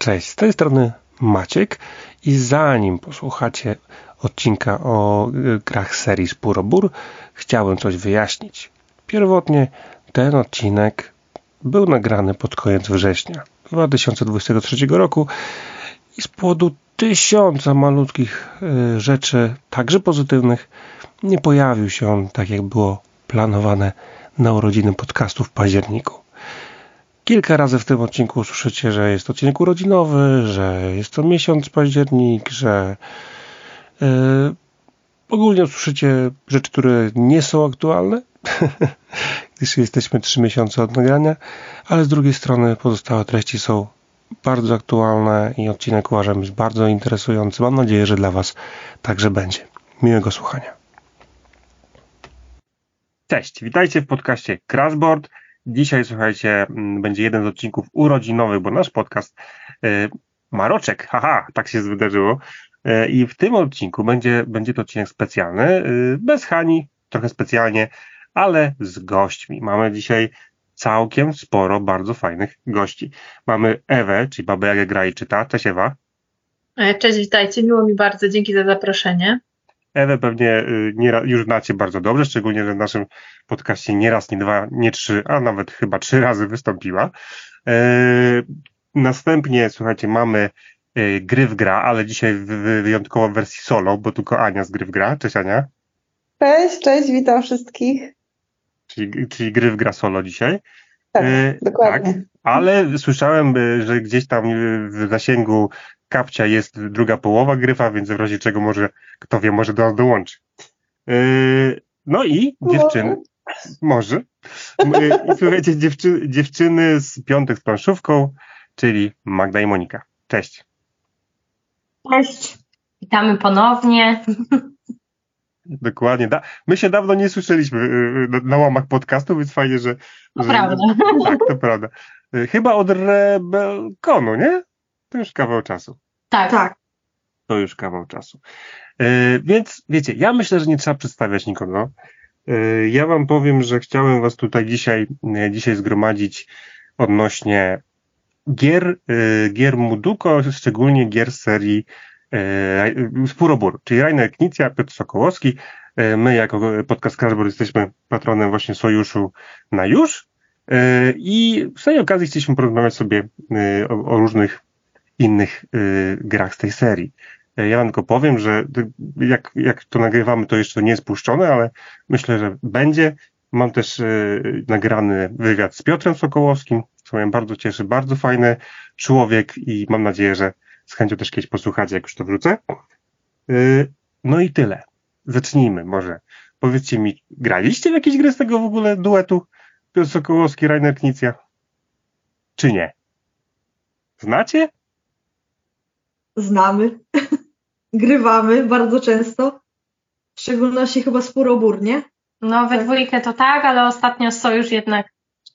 Cześć, z tej strony Maciek i zanim posłuchacie odcinka o y, grach serii Spurobur, chciałem coś wyjaśnić. Pierwotnie ten odcinek był nagrany pod koniec września 2023 roku i z powodu tysiąca malutkich y, rzeczy, także pozytywnych, nie pojawił się on tak jak było planowane na urodziny podcastu w październiku. Kilka razy w tym odcinku usłyszycie, że jest odcinek urodzinowy, że jest to miesiąc październik, że yy, ogólnie usłyszycie rzeczy, które nie są aktualne, gdyż jesteśmy trzy miesiące od nagrania, ale z drugiej strony pozostałe treści są bardzo aktualne i odcinek uważam jest bardzo interesujący. Mam nadzieję, że dla Was także będzie. Miłego słuchania. Cześć, witajcie w podcaście Crashboard. Dzisiaj, słuchajcie, mm, będzie jeden z odcinków urodzinowych, bo nasz podcast e, ma roczek. Haha, tak się wydarzyło. E, I w tym odcinku będzie, będzie to odcinek specjalny, e, bez Hani, trochę specjalnie, ale z gośćmi. Mamy dzisiaj całkiem sporo bardzo fajnych gości. Mamy Ewę, czyli Babę Jagę gra i czyta. Cześć Ewa. Cześć, witajcie. Miło mi bardzo. Dzięki za zaproszenie. Ewę pewnie y, nie, już znacie bardzo dobrze, szczególnie, że w naszym podcaście nie raz, nie dwa, nie trzy, a nawet chyba trzy razy wystąpiła. E, następnie, słuchajcie, mamy e, gry w gra, ale dzisiaj w, wyjątkowo w wersji solo, bo tylko Ania z gry w gra. Cześć Ania. Cześć, cześć, witam wszystkich. Czyli, czyli gry w gra solo dzisiaj. Tak, e, dokładnie. Tak, ale słyszałem, e, że gdzieś tam w zasięgu kapcia jest druga połowa gryfa, więc w razie czego może, kto wie, może do nas dołączy. Yy, no i dziewczyny, może. Yy, I słuchajcie, dziewczy, dziewczyny z piątek z planszówką, czyli Magda i Monika. Cześć. Cześć. Witamy ponownie. Dokładnie. Da my się dawno nie słyszeliśmy yy, na, na łamach podcastu, więc fajnie, że. To że, prawda. Tak, to prawda. Chyba od Rebelkonu, nie? To już kawał czasu. Tak. tak. To już kawał czasu. E, więc wiecie, ja myślę, że nie trzeba przedstawiać nikogo. E, ja wam powiem, że chciałem was tutaj dzisiaj, e, dzisiaj zgromadzić odnośnie gier, gier Muduko, szczególnie gier serii Spurobur, czyli Rainer Knicja, Piotr Sokołowski. My jako podcast Crashboard jesteśmy patronem właśnie Sojuszu na już i z tej okazji chcieliśmy porozmawiać sobie o, o różnych innych grach z tej serii. E, ja wam tylko powiem, że jak, jak to nagrywamy, to jeszcze nie jest puszczone, ale myślę, że będzie. Mam też y, nagrany wywiad z Piotrem Sokołowskim, co mnie bardzo cieszy, bardzo fajny człowiek i mam nadzieję, że z chęcią też kiedyś posłuchacie, jak już to wrócę. Y, no i tyle. Zacznijmy może. Powiedzcie mi, graliście w jakieś gry z tego w ogóle duetu Piotr Sokołowski, Rainer Knicja? Czy nie? Znacie? znamy, grywamy bardzo często. W szczególności chyba spór nie? No, we tak. dwójkę to tak, ale ostatnio Sojusz jednak.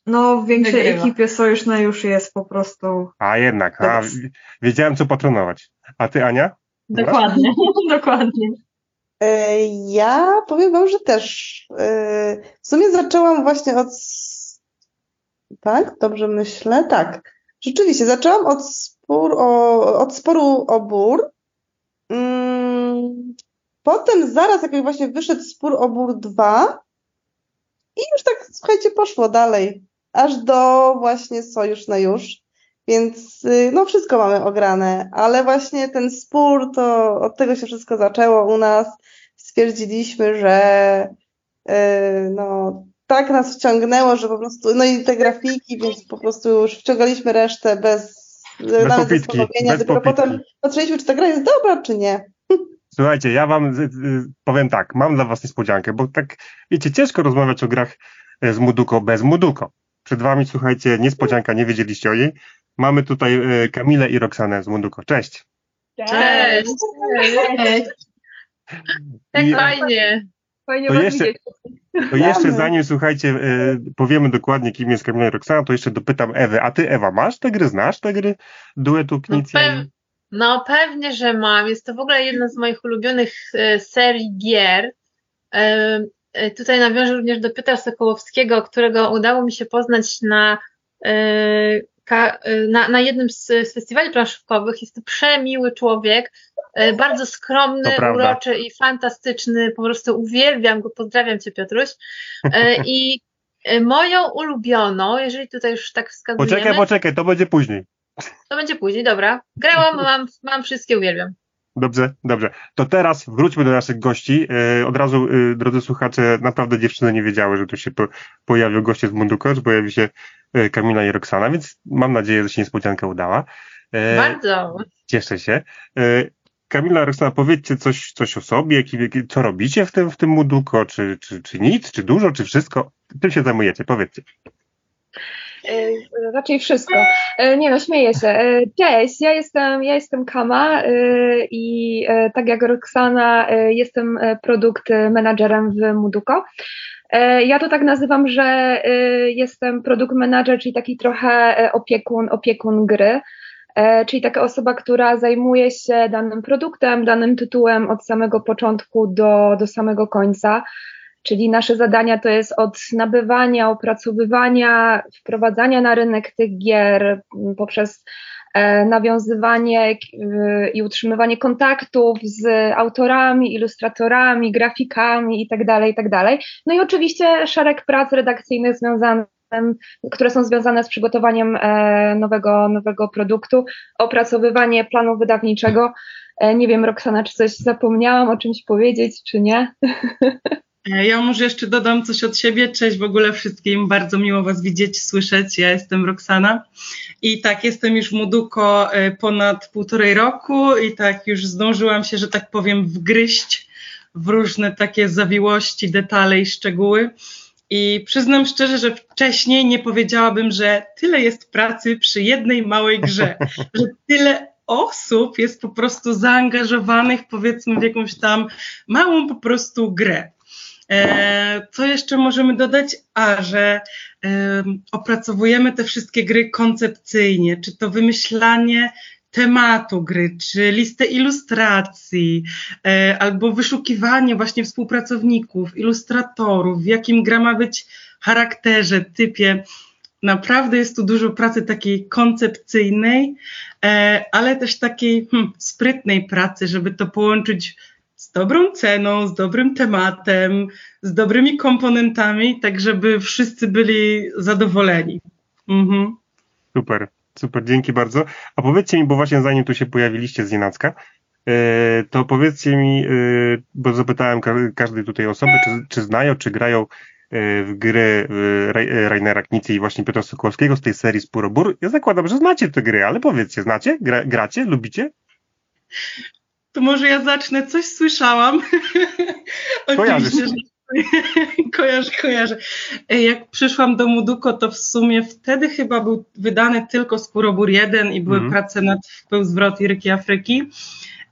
No, w większej wygrywa. ekipie Sojusz na już jest po prostu. A jednak, a, wiedziałem co patronować. A ty, Ania? Dokładnie, dokładnie. E, ja powiem wam, że też. E, w sumie zaczęłam właśnie od. Tak, dobrze myślę? Tak. Rzeczywiście, zaczęłam od spór o, od sporu o bór. Mm, potem zaraz jakoś właśnie wyszedł spór o bór 2 i już tak, słuchajcie, poszło dalej. Aż do właśnie sojusz na już. Więc y, no wszystko mamy ograne, ale właśnie ten spór to od tego się wszystko zaczęło u nas. Stwierdziliśmy, że yy, no tak nas wciągnęło, że po prostu, no i te grafiki, więc po prostu już wciągaliśmy resztę bez bez nawet popitki, bez dopiero popitki. potem patrzyliśmy, czy ta gra jest dobra, czy nie. Słuchajcie, ja wam powiem tak, mam dla was niespodziankę, bo tak, wiecie, ciężko rozmawiać o grach e, z Muduko bez Muduko. Przed wami, słuchajcie, niespodzianka, nie wiedzieliście o niej. Mamy tutaj e, Kamilę i Roxanę z Muduko. Cześć! Cześć! Cześć! Tak fajnie! Fajnie to jeszcze, to jeszcze zanim, słuchajcie, e, powiemy dokładnie, kim jest Kamila Roxana, to jeszcze dopytam Ewy. A ty, Ewa, masz te gry? Znasz te gry duetu Knicja? No, pew no pewnie, że mam. Jest to w ogóle jedna z moich ulubionych e, serii gier. E, tutaj nawiążę również do Piotra Sokołowskiego, którego udało mi się poznać na na, na jednym z, z festiwali planszówkowych. Jest to przemiły człowiek, bardzo skromny, uroczy i fantastyczny. Po prostu uwielbiam go. Pozdrawiam Cię, Piotruś. I moją ulubioną, jeżeli tutaj już tak wskazujemy... Poczekaj, poczekaj, to będzie później. To będzie później, dobra. Grałam, mam, mam wszystkie, uwielbiam. Dobrze, dobrze. To teraz wróćmy do naszych gości. E, od razu, e, drodzy słuchacze, naprawdę dziewczyny nie wiedziały, że tu się po, pojawią goście z Munduko, że pojawi się Kamila i Roxana, więc mam nadzieję, że się niespodzianka udała. Bardzo. Cieszę się. Kamila, Roxana, powiedzcie coś, coś o sobie, co robicie w tym, w tym Munduko, czy, czy, czy nic, czy dużo, czy wszystko? Czym się zajmujecie? Powiedzcie. E, raczej wszystko. E, nie no, śmieję się. E, cześć, ja jestem, ja jestem Kama i tak jak Roxana jestem produkt menadżerem w Muduko. Ja to tak nazywam, że jestem produkt manager, czyli taki trochę opiekun, opiekun gry, czyli taka osoba, która zajmuje się danym produktem, danym tytułem od samego początku do, do samego końca. Czyli nasze zadania to jest od nabywania, opracowywania, wprowadzania na rynek tych gier poprzez e, nawiązywanie e, i utrzymywanie kontaktów z autorami, ilustratorami, grafikami itd., tak itd. Tak no i oczywiście szereg prac redakcyjnych związanych które są związane z przygotowaniem e, nowego, nowego produktu, opracowywanie planu wydawniczego. Nie wiem, Roxana, czy coś zapomniałam o czymś powiedzieć, czy nie? E, ja może jeszcze dodam coś od siebie. Cześć w ogóle wszystkim. Bardzo miło Was widzieć, słyszeć. Ja jestem Roxana i tak, jestem już w e, ponad półtorej roku i tak już zdążyłam się, że tak powiem, wgryźć w różne takie zawiłości, detale i szczegóły. I przyznam szczerze, że wcześniej nie powiedziałabym, że tyle jest pracy przy jednej małej grze, że tyle osób jest po prostu zaangażowanych, powiedzmy, w jakąś tam małą po prostu grę. E, co jeszcze możemy dodać? A, że opracowujemy te wszystkie gry koncepcyjnie, czy to wymyślanie tematu gry, czy listę ilustracji, e, albo wyszukiwanie właśnie współpracowników, ilustratorów, w jakim gra ma być charakterze, typie. Naprawdę jest tu dużo pracy takiej koncepcyjnej, e, ale też takiej hmm, sprytnej pracy, żeby to połączyć dobrą ceną, z dobrym tematem, z dobrymi komponentami, tak żeby wszyscy byli zadowoleni. Mhm. Super, super, dzięki bardzo. A powiedzcie mi, bo właśnie zanim tu się pojawiliście z Nienacka, e, to powiedzcie mi, e, bo zapytałem każdej tutaj osoby, czy, czy znają, czy grają e, w gry Rainera Knicy i właśnie Piotra Sokołowskiego z tej serii Spurobur. Ja zakładam, że znacie te gry, ale powiedzcie, znacie? Gra, gracie? Lubicie? To może ja zacznę. Coś słyszałam. Oczywiście, że kojarzę, kojarzę. Jak przyszłam do Muduko, to w sumie wtedy chyba był wydany tylko Skurobur 1 i były mm. prace nad Wpływ zwrot i Ryki Afryki.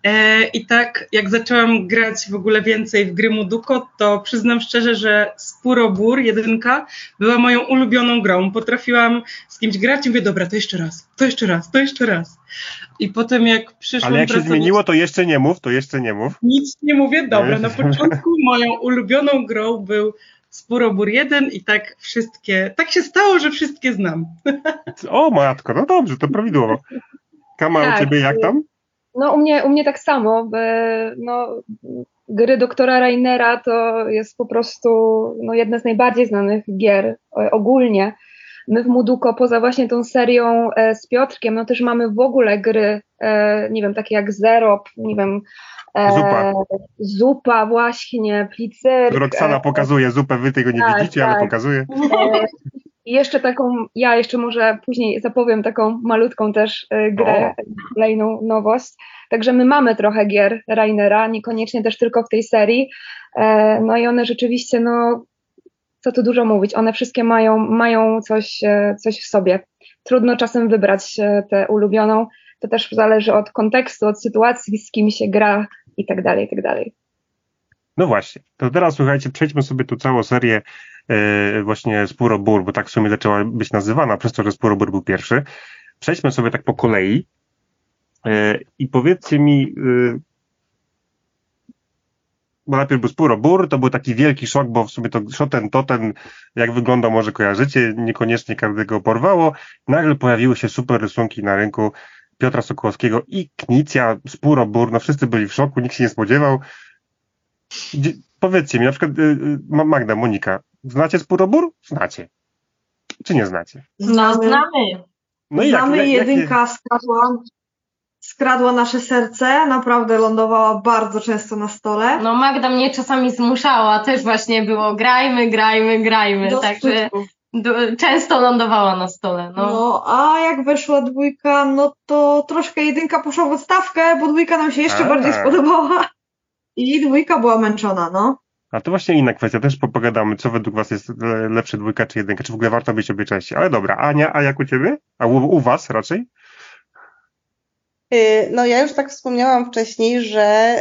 E, I tak jak zaczęłam grać w ogóle więcej w gry Muduko, to przyznam szczerze, że Spurobur jedynka była moją ulubioną grą. Potrafiłam z kimś grać i mówię, dobra, to jeszcze raz, to jeszcze raz, to jeszcze raz. I potem jak przyszłam... Ale jak się zmieniło, to jeszcze nie mów, to jeszcze nie mów. Nic nie mówię, dobra. Na początku moją ulubioną grą był Spurobur 1 i tak wszystkie, tak się stało, że wszystkie znam. O matko, no dobrze, to prawidłowo. Kama, tak, u ciebie jak tam? No u mnie, u mnie tak samo. No, gry doktora Rainera to jest po prostu no, jedna z najbardziej znanych gier ogólnie. My w Muduko, poza właśnie tą serią e, z Piotrkiem, no też mamy w ogóle gry, e, nie wiem, takie jak Zero, nie wiem, e, Zupa. Zupa właśnie, plicyr. Roxana pokazuje zupę, wy tego nie tak, widzicie, tak. ale pokazuje. I jeszcze taką, ja jeszcze może później zapowiem taką malutką też e, grę, kolejną nowość. Także my mamy trochę gier Rainera, niekoniecznie też tylko w tej serii. E, no i one rzeczywiście, no co tu dużo mówić, one wszystkie mają, mają coś, e, coś w sobie. Trudno czasem wybrać tę ulubioną. To też zależy od kontekstu, od sytuacji, z kim się gra i tak dalej, i tak dalej. No właśnie, to teraz słuchajcie, przejdźmy sobie tu całą serię E, właśnie Spurobur, bo tak w sumie zaczęła być nazywana przez to, że Spurobur był pierwszy. Przejdźmy sobie tak po kolei e, i powiedzcie mi, e, bo najpierw był Spuro Bur, to był taki wielki szok, bo w sumie to Shoten Toten, jak wygląda, może kojarzycie, niekoniecznie każdego porwało. Nagle pojawiły się super rysunki na rynku Piotra Sokołowskiego i Knicja, Spuro Bur, no wszyscy byli w szoku, nikt się nie spodziewał. Powiedzcie mi, na przykład y, y, Magda, Monika, znacie Spuro Bur? Znacie. Czy nie znacie? Znamy. No i Znamy jak, jak, jedynka jak... skradła, skradła nasze serce, naprawdę lądowała bardzo często na stole. No Magda mnie czasami zmuszała, też właśnie było grajmy, grajmy, grajmy, Do także często lądowała na stole. No. no, a jak weszła dwójka, no to troszkę jedynka poszła w odstawkę, bo dwójka nam się jeszcze a. bardziej spodobała i dwójka była męczona, no. A to właśnie inna kwestia, też pogadamy, co według Was jest lepsze dwójka czy jedynka, czy w ogóle warto być obie części. Ale dobra, Ania, a jak u Ciebie? A u, u Was raczej? Y, no ja już tak wspomniałam wcześniej, że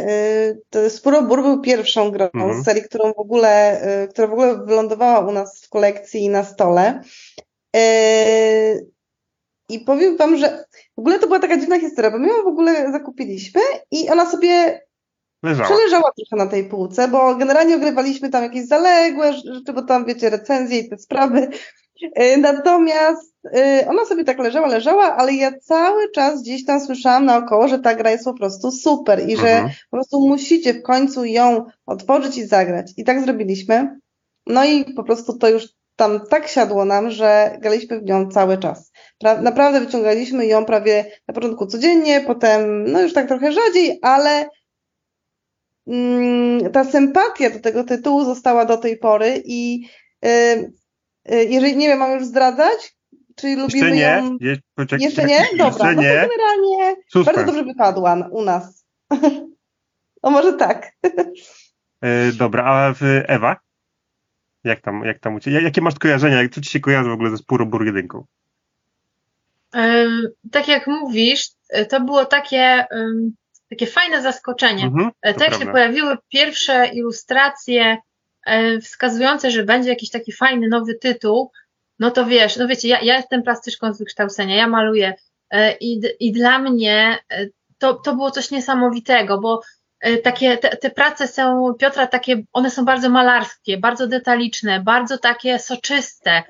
y, Spuro Bur był pierwszą grą mhm. z serii, którą w ogóle, y, która w ogóle wylądowała u nas w kolekcji i na stole. I powiem wam, że w ogóle to była taka dziwna historia, bo my ją w ogóle zakupiliśmy i ona sobie Leżała. Przeleżała trochę na tej półce, bo generalnie ogrywaliśmy tam jakieś zaległe rzeczy, bo tam wiecie, recenzje i te sprawy. Y, natomiast y, ona sobie tak leżała, leżała, ale ja cały czas gdzieś tam słyszałam naokoło, że ta gra jest po prostu super i że mhm. po prostu musicie w końcu ją otworzyć i zagrać. I tak zrobiliśmy. No i po prostu to już tam tak siadło nam, że graliśmy w nią cały czas. Pra naprawdę wyciągaliśmy ją prawie na początku codziennie, potem no już tak trochę rzadziej, ale ta sympatia do tego tytułu została do tej pory i y, y, jeżeli, nie wiem, mam już zdradzać? Czy lubimy Jeszcze nie. ją? Je, poczekaj, Jeszcze nie? Dobra, Jeszcze no to generalnie Super. bardzo dobrze wypadła u nas. no może tak. E, dobra, a Ewa? Jak tam, jak tam u Ciebie? Jakie masz kojarzenia? Co Ci się kojarzy w ogóle ze Spurobur jedynką? tak jak mówisz, to było takie takie fajne zaskoczenie. Mhm, tak się pojawiły pierwsze ilustracje e, wskazujące, że będzie jakiś taki fajny nowy tytuł, no to wiesz, no wiecie, ja, ja jestem plastyczką z wykształcenia, ja maluję e, i, i dla mnie to, to było coś niesamowitego, bo takie, te, te prace są, Piotra, takie, one są bardzo malarskie, bardzo detaliczne, bardzo takie soczyste.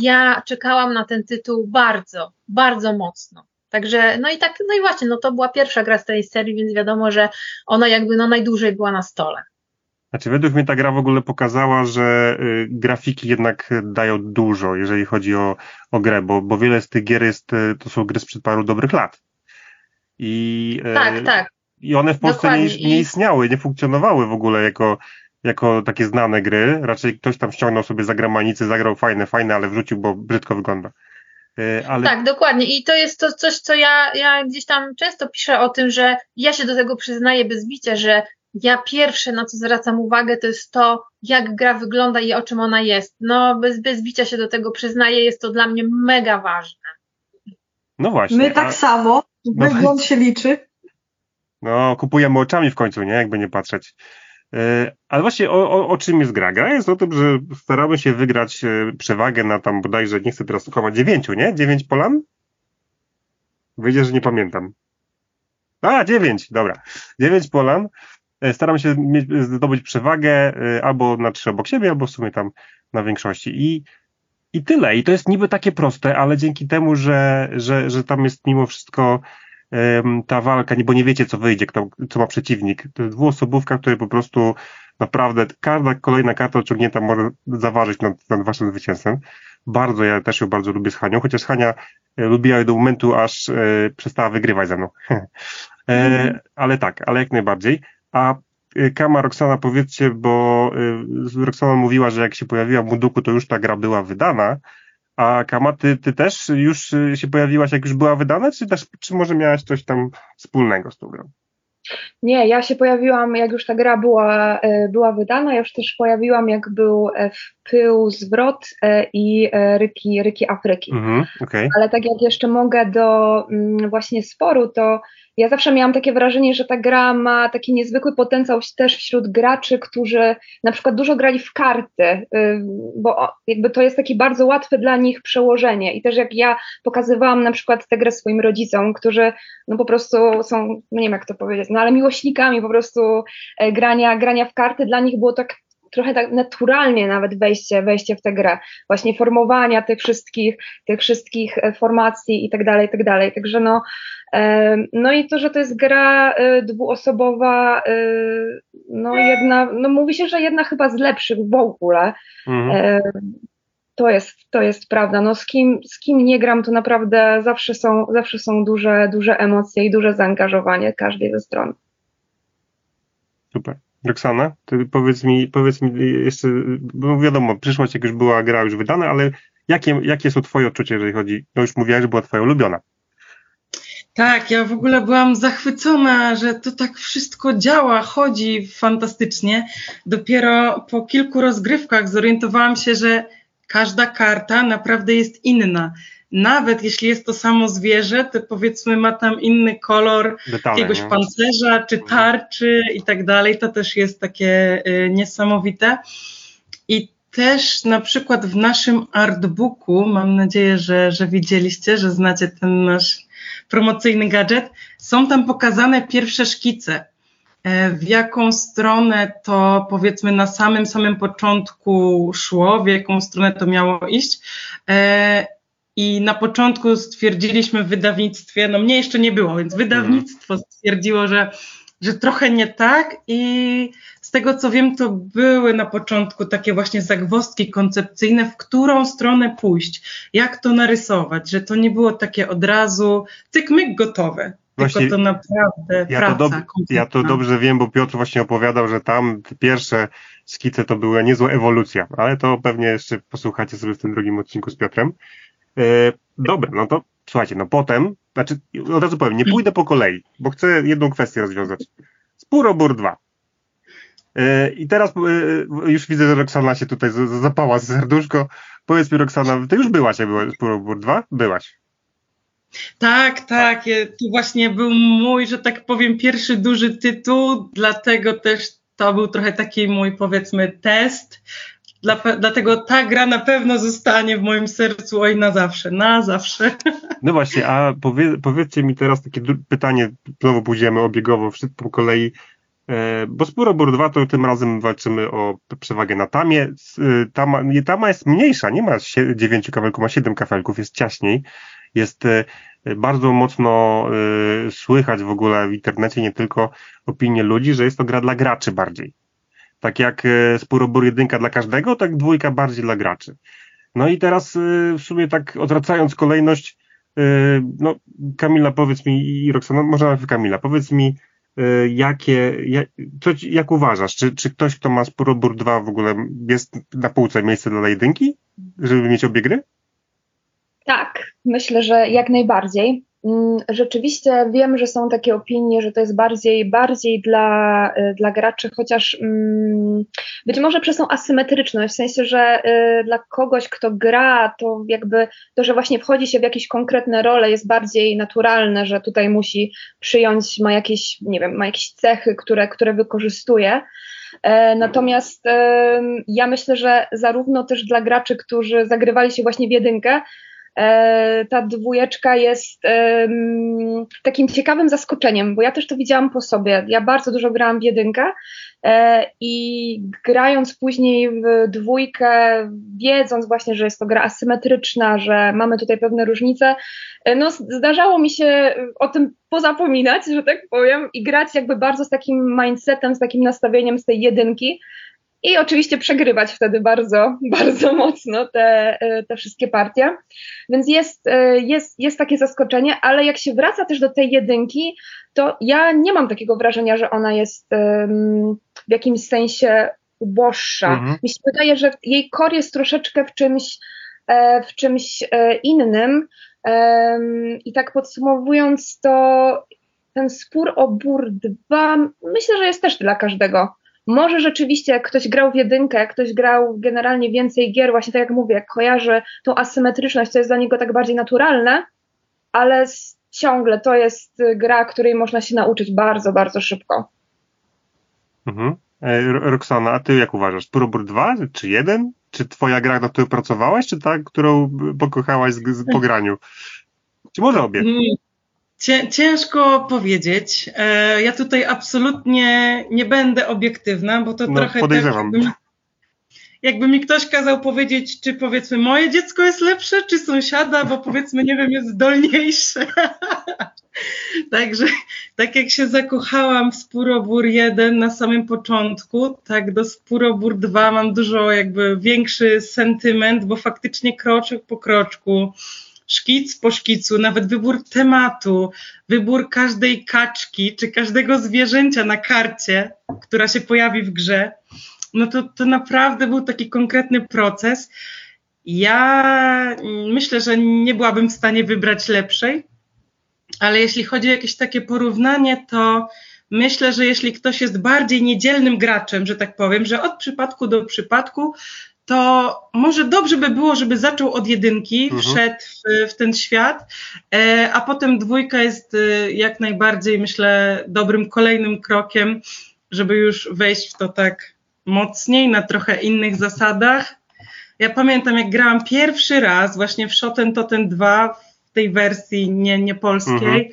Ja czekałam na ten tytuł bardzo, bardzo mocno. Także, no i tak, no i właśnie, no to była pierwsza gra z tej serii, więc wiadomo, że ona jakby no najdłużej była na stole. Znaczy, według mnie ta gra w ogóle pokazała, że y, grafiki jednak dają dużo, jeżeli chodzi o, o grę, bo, bo wiele z tych gier jest, y, to są gry sprzed paru dobrych lat. I, y, tak, tak. I one w Polsce nie, nie, istniały, nie funkcjonowały w ogóle jako, jako takie znane gry. Raczej ktoś tam ściągnął sobie za zagrał fajne, fajne, ale wrzucił, bo brzydko wygląda. E, ale... Tak, dokładnie. I to jest to coś, co ja, ja gdzieś tam często piszę o tym, że ja się do tego przyznaję bez bicia, że ja pierwsze, na co zwracam uwagę, to jest to, jak gra wygląda i o czym ona jest. No, bez, bez bicia się do tego przyznaję, jest to dla mnie mega ważne. No właśnie. My tak a... samo, no wygląd no, się liczy. No, kupujemy oczami w końcu, nie? Jakby nie patrzeć. E, ale właśnie o, o, o, czym jest gra? Gra jest o tym, że staramy się wygrać e, przewagę na tam bodajże, nie chcę teraz słuchać, dziewięciu, nie? Dziewięć polan? Wyjdzie, że nie pamiętam. A, dziewięć, dobra. Dziewięć polan. E, staramy się mieć, zdobyć przewagę albo na trzy obok siebie, albo w sumie tam na większości. I, i tyle. I to jest niby takie proste, ale dzięki temu, że, że, że tam jest mimo wszystko ta walka, bo nie wiecie, co wyjdzie, kto, co ma przeciwnik. To jest dwuosobówka, której po prostu naprawdę każda kolejna karta ociągnięta może zaważyć nad, nad waszym zwycięstwem. Bardzo, ja też ją bardzo lubię z Hanią, chociaż Hania e, lubiła do momentu, aż e, przestała wygrywać ze mną. e, mm. Ale tak, ale jak najbardziej. A e, Kama, Roxana, powiedzcie, bo e, Roxana mówiła, że jak się pojawiła w Muduku, to już ta gra była wydana, a Kama, ty, ty też już y, się pojawiłaś, jak już była wydana, czy też, czy może miałaś coś tam wspólnego z tą grą? Nie, ja się pojawiłam, jak już ta gra była, y, była wydana, ja już też pojawiłam, jak był e, w Pył Zwrot i Ryki, Ryki Afryki. Mhm, okay. Ale tak jak jeszcze mogę do mm, właśnie sporu, to ja zawsze miałam takie wrażenie, że ta gra ma taki niezwykły potencjał też wśród graczy, którzy na przykład dużo grali w karty, y, bo jakby to jest takie bardzo łatwe dla nich przełożenie. I też jak ja pokazywałam na przykład tę grę swoim rodzicom, którzy no po prostu są, no nie wiem jak to powiedzieć, no ale miłośnikami po prostu e, grania, grania w karty, dla nich było tak trochę tak naturalnie nawet wejście, wejście w tę grę, właśnie formowania tych wszystkich, tych wszystkich e, formacji i tak dalej, i tak dalej. Także no, e, no i to, że to jest gra e, dwuosobowa, no jedna, no mówi się, że jedna chyba z lepszych w ogóle. Mhm. To jest, to jest prawda. No z kim, z kim nie gram, to naprawdę zawsze są, zawsze są duże, duże emocje i duże zaangażowanie każdej ze stron. Super. Roxana, powiedz mi, powiedz mi jeszcze, bo wiadomo, przyszłość jak już była gra już wydana, ale jakie, jakie są twoje odczucia, jeżeli chodzi, no już mówiłaś, że była twoja ulubiona. Tak, ja w ogóle byłam zachwycona, że to tak wszystko działa, chodzi fantastycznie. Dopiero po kilku rozgrywkach zorientowałam się, że każda karta naprawdę jest inna nawet jeśli jest to samo zwierzę, to powiedzmy ma tam inny kolor Detale, jakiegoś nie? pancerza czy mhm. tarczy i tak dalej, to też jest takie y, niesamowite. I też na przykład w naszym artbooku, mam nadzieję, że, że widzieliście, że znacie ten nasz promocyjny gadżet, są tam pokazane pierwsze szkice. E, w jaką stronę to powiedzmy na samym samym początku szło, w jaką stronę to miało iść. I na początku stwierdziliśmy w wydawnictwie, no mnie jeszcze nie było, więc wydawnictwo stwierdziło, że, że trochę nie tak i z tego co wiem, to były na początku takie właśnie zagwozdki koncepcyjne, w którą stronę pójść, jak to narysować, że to nie było takie od razu cyk myk gotowe. Właśnie, tylko to naprawdę ja praca. To dob- ja to dobrze wiem, bo Piotr właśnie opowiadał, że tam pierwsze skice to była niezła ewolucja, ale to pewnie jeszcze posłuchacie sobie w tym drugim odcinku z Piotrem. E, dobra, no to słuchajcie, no potem, znaczy od razu powiem, nie pójdę po kolei, bo chcę jedną kwestię rozwiązać. Spurobór 2. E, I teraz e, już widzę, że Roxana się tutaj zapała z serduszko. Powiedz mi, Roxana, ty już byłaś, jak była Spurobór 2? Byłaś. Tak, tak. To właśnie był mój, że tak powiem, pierwszy duży tytuł, dlatego też to był trochę taki mój, powiedzmy, test, dla, dlatego ta gra na pewno zostanie w moim sercu oj na zawsze, na zawsze. No właśnie, a powie, powiedzcie mi teraz takie pytanie, znowu pójdziemy obiegowo, wszystko po kolei, e, bo Spurobór 2 to tym razem walczymy o przewagę na tamie. E, tama, tama jest mniejsza, nie ma 9 kafelków, ma 7 kafelków, jest ciaśniej, jest e, bardzo mocno słychać w ogóle w internecie, nie tylko opinie ludzi, że jest to gra dla graczy bardziej tak jak e, Spurobór jedynka dla każdego, tak dwójka bardziej dla graczy. No i teraz e, w sumie tak odwracając kolejność, e, no Kamila powiedz mi i Roxana, może nawet Kamila, powiedz mi jakie, jak, co, jak uważasz, czy, czy ktoś, kto ma Spurobór 2 w ogóle jest na półce miejsce dla jedynki, żeby mieć obie gry? Tak, myślę, że jak najbardziej. Mm, rzeczywiście wiem, że są takie opinie, że to jest bardziej, bardziej dla, y, dla graczy, chociaż mm, być może przez tą asymetryczność, w sensie, że y, dla kogoś, kto gra, to jakby to, że właśnie wchodzi się w jakieś konkretne role jest bardziej naturalne, że tutaj musi przyjąć, ma jakieś, nie wiem, ma jakieś cechy, które, które wykorzystuje. E, natomiast ja myślę, że zarówno też dla graczy, którzy zagrywali się właśnie w jedynkę, ta dwójeczka jest takim ciekawym zaskoczeniem, bo ja też to widziałam po sobie. Ja bardzo dużo grałam w jedynkę e, i grając później w dwójkę, wiedząc właśnie, że jest to gra asymetryczna, że mamy tutaj pewne różnice, e, no zdarzało mi się o tym pozapominać, że tak powiem, i grać jakby bardzo z takim mindsetem, z takim nastawieniem z tej jedynki, i oczywiście przegrywać wtedy bardzo, bardzo mocno te, e, te wszystkie partie. Więc jest, e, jest, jest takie zaskoczenie, ale jak się wraca też do tej jedynki, to ja nie mam takiego wrażenia, że ona jest w jakimś sensie uboższa. Mhm. Mi się wydaje, że jej kor jest troszeczkę w czymś, e, w czymś innym. I tak podsumowując, to ten spór o Bur 2 myślę, że jest też dla każdego Może rzeczywiście, jak ktoś grał w jedynkę, ktoś grał generalnie więcej gier, właśnie tak jak mówię, jak kojarzy tą asymetryczność, to jest dla niego tak bardziej naturalne, ale ciągle to jest gra, której można się nauczyć bardzo, bardzo szybko. Mhm. E, Roxana, a ty jak uważasz? Purobur 2 czy 1? Czy twoja gra, na której pracowałaś, czy ta, którą pokochałaś z, z pograniu? Czy może obie? Ciężko powiedzieć. E, ja tutaj absolutnie nie będę obiektywna, bo to no, trochę podejrzewam. tak, jakby, jakby mi ktoś kazał powiedzieć, czy powiedzmy moje dziecko jest lepsze, czy sąsiada, bo powiedzmy, nie wiem, jest zdolniejsze. Także tak jak się zakochałam w Spurobór 1 na samym początku, tak do Spurobór 2 mam dużo jakby większy sentyment, bo faktycznie kroczek po kroczku, szkic po szkicu, nawet wybór tematu, wybór każdej kaczki czy każdego zwierzęcia na karcie, która się pojawi w grze, no to, to naprawdę był taki konkretny proces. Ja myślę, że nie byłabym w stanie wybrać lepszej, ale jeśli chodzi o jakieś takie porównanie, to myślę, że jeśli ktoś jest bardziej niedzielnym graczem, że tak powiem, że od przypadku do przypadku, to może dobrze by było, żeby zaczął od jedynki, mhm. wszedł w, w, ten świat, e, a potem dwójka jest e, jak najbardziej, myślę, dobrym kolejnym krokiem, żeby już wejść w to tak mocniej, na trochę innych zasadach. Ja pamiętam, jak grałam pierwszy raz właśnie w Shoten Totem 2 tej wersji nie, nie polskiej, mhm.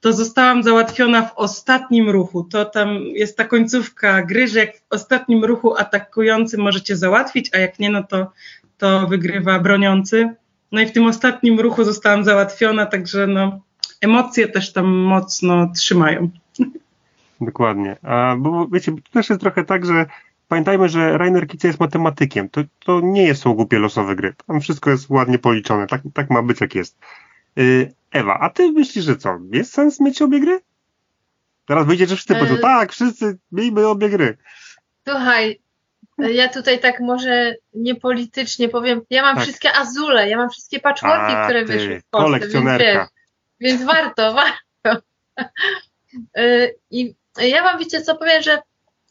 To zostałam załatwiona w ostatnim ruchu. To tam jest ta końcówka gry, że jak w ostatnim ruchu atakujący możecie załatwić, a jak nie, no to, to wygrywa broniący. No i w tym ostatnim ruchu zostałam załatwiona, także no, emocje też tam mocno trzymają. Dokładnie. A, bo wiecie, to też jest trochę tak, że pamiętajmy, że Rainer Kice jest matematykiem. To, to nie są głupie losowe gry. Tam wszystko jest ładnie policzone. Tak, tak ma być, jak jest. Y, Ewa, a ty myślisz, że co? Jest sens mieć obie gry? Teraz wyjdzie, że wszyscy powiedzą, y, tak, wszyscy miejmy obie gry. Słuchaj, ja tutaj tak może niepolitycznie powiem, ja mam tak. wszystkie azule, ja mam wszystkie patchworki, a, które ty, wyszły w Polsce, kolekcjonerka. Więc, więc warto, warto. Y, I ja wam wiecie co powiem, że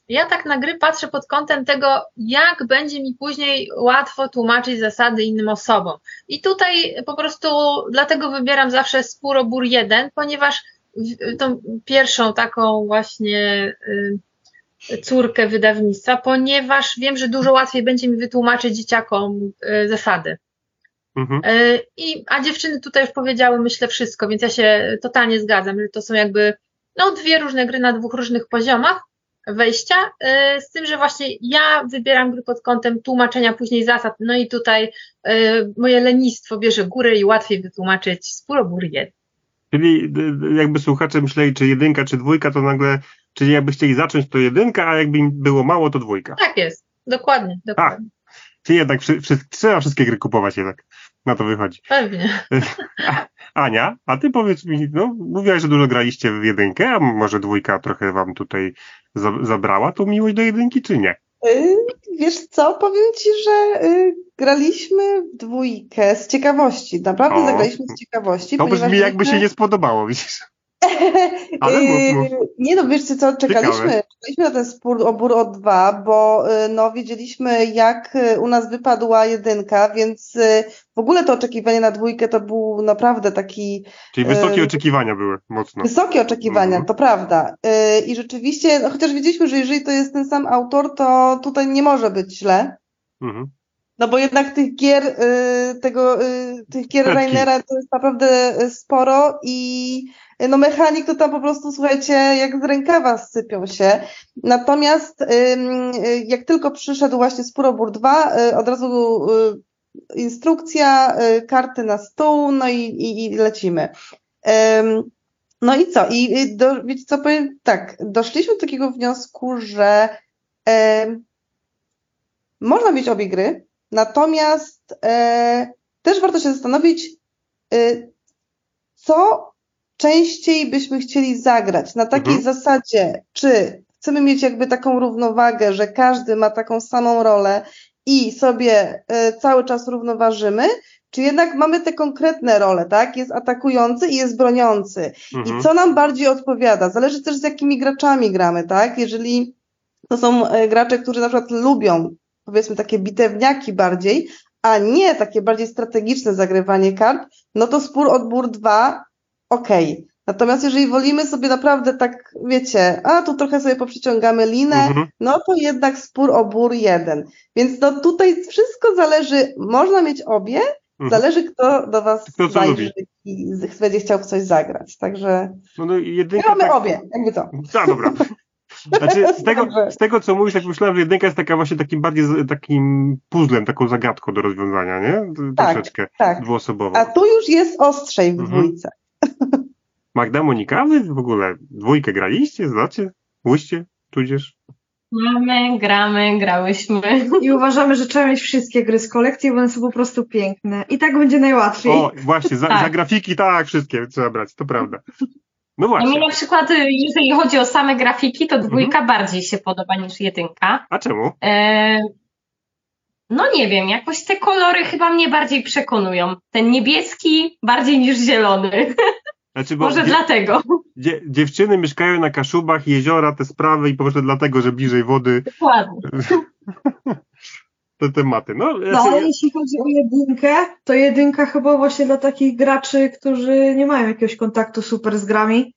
ja tak na gry patrzę pod kątem tego, jak będzie mi później łatwo tłumaczyć zasady innym osobom. I tutaj po prostu dlatego wybieram zawsze Spurobór 1, ponieważ tą pierwszą taką właśnie y, córkę wydawnictwa, ponieważ wiem, że dużo łatwiej będzie mi wytłumaczyć dzieciakom y, zasady. Mhm. Y, I, a dziewczyny tutaj już powiedziały, myślę, wszystko, więc ja się totalnie zgadzam, że to są jakby no, dwie różne gry na dwóch różnych poziomach, wejścia, y, z tym, że właśnie ja wybieram gry pod kątem tłumaczenia później zasad, no i tutaj y, moje lenistwo bierze górę i łatwiej wytłumaczyć spóro jeden. Czyli jakby słuchacze myśleli, czy jedynka, czy dwójka, to nagle, czyli jakby chcieli zacząć, to jedynka, a jakby im było mało, to dwójka. Tak jest, dokładnie, dokładnie. A, czyli jednak wszy, wszy, trzeba wszystkie gry kupować jednak, na to wychodzi. Pewnie. Ania, a ty powiedz mi, no mówiłaś, że dużo graliście w jedynkę, a może dwójka trochę wam tutaj zabrała tą miłość do jedynki, czy nie? Y, wiesz co, powiem ci, że y, graliśmy w dwójkę z ciekawości. Naprawdę o, zagraliśmy z ciekawości. To brzmi jakby się nie spodobało, widzisz. Ale mów, mów. Nie no, wiesz co, czekaliśmy, czekaliśmy na ten spór o o 2, bo y, no wiedzieliśmy jak y, u nas wypadła jedynka, więc y, w ogóle to oczekiwanie na dwójkę to był naprawdę taki... Czyli wysokie oczekiwania były mocno. Wysokie oczekiwania, mhm. to prawda. I rzeczywiście, no, chociaż wiedzieliśmy, że jeżeli to jest ten sam autor, to tutaj nie może być źle. Mhm. No bo jednak tych gier, tego, tych gier Rainera to jest naprawdę sporo i no mechanik to tam po prostu, słuchajcie, jak z rękawa sypią się. Natomiast jak tylko przyszedł właśnie Spurobór 2, y, od razu y, instrukcja, y, karty na stół, no i, i, i lecimy. No i co? I do, wiecie co powiem? Tak, doszliśmy do takiego wniosku, że można mieć obie gry, natomiast e, też warto się zastanowić, co częściej byśmy chcieli zagrać na takiej mhm. zasadzie, czy chcemy mieć jakby taką równowagę, że każdy ma taką samą rolę i sobie y, cały czas równoważymy, czy jednak mamy te konkretne role, tak? Jest atakujący i jest broniący. Mhm. I co nam bardziej odpowiada? Zależy też z jakimi graczami gramy, tak? Jeżeli to są e, gracze, którzy na przykład lubią, powiedzmy, takie bitewniaki bardziej, a nie takie bardziej strategiczne zagrywanie kart, no to spór odbór 2, okej. Okay. Natomiast jeżeli wolimy sobie naprawdę tak, wiecie, a tu trochę sobie poprzeciągamy linę, mhm. no to jednak spór o bór jeden. Więc no tutaj wszystko zależy, można mieć obie, mhm. zależy kto do was kto zajrzy i będzie chciał w coś zagrać. Także no, no, jedynka mamy tak... obie, jakby to. Dobra. Znaczy, z tego, z tego, co mówisz, tak myślałem, że jedynka jest taka właśnie takim bardziej takim puzzlem, taką zagadką do rozwiązania, nie? Tak, Troszeczkę tak. dwuosobową. A tu już jest ostrzej w mhm. Magda Monika, wy w ogóle dwójkę graliście, znacie? Łyście, tudzież? Mamy, gramy, grałyśmy. I uważamy, że trzeba mieć wszystkie gry z kolekcji, bo one są po prostu piękne. I tak będzie najłatwiej. O, właśnie, za, tak. za grafiki tak, wszystkie trzeba brać, to prawda. No właśnie. Mi na przykład, jeżeli chodzi o same grafiki, to dwójka mhm. bardziej się podoba niż jedynka. A czemu? E, no nie wiem, jakoś te kolory chyba mnie bardziej przekonują. Ten niebieski bardziej niż zielony. Znaczy, Może dlatego. Dzie dziewczyny mieszkają na Kaszubach, jeziora, te sprawy i po prostu dlatego, że bliżej wody. Dokładnie. te tematy. No, no ale jeśli chodzi o jedynkę, to jedynka chyba właśnie dla takich graczy, którzy nie mają jakiegoś kontaktu super z grami,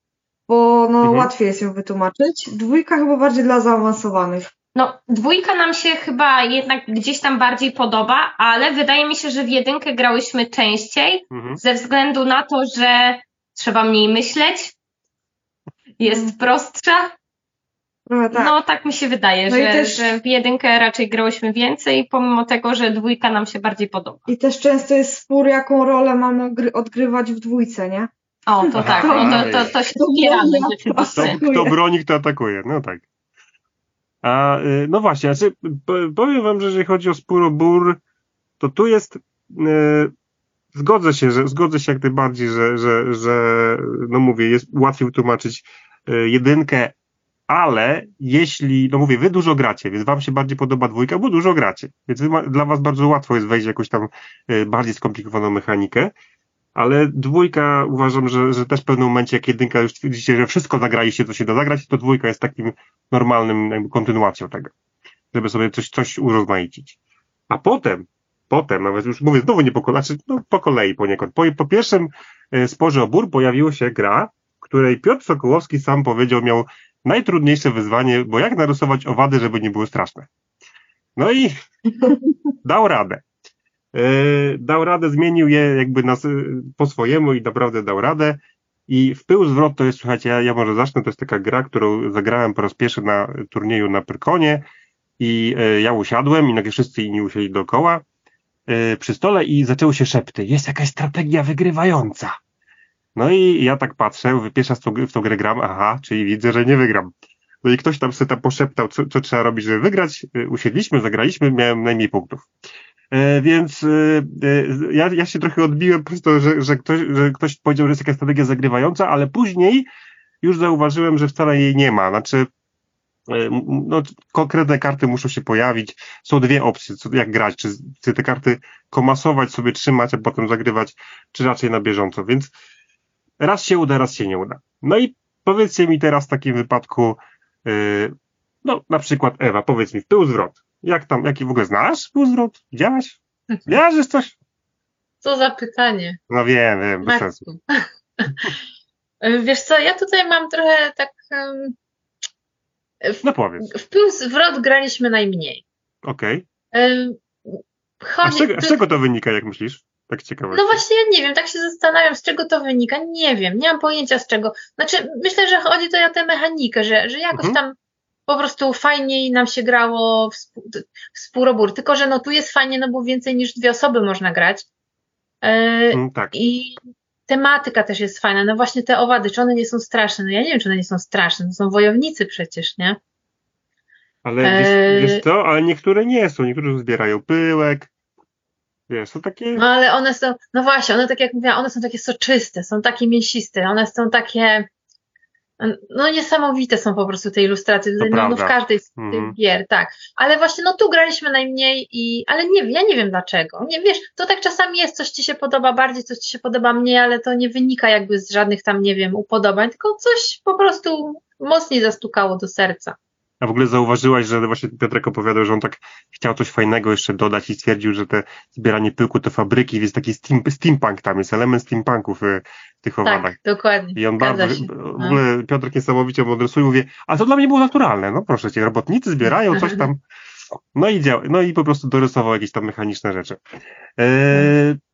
bo no, mhm. łatwiej jest ją wytłumaczyć. Dwójka chyba bardziej dla zaawansowanych. No, dwójka nam się chyba jednak gdzieś tam bardziej podoba, ale wydaje mi się, że w jedynkę grałyśmy częściej, mhm. ze względu na to, że trzeba mniej myśleć, jest mhm. prostsza. No tak. no tak mi się wydaje, no że, też... że w jedynkę raczej grałyśmy więcej, pomimo tego, że dwójka nam się bardziej podoba. I też często jest spór, jaką rolę mamy odgrywać w dwójce, nie? O, to tak, no to, to, to się spieramy kto broni, kto atakuje, no tak. A, y, no właśnie, znaczy, powiem wam, że jeżeli chodzi o spór o bór, to tu jest, y, zgodzę się, że zgodzę się jak najbardziej, że, że, że no mówię, jest łatwiej wytłumaczyć y, jedynkę, ale jeśli, no mówię, wy dużo gracie, więc wam się bardziej podoba dwójka, bo dużo gracie, więc dla was bardzo łatwo jest wejść w jakąś tam bardziej skomplikowaną mechanikę, ale dwójka uważam, że, że też w pewnym momencie, jak jedynka już twierdzicie, że wszystko zagraliście, co się da zagrać, to dwójka jest takim normalnym jakby kontynuacją tego, żeby sobie coś, coś urozmaicić. A potem, potem, nawet już mówię znowu nie po kolei, znaczy no, po kolei poniekąd, po, po pierwszym e, sporze o bór pojawiła się gra, której Piotr Sokołowski sam powiedział, miał najtrudniejsze wyzwanie, bo jak narysować owady, żeby nie były straszne. No i dał radę. E, dał radę, zmienił je jakby nas, po swojemu i naprawdę dał radę. I w pył zwrot to jest, słuchajcie, ja, ja może zacznę, to jest taka gra, którą zagrałem po raz pierwszy na turnieju na Pyrkonie i e, ja usiadłem i nagle wszyscy inni usiedli dookoła e, przy stole i zaczęły się szepty. Jest jakaś strategia wygrywająca. No i ja tak patrzę, pierwszy raz w tą grę gram, aha, czyli widzę, że nie wygram. No i ktoś tam sobie tam poszeptał, co, co trzeba robić, żeby wygrać. Usiedliśmy, zagraliśmy, miałem najmniej punktów. E, więc e, e, ja, ja się trochę odbiłem po prostu, że, że, ktoś, że ktoś powiedział, że jest jakaś strategia zagrywająca, ale później już zauważyłem, że wcale jej nie ma. Znaczy, no, konkretne karty muszą się pojawić. Są dwie opcje, co, jak grać. Czy, czy te karty komasować, sobie trzymać, a potem zagrywać, czy raczej na bieżąco. Więc raz się uda, raz się nie uda. No i powiedzcie mi teraz w takim wypadku, no na przykład Ewa, powiedz mi w tył zwrot. Jak tam, jaki w ogóle znasz półzwrot? Widziałaś? Widziałaś coś? Co za pytanie. No wiem, wiem, bez sensu. Wiesz co, ja tutaj mam trochę tak... W, no powiedz. W pył zwrot graliśmy najmniej. Okej. Okay. Z czego, z czego to wynika, jak myślisz? Tak ciekawe. No właśnie, ja nie wiem, tak się zastanawiam, z czego to wynika. Nie wiem, nie mam pojęcia z czego. Znaczy, myślę, że chodzi tutaj o tę mechanikę, że, że jakoś mhm. tam po prostu fajniej nam się grało w, w spórobór. Tylko, że no tu jest fajnie, no bo więcej niż dwie osoby można grać. Yy, tak. I tematyka też jest fajna. No właśnie te owady, czy one nie są straszne? No ja nie wiem, czy one nie są straszne. To są wojownicy przecież, nie? Ale wiesz, e, wiesz co? Ale niektóre nie są. Niektórzy zbierają pyłek. Wiesz, są takie... No ale one są, no właśnie, one tak jak mówiłam, one są takie soczyste, są takie mięsiste, one są takie no niesamowite są po prostu te ilustracje, no, no, w każdej z tych mhm. gier, tak. Ale właśnie no tu graliśmy najmniej i, ale nie ja nie wiem dlaczego. Nie wiesz, to tak czasami jest, coś ci się podoba bardziej, coś ci się podoba mniej, ale to nie wynika jakby z żadnych tam, nie wiem, upodobań, tylko coś po prostu mocniej zastukało do serca. A w ogóle zauważyłaś, że właśnie Piotrek opowiadał, że on tak chciał coś fajnego jeszcze dodać i stwierdził, że te zbieranie pyłku to fabryki, jest taki steam, steampunk tam, jest element steampunków y, w tych owadach. Tak, dokładnie. I on bardzo, w ogóle no. Piotrek niesamowicie mu adresuje, mówię, a to dla mnie było naturalne, no proszę cię, robotnicy zbierają coś tam, no i działa, no i po prostu dorysował jakieś tam mechaniczne rzeczy. E,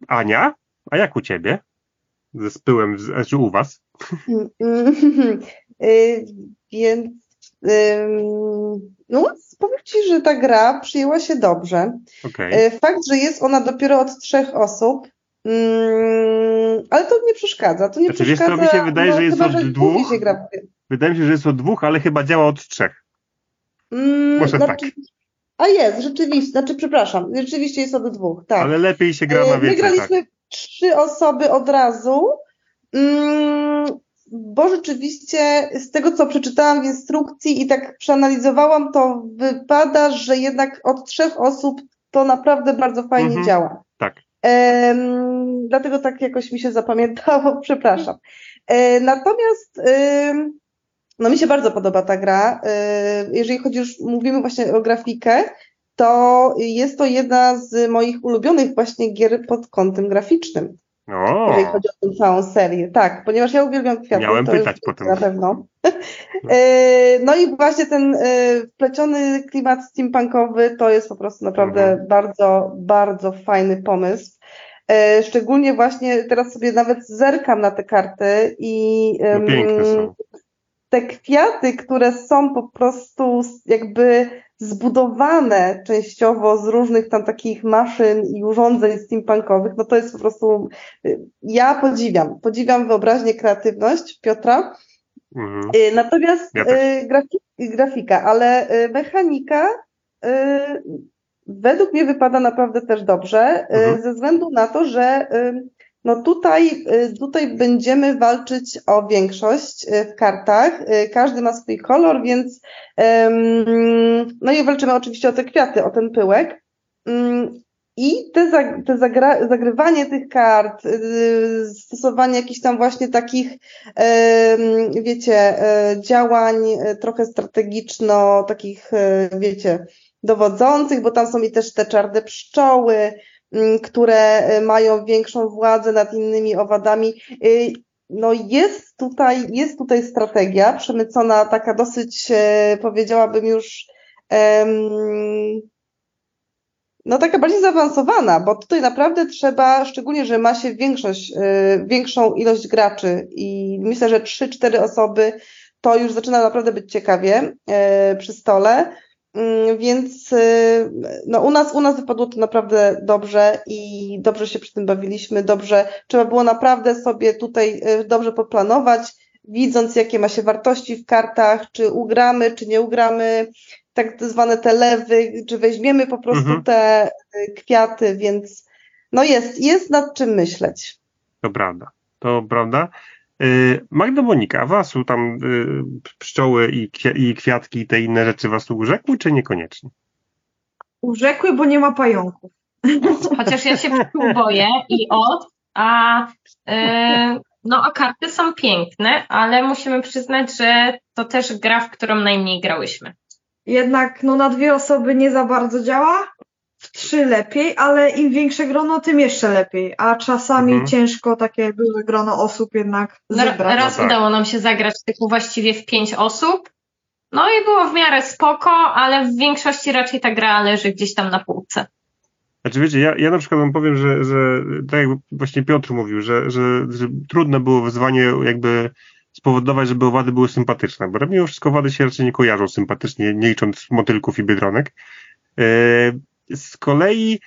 Ania, a jak u ciebie? Ze spyłem, znaczy u was? Y, więc no, powiem Ci, że ta gra przyjęła się dobrze. Okay. Fakt, że jest ona dopiero od trzech osób, mm, ale to nie przeszkadza. To nie znaczy, przeszkadza. Wiesz, to mi się wydaje, no, że jest chyba, od dwóch. Wydaje mi się, że jest od dwóch, ale chyba działa od trzech. Mm, Może znaczy, tak. A jest, rzeczywiście, znaczy przepraszam, rzeczywiście jest od dwóch, tak. Ale lepiej się gra na więcej. My graliśmy tak. trzy osoby od razu. Mm, bo rzeczywiście z tego, co przeczytałam w instrukcji i tak przeanalizowałam, to wypada, że jednak od trzech osób to naprawdę bardzo fajnie mhm. działa. Tak. Dlatego tak jakoś mi się zapamiętało, przepraszam. E, natomiast no mi się bardzo podoba ta gra. E, jeżeli chodzi już, mówimy właśnie o grafikę, to jest to jedna z moich ulubionych właśnie gier pod kątem graficznym. O. jeżeli chodzi o tę całą serię. Tak, ponieważ ja uwielbiam kwiaty. Miałem to pytać potem. Na pewno. E, no i właśnie ten e, wpleciony klimat steampunkowy to jest po prostu naprawdę mhm. bardzo, bardzo fajny pomysł. E, szczególnie właśnie teraz sobie nawet zerkam na te karty i no piękne są. te kwiaty, które są po prostu jakby zbudowane częściowo z różnych tam takich maszyn i urządzeń steampunkowych, no to jest po prostu, y, ja podziwiam, podziwiam wyobraźnię, kreatywność Piotra, mhm. Y, natomiast ja y, grafika, grafika, ale mechanika według mnie wypada naprawdę też dobrze, mhm. ze względu na to, że no tutaj, y, tutaj będziemy walczyć o większość y, w kartach. Y, każdy ma swój kolor, więc no i walczymy oczywiście o te kwiaty, o ten pyłek. Mm, I te, te zagra, zagrywanie tych kart, stosowanie jakichś tam właśnie takich, wiecie, działań trochę strategiczno, takich, wiecie, dowodzących, bo tam są i też te czarne pszczoły, które y, mają większą władzę nad innymi owadami. Y, no jest tutaj, jest tutaj strategia przemycona taka dosyć, e, powiedziałabym już, no taka bardziej zaawansowana, bo tutaj naprawdę trzeba, szczególnie, że ma się większość, e, większą ilość graczy i myślę, że 3-4 osoby to już zaczyna naprawdę być ciekawie e, przy stole. Mm, więc y, no, u, nas, u nas wypadło to naprawdę dobrze i dobrze się przy tym bawiliśmy, dobrze, trzeba było naprawdę sobie tutaj y, dobrze poplanować, widząc jakie ma się wartości w kartach, czy ugramy, czy nie ugramy, tak zwane te lewy, czy weźmiemy po prostu mhm. te y, kwiaty, więc no jest, jest nad czym myśleć. To prawda, to prawda. Y, Magda Monika, was tam y, pszczoły i, kwiatki i te inne rzeczy was urzekły, czy niekoniecznie? Urzekły, bo nie ma pająków. Chociaż ja się pszczół boję i od, a yy, no a karty są piękne, ale musimy przyznać, że to też gra, w którą najmniej grałyśmy. Jednak no na dwie osoby nie za bardzo działa, trzy lepiej, ale im większe grono, tym jeszcze lepiej. A czasami mhm. ciężko takie duże grono osób jednak no, zebrać. Raz no tak. udało nam się zagrać tylko właściwie w pięć osób. No i było w miarę spoko, ale w większości raczej ta gra leży gdzieś tam na półce. Znaczy wiecie, ja, ja na przykład wam powiem, że, że tak jak właśnie Piotr mówił, że, że, że trudne było wyzwanie jakby spowodować, żeby owady były sympatyczne, bo mimo wszystko owady się raczej nie kojarzą sympatycznie, nie licząc motylków i biedronek. Yy, z kolei,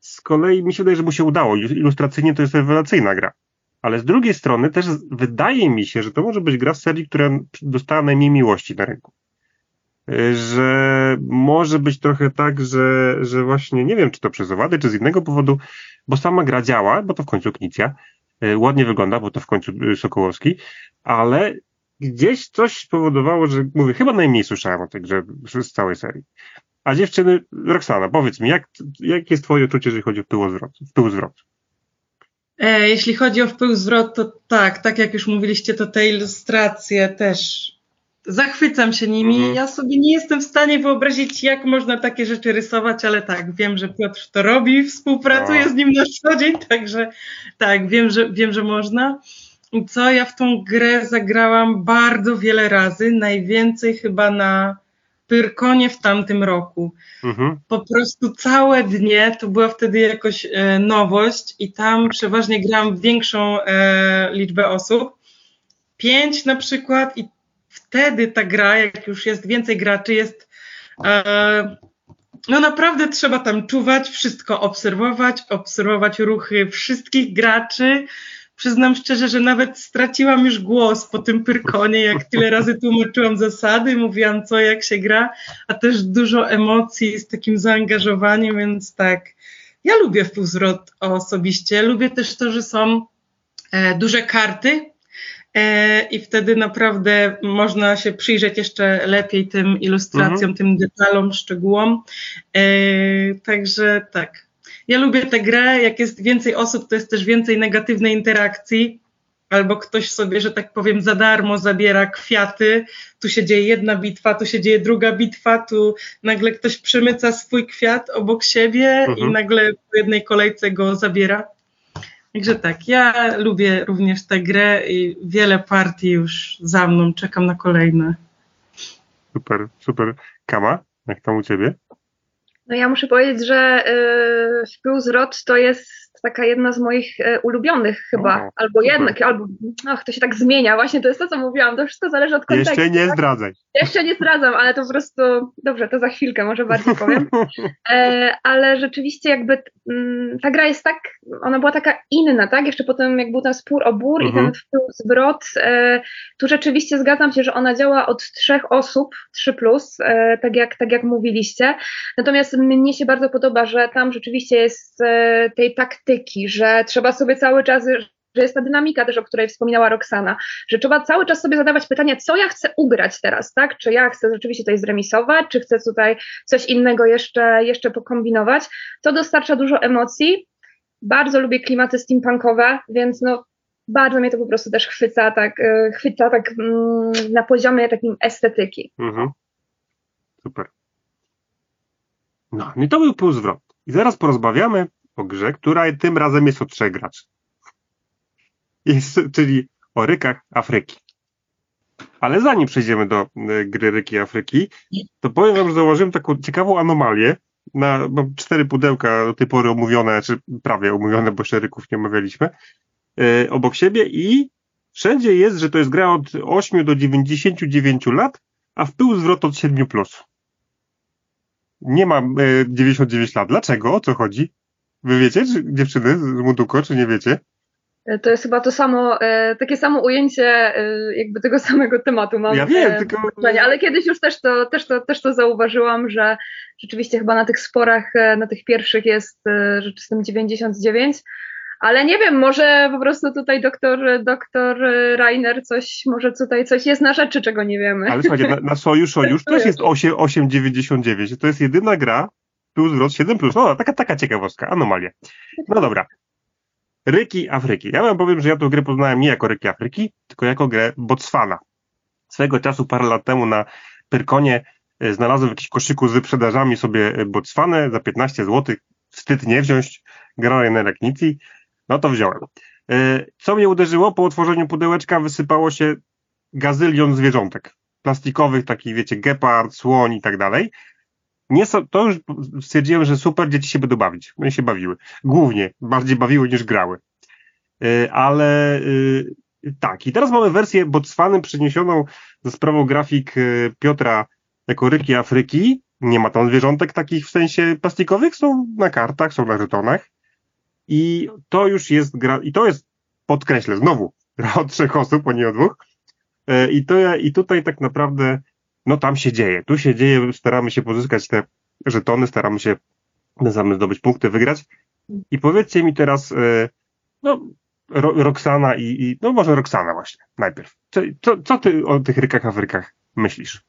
z kolei mi się wydaje, że mu się udało. Ilustracyjnie to jest rewelacyjna gra. Ale z drugiej strony też wydaje mi się, że to może być gra z serii, która dostała najmniej miłości na rynku. Że może być trochę tak, że, że właśnie nie wiem, czy to przez owady, czy z innego powodu, bo sama gra działa, bo to w końcu Knicja, e, ładnie wygląda, bo to w końcu e, Sokołowski, ale gdzieś coś spowodowało, że mówię, chyba najmniej słyszałem o tej grze z całej serii. A dziewczyny, Roxana, powiedz mi, jak, jak jest twoje uczucie, jeżeli chodzi o wpływ zwrot? Zwrot? E, jeśli chodzi o wpływ zwrot, to tak, tak jak już mówiliście, to te ilustracje też zachwycam się nimi. Mhm. Ja sobie nie jestem w stanie wyobrazić, jak można takie rzeczy rysować, ale tak, wiem, że Piotr to robi, współpracuję no. z nim na co dzień, także tak, wiem, że, wiem, że można. Co, ja w tą grę zagrałam bardzo wiele razy, najwięcej chyba na Pyrkonie w tamtym roku. Mhm. Po prostu całe dnie, to była wtedy jakoś e, nowość i tam przeważnie grałam większą e, liczbę osób. Pięć na przykład i wtedy ta gra, jak już jest więcej graczy, jest e, no naprawdę trzeba tam czuwać, wszystko obserwować, obserwować ruchy wszystkich graczy, przyznam szczerze, że nawet straciłam już głos po tym Pyrkonie, jak tyle razy tłumaczyłam zasady, mówiłam co, jak się gra, a też dużo emocji z takim zaangażowaniem, więc tak. Ja lubię wpółzwrot osobiście. Lubię też to, że są e, duże karty, e, i wtedy naprawdę można się przyjrzeć jeszcze lepiej tym ilustracjom, mhm. tym detalom, szczegółom. E, także tak, ja lubię tę grę, jak jest więcej osób, to jest też więcej negatywnej interakcji, albo ktoś sobie, że tak powiem, za darmo zabiera kwiaty, tu się dzieje jedna bitwa, tu się dzieje druga bitwa, tu nagle ktoś przemyca swój kwiat obok siebie mhm. i nagle po jednej kolejce go zabiera. Także tak, ja lubię również tę grę i wiele partii już za mną, czekam na kolejne. Super, super. Kama, jak tam u ciebie? No ja muszę powiedzieć, że yy, Wpływ z Rot to jest taka jedna z moich e, ulubionych chyba, albo jednak, albo, ach, to się tak zmienia, właśnie to jest to, co mówiłam, to wszystko zależy od kontekstu. Jeszcze nie tak? zdradzaj. Jeszcze nie zdradzam, ale to po prostu, dobrze, to za chwilkę może bardziej powiem, e, ale rzeczywiście jakby mm, ta gra jest tak, ona była taka inna, tak, jeszcze potem jak był ten spór o bór mhm. i ten mhm. zwrot, e, tu rzeczywiście zgadzam się, że ona działa od trzech osób, 3+, plus, tak, jak, tak jak mówiliście, natomiast mnie się bardzo podoba, że tam rzeczywiście jest tej taktyki że trzeba sobie cały czas, że jest ta dynamika też, o której wspominała Roxana, że trzeba cały czas sobie zadawać pytanie, co ja chcę ugrać teraz, tak? Czy ja chcę rzeczywiście tutaj zremisować, czy chcę tutaj coś innego jeszcze, jeszcze pokombinować. To dostarcza dużo emocji. Bardzo lubię klimaty steampunkowe, więc no bardzo mnie to po prostu też chwyca tak, e, chwyca tak mm, na poziomie takim estetyki. Mhm. Super. No, i to był półzwrot. I zaraz porozmawiamy o grze, która tym razem jest o trzech graczy. Jest, czyli o rykach Afryki. Ale zanim przejdziemy do e, gry Ryki Afryki, to powiem wam, że założyłem taką ciekawą anomalię. Na, mam cztery pudełka do tej pory omówione, czy prawie omówione, bo jeszcze ryków nie omawialiśmy, yy, obok siebie i wszędzie jest, że to jest gra od 8 do 99 lat, a w pył zwrot od 7+. Plus. Nie mam yy, 99 lat. Dlaczego? O co chodzi? Wy wiecie, czy, dziewczyny z Muduko, czy nie wiecie? E, to jest chyba to samo, e, takie samo ujęcie e, jakby tego samego tematu mam. Ja wiem, tylko... Ale kiedyś już też to, też, to, też to zauważyłam, że rzeczywiście chyba na tych sporach, na tych pierwszych jest rzeczywistym 99, ale nie wiem, może po prostu tutaj doktor, doktor Rainer coś, może tutaj coś jest na rzeczy, czego nie wiemy. Ale słuchajcie, na, na Sojusz Sojusz też jest 8,99. To jest jedyna gra, plus wzrost 7 plus. No, taka, taka ciekawostka, anomalia. No dobra. Ryki Afryki. Ja wam powiem, że ja tę grę poznałem nie jako Ryki Afryki, tylko jako grę Botswana. Swego czasu, parę lat temu na Pyrkonie e, znalazłem w jakimś koszyku z wyprzedażami sobie e, Botswanę za 15 zł. Wstyd nie wziąć. Grałem na Leknicji. No to wziąłem. E, co mnie uderzyło? Po otworzeniu pudełeczka wysypało się gazylion zwierzątek. Plastikowych, takich wiecie, gepard, słoń i tak dalej nie so, to już stwierdziłem, że super, dzieci się będą bawić. One się bawiły. Głównie, bardziej bawiły niż grały. Yy, ale yy, tak, i teraz mamy wersję Botswany przeniesioną ze sprawą grafik yy, Piotra jako ryki Afryki. Nie ma tam zwierzątek takich w sensie plastikowych, są na kartach, są na żetonach. I to już jest gra, i to jest, podkreślę, znowu, od trzech osób, a nie od dwóch. I, to, I tutaj tak naprawdę no tam się dzieje. Tu się dzieje, staramy się pozyskać te żetony, staramy się same zdobyć punkty, wygrać. I powiedzcie mi teraz, e, no, Ro Roxana i, i, no może Roxana właśnie, najpierw. Co, co, co ty o tych rykach Afrykach myślisz?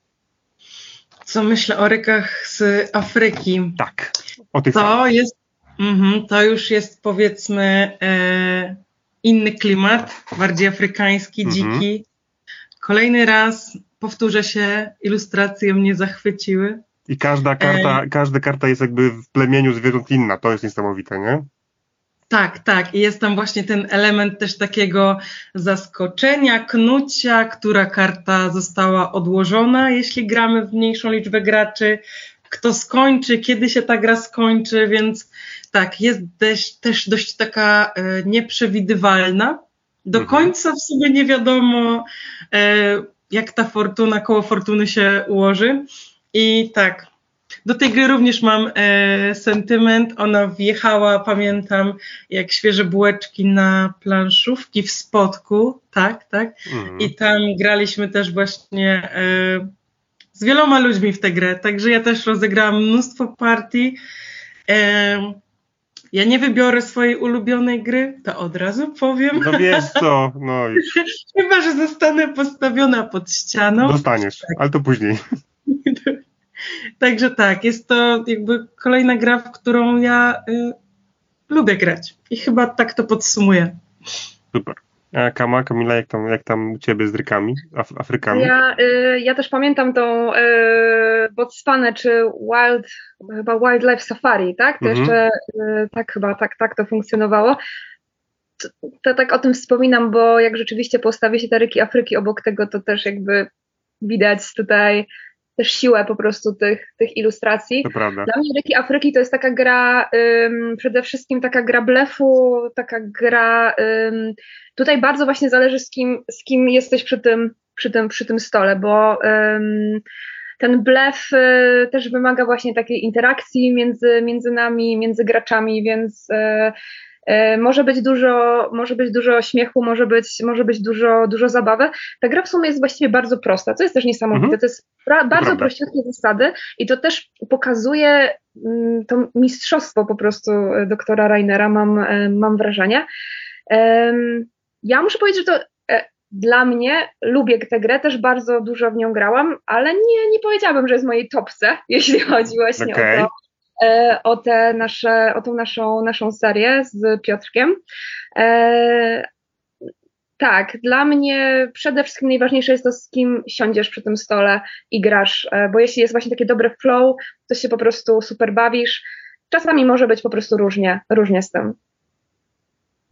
Co myślę o rykach z Afryki? Tak, o tych To samych. jest, mm, to już jest powiedzmy e, inny klimat, bardziej afrykański, mhm. dziki. Kolejny raz powtórzę się, ilustracje mnie zachwyciły. I każda karta, e... każda karta jest jakby w plemieniu zwierząt inna. To jest niesamowite, nie? Tak, tak. I jest tam właśnie ten element też takiego zaskoczenia, knucia, która karta została odłożona, jeśli gramy w mniejszą liczbę graczy, kto skończy, kiedy się ta gra skończy, więc tak, jest też, też dość taka e, nieprzewidywalna. Do mhm. końca w sumie nie wiadomo, e, jak ta fortuna, koło fortuny się ułoży. I tak, do tej gry również mam e, sentyment. Ona wjechała, pamiętam, jak świeże bułeczki na planszówki w Spodku, tak, tak. Mhm. I tam graliśmy też właśnie e, z wieloma ludźmi w tę grę, także ja też rozegrałam mnóstwo partii. E, ja nie wybiorę swojej ulubionej gry, to od razu powiem. No wiesz co, no już. Chyba, że zostanę postawiona pod ścianą. Dostaniesz, tak. ale to później. Także tak, jest to jakby kolejna gra, w którą ja y, lubię grać. I chyba tak to podsumuję. Super. A Kama, Kamila, jak tam, jak tam u Ciebie z rykami, Af Afrykami? Ja, y, ja też pamiętam tą y, Botswanę, czy Wild, chyba Wildlife Safari, tak? To mhm. jeszcze y, tak chyba, tak, tak to funkcjonowało. To, to, tak o tym wspominam, bo jak rzeczywiście postawi się te ryki Afryki obok tego, to też jakby widać tutaj też siłę po prostu tych, tych ilustracji. To prawda. Dla mnie Ryki Afryki to jest taka gra, ym, przede wszystkim taka gra blefu, taka gra, ym, tutaj bardzo właśnie zależy z kim, z kim jesteś przy tym, przy tym, przy tym stole, bo ym, ten blef y, też wymaga właśnie takiej interakcji między, między nami, między graczami, więc y, może być dużo, może być dużo śmiechu, może być, może być dużo, dużo zabawy. Ta gra w sumie jest właściwie bardzo prosta, co jest też niesamowite. Mhm. To jest pra, bardzo prościutkie zasady i to też pokazuje mm, to mistrzostwo po prostu e, doktora Rainera, mam, e, mam wrażenie. Ja muszę powiedzieć, że to dla mnie, lubię tę grę, też bardzo dużo w nią grałam, ale nie, nie powiedziałabym, że jest w mojej topce, jeśli chodzi właśnie okay. o to, E, o, te nasze, o tą naszą, naszą serię z Piotrkiem. E, tak, dla mnie przede wszystkim najważniejsze jest to, z kim siądziesz przy tym stole i grasz, e, bo jeśli jest właśnie takie dobre flow, to się po prostu super bawisz. Czasami może być po prostu różnie, różnie z tym.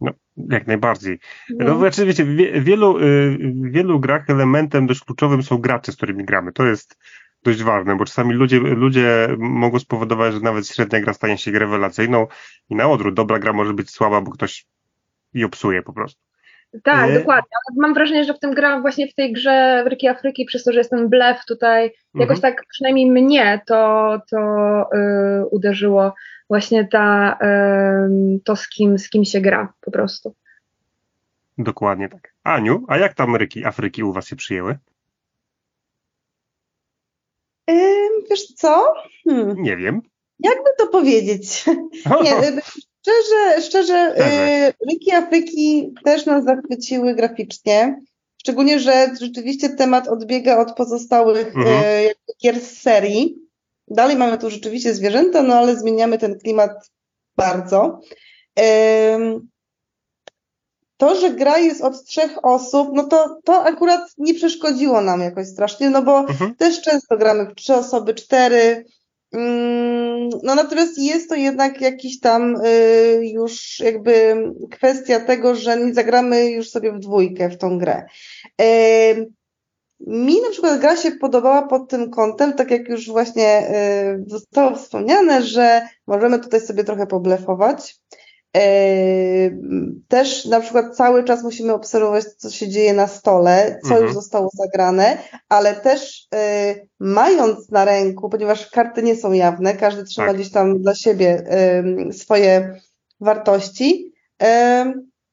No, jak najbardziej. No, no znaczy, wiecie, w wielu, y, w wielu grach elementem dość kluczowym są gracze, z którymi gramy. To jest dość ważne, bo czasami ludzie, ludzie mogą spowodować, że nawet średnia gra stanie się rewelacyjną i na odwrót, dobra gra może być słaba, bo ktoś ją psuje po prostu. Tak, e... dokładnie. Mam wrażenie, że w tym gra, właśnie w tej grze w Ryki Afryki, przez to, że jest ten blef tutaj, mhm. jakoś tak przynajmniej mnie to, to yy, uderzyło właśnie ta, yy, to z kim, z kim się gra po prostu. Dokładnie tak. Aniu, a jak tam Ryki Afryki u Was się przyjęły? Wiesz co? Hmm. Nie wiem. Jakby to powiedzieć? Nie, y, szczerze, szczerze, Ryki Afryki też nas zachwyciły graficznie. Szczególnie, że rzeczywiście temat odbiega od pozostałych mhm. gier z serii. Dalej mamy tu rzeczywiście zwierzęta, no ale zmieniamy ten klimat bardzo. To, że gra jest od trzech osób, no to, to akurat nie przeszkodziło nam jakoś strasznie, no bo mhm. też często gramy w trzy osoby, cztery. Mm, no natomiast jest to jednak jakiś tam y, już jakby kwestia tego, że nie zagramy już sobie w dwójkę w tą grę. Mi na przykład gra się podobała pod tym kątem, tak jak już właśnie y, zostało wspomniane, że możemy tutaj sobie trochę poblefować. Też na przykład cały czas musimy obserwować, co się dzieje na stole, co mhm. już zostało zagrane, ale też y, mając na ręku, ponieważ karty nie są jawne, każdy trzyma tak. gdzieś tam dla siebie y, swoje wartości, y,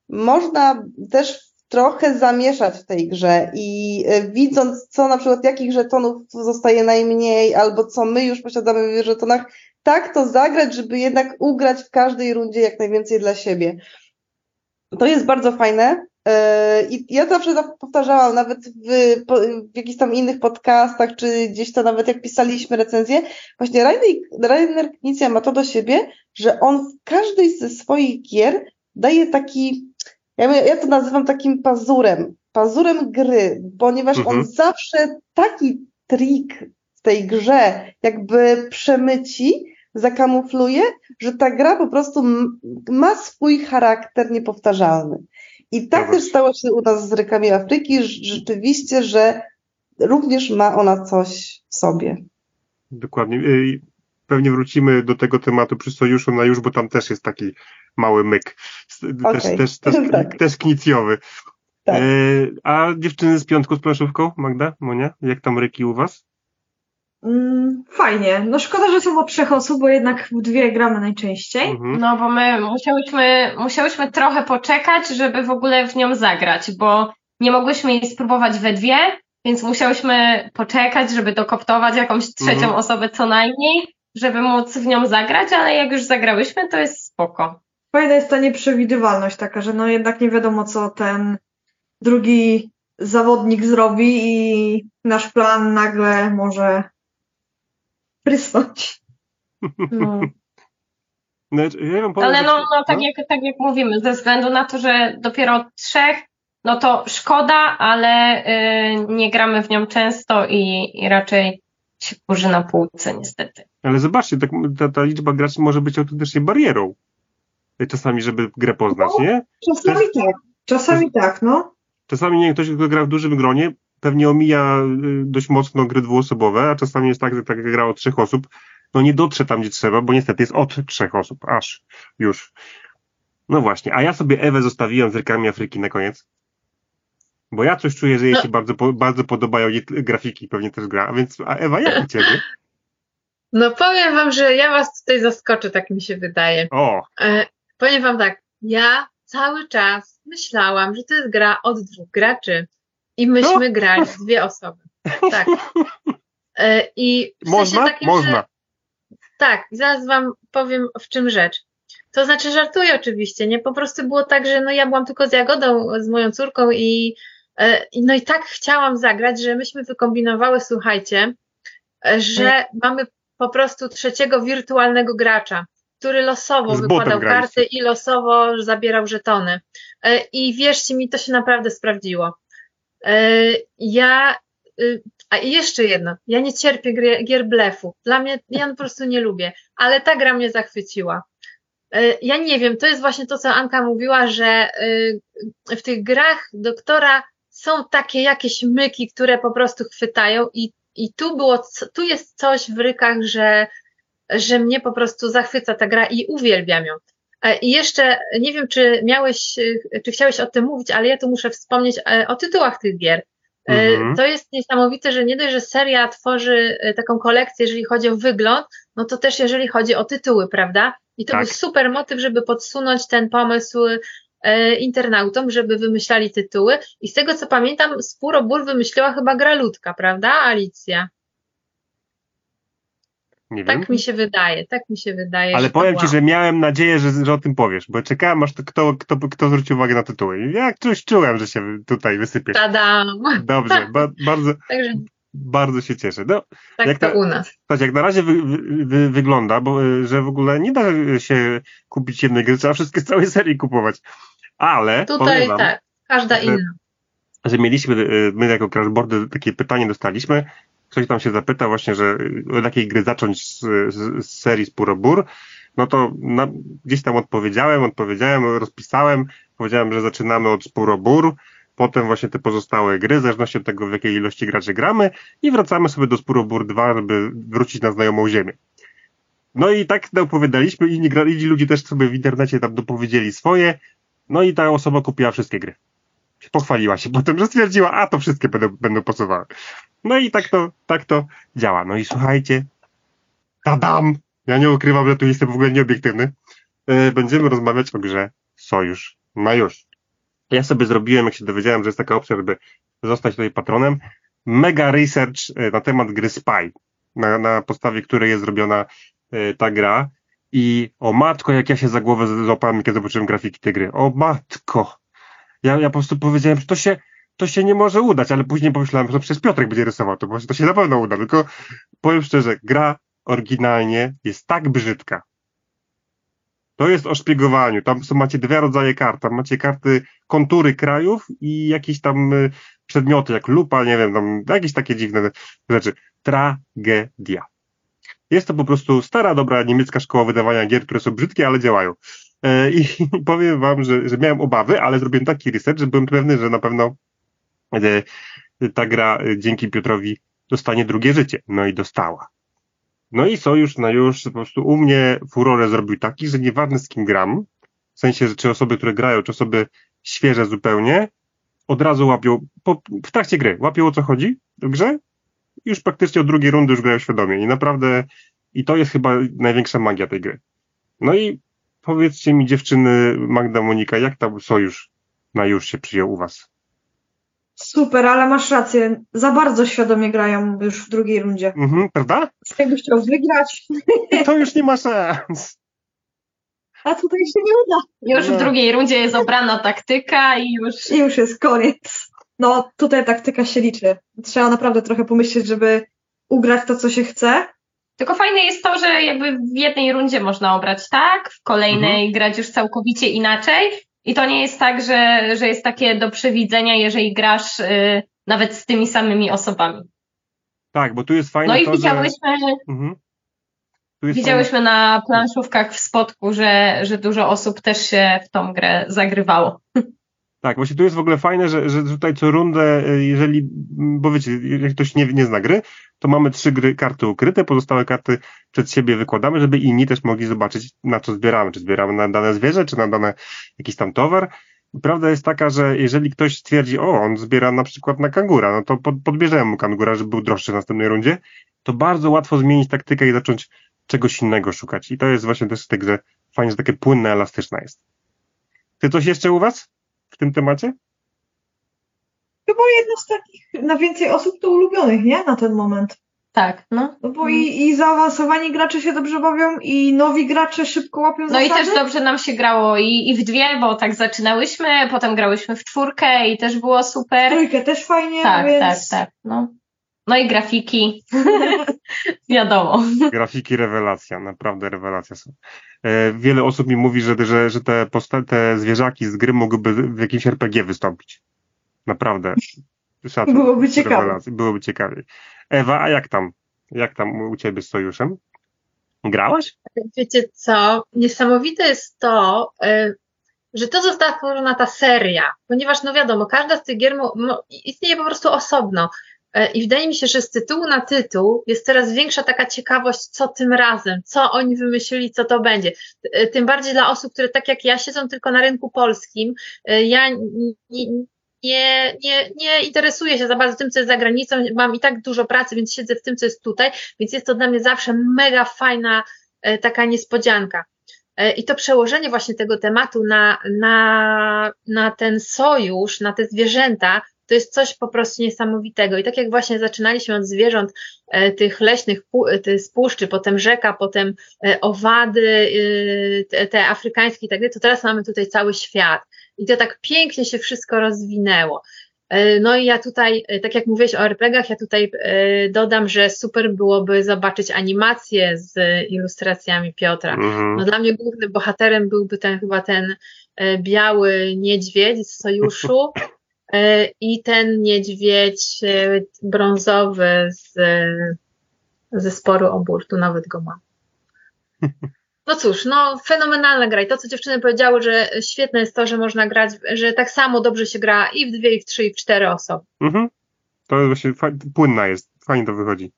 można też trochę zamieszać w tej grze i widząc, co na przykład jakich żetonów zostaje najmniej, albo co my już posiadamy w żetonach, tak to zagrać, żeby jednak ugrać w każdej rundzie jak najwięcej dla siebie. To jest bardzo fajne. E, I ja zawsze powtarzałam, nawet w, w jakichś tam innych podcastach, czy gdzieś to nawet jak pisaliśmy recenzję, właśnie Rainer, Rainer Knizia ma to do siebie, że on w każdej ze swoich gier daje taki, ja, ja to nazywam takim pazurem, pazurem gry, ponieważ mhm. on zawsze taki trik w tej grze jakby przemyci, zakamufluje, że ta gra po prostu ma swój charakter niepowtarzalny. I tak też stało się u nas z rykami Afryki, rzeczywiście, że również ma ona coś w sobie. Dokładnie. Y, pewnie wrócimy do tego tematu przy sojuszu na już, bo tam też jest taki mały myk. Okay. Też, też, też, tak. też knicjowy. Tak. E, a dziewczyny z piątku z planszówką, Magda, Monia, jak tam ryki u was? Mm, fajnie. No szkoda, że są od trzech osób, bo jednak w dwie gramy najczęściej. Mhm. No bo my musiałyśmy, musiałyśmy trochę poczekać, żeby w ogóle w nią zagrać, bo nie mogłyśmy jej spróbować we dwie, więc musiałyśmy poczekać, żeby dokoptować jakąś trzecią mhm. osobę co najmniej, żeby móc w nią zagrać, ale jak już zagrałyśmy, to jest spoko. Fajna jest ta nieprzewidywalność taka, że no jednak nie wiadomo, co ten drugi zawodnik zrobi i nasz plan nagle może prysnąć. No. No, ja Ale no, no, tak, no? Jak, tak jak mówimy, ze względu na to, że dopiero trzech, no to szkoda, ale y, nie gramy w nią często i, i raczej się kurzy na półce niestety. Ale zobaczcie, tak, ta, ta liczba graczy może być autentycznie barierą. Czasami, żeby grę poznać, no, nie? Czasami tak, czasami tak, no. Czasami nie ktoś, kto gra w dużym gronie, pewnie omija y, dość mocno gry dwuosobowe, a czasami jest tak, że tak gra o trzech osób, no nie dotrze tam, gdzie trzeba, bo niestety jest od trzech osób, aż już. No właśnie, a ja sobie Ewę zostawiłem z rykami Afryki na koniec. Bo ja coś czuję, że jej się no. bardzo, bardzo podobają grafiki, pewnie też gra. A więc, a Ewa, jak u ciebie? No powiem wam, że ja was tutaj zaskoczę, tak mi się wydaje. O. E, powiem wam tak, ja cały czas myślałam, że to jest gra od dwóch graczy. I myśmy no. grali dwie osoby. Tak. E, I w można? Takim, można. Że, tak, zaraz wam powiem w czym rzecz. To znaczy żartuję oczywiście, nie? Po prostu było tak, że no ja byłam tylko z Jagodą, z moją córką i e, no i tak chciałam zagrać, że myśmy wykombinowały, słuchajcie, że hmm. mamy po prostu trzeciego wirtualnego gracza, który losowo wykładał karty i losowo zabierał żetony. E, I wierzcie mi, to się naprawdę sprawdziło. E, ja, y, a jeszcze jedno, ja nie cierpię gier blefu. Dla mnie, ja po prostu nie lubię, ale ta gra mnie zachwyciła. E, ja nie wiem, to jest właśnie to, co Anka mówiła, że y, w tych grach doktora są takie jakieś myki, które po prostu chwytają i, i tu było, tu jest coś w rykach, że, że mnie po prostu zachwyca ta gra i uwielbiam ją. E, I jeszcze nie wiem, czy miałeś, e, czy chciałeś o tym mówić, ale ja tu muszę wspomnieć e, o tytułach tych gier. Mhm. To jest niesamowite, że nie dość, że seria tworzy taką kolekcję, jeżeli chodzi o wygląd, no to też jeżeli chodzi o tytuły, prawda? I to tak. był super motyw, żeby podsunąć ten pomysł internautom, żeby wymyślali tytuły. I z tego co pamiętam, Spuro Ból wymyśliła chyba gra ludka, prawda, Alicja? Nie tak wiem. mi się wydaje, tak mi się wydaje. Ale powiem ci, że miałem nadzieję, że, że o tym powiesz, bo czekałem aż to, kto, kto, kto zwróci uwagę na tytuły. Ja coś czułem, że się tutaj wysypiesz. Tadam. Dobrze, ba, bardzo, Także... bardzo się cieszę. No, tak jak to na, u nas. Tak, jak na razie wy, wy, wygląda, bo, że w ogóle nie da się kupić jednej gry, trzeba wszystkie z całej serii kupować. Ale Tutaj wam, tak, każda że, inna. Że mieliśmy, y, my jako crashboardy takie pytanie dostaliśmy, ktoś tam się zapyta właśnie, że od jakiej gry zacząć z, z, z serii Spurobur, no to na, gdzieś tam odpowiedziałem, odpowiedziałem, rozpisałem, powiedziałem, że zaczynamy od Spurobur, potem właśnie te pozostałe gry, w zależności od tego, w jakiej ilości graczy gramy i wracamy sobie do Spurobur 2, żeby wrócić na znajomą ziemię. No i tak opowiadaliśmy, inni, inni ludzie też sobie w internecie tam dopowiedzieli swoje, no i ta osoba kupiła wszystkie gry. Pochwaliła się potem, że stwierdziła, a to wszystkie będą, będą pasowały. No i tak to, tak to działa. No i słuchajcie, tadam! Ja nie ukrywam, że tu jestem w ogóle nieobiektywny. E, będziemy rozmawiać o grze Sojusz Majusz. Ja sobie zrobiłem, jak się dowiedziałem, że jest taka opcja, żeby zostać tutaj patronem, mega research e, na temat gry Spy, na, na podstawie której jest zrobiona e, ta gra. I o matko, jak ja się za głowę złapałem, kiedy zobaczyłem grafiki tej gry. O matko! Ja, ja po prostu powiedziałem, że to się, to się nie może udać, ale później pomyślałem, że przez Piotrek będzie rysował to, to się na pewno uda, tylko powiem szczerze, gra oryginalnie jest tak brzydka, To jest o szpiegowaniu. Tam są, macie dwa rodzaje kart. Tam macie karty kontury krajów i jakieś tam y, przedmioty, jak lupa, nie wiem, tam jakieś takie dziwne rzeczy. Tragedia. Jest to po prostu stara, dobra niemiecka szkoła wydawania gier, które są brzydkie, ale działają. E, I powiem wam, że, że miałem obawy, ale zrobiłem taki research, że byłem pewny, że na pewno ta gra e, dzięki Piotrowi dostanie drugie życie. No i dostała. No i Sojusz na już po prostu u mnie furorę zrobił taki, że nieważne z kim gram, w sensie, że czy osoby, które grają, czy osoby świeże zupełnie, od razu łapią, po, w trakcie gry, łapią o co chodzi w grze, już praktycznie od drugiej rundy już grają świadomie i naprawdę, i to jest chyba największa magia tej gry. No i powiedzcie mi dziewczyny Magda, Monika, jak tam Sojusz na już się przyjął u was? Super, ale masz rację. Za bardzo świadomie grają już w drugiej rundzie. Mhm, prawda? Jakbyś chciał wygrać. To już nie ma szans. A tutaj się nie uda. Już w drugiej rundzie jest obrana taktyka i już. I już jest koniec. No, tutaj taktyka się liczy. Trzeba naprawdę trochę pomyśleć, żeby ugrać to, co się chce. Tylko fajne jest to, że jakby w jednej rundzie można obrać tak, w kolejnej Mhm. grać już całkowicie inaczej. I to nie jest tak, że, że jest takie do przewidzenia, jeżeli grasz y, nawet z tymi samymi osobami. Tak, bo tu jest fajne No i to, że... widziałyśmy, Mhm. Tu jest widziałyśmy na planszówkach w spotku, że, że dużo osób też się w tą grę zagrywało. Tak, właśnie tu jest w ogóle fajne, że, że tutaj co rundę, y, jeżeli, bo wiecie, jak ktoś nie, nie zna gry, to mamy trzy gry, karty ukryte, pozostałe karty przed siebie wykładamy, żeby inni też mogli zobaczyć, na co zbieramy. Czy zbieramy na dane zwierzę, czy na dane jakiś tam towar. Prawda jest taka, że jeżeli ktoś stwierdzi, o, on zbiera na przykład na kangura, no to pod, podbierzemy mu kangura, żeby był droższy w następnej rundzie, to bardzo łatwo zmienić taktykę i zacząć czegoś innego szukać. I to jest właśnie też w tej grze fajnie, że takie płynne, elastyczne jest. Ty coś jeszcze u was w tym temacie? Chyba jedno z takich na więcej osób to ulubionych, nie? Na ten moment. Tak, no. No bo i, i zaawansowani gracze się dobrze bawią, i nowi gracze szybko łapią No i też dobrze nam się grało i, i w dwie, bo tak zaczynałyśmy, potem grałyśmy w czwórkę i też było super. Trójkę też fajnie, Tak, więc... tak, tak. No. no i grafiki. Wiadomo. Grafiki rewelacja, naprawdę rewelacja są. E, wiele osób mi mówi, że, że, że te, posta- te zwierzaki z gry mogłyby w jakimś RPG wystąpić. Naprawdę. Szacun. Byłoby. Rewelacja. Byłoby ciekawie. Ewa, a jak tam? Jak tam u ciebie z sojuszem? Grałaś? Wiecie co? Niesamowite jest to, y, że to została stworzona ta seria, ponieważ no wiadomo, każda z tych gier istnieje po prostu osobno. Y, I wydaje mi się, że z tytułu na tytuł jest coraz większa taka ciekawość, co tym razem, co oni wymyślili, co to będzie. Y, Tym bardziej dla osób, które tak jak ja siedzą tylko na rynku polskim. Y, Ja nie, nie, nie, interesuję się za bardzo tym, co jest za granicą. Mam i tak dużo pracy, więc siedzę w tym, co jest tutaj, więc jest to dla mnie zawsze mega fajna e, taka niespodzianka. E, I to przełożenie właśnie tego tematu na, na, na ten sojusz, na te zwierzęta, to jest coś po prostu niesamowitego. I tak jak właśnie zaczynaliśmy od zwierząt e, tych leśnych e, z puszczy, potem rzeka, potem e, owady, e, te, te afrykańskie i tak dalej, to teraz mamy tutaj cały świat. I to tak pięknie się wszystko rozwinęło. E, No i ja tutaj, e, tak jak mówiłeś o RPGach, ja tutaj e, dodam, że super byłoby zobaczyć animację z ilustracjami Piotra. Mhm. No dla mnie głównym bohaterem byłby ten chyba ten biały niedźwiedź z sojuszu i ten niedźwiedź brązowy z, ze sporu o burtu, nawet go mam. No cóż, no fenomenalna gra i to, co dziewczyny powiedziały, że świetne jest to, że można grać, że tak samo dobrze się gra i w dwie, i w trzy, i w cztery osoby. Mhm. To jest właśnie fa- płynna jest, fajnie to wychodzi.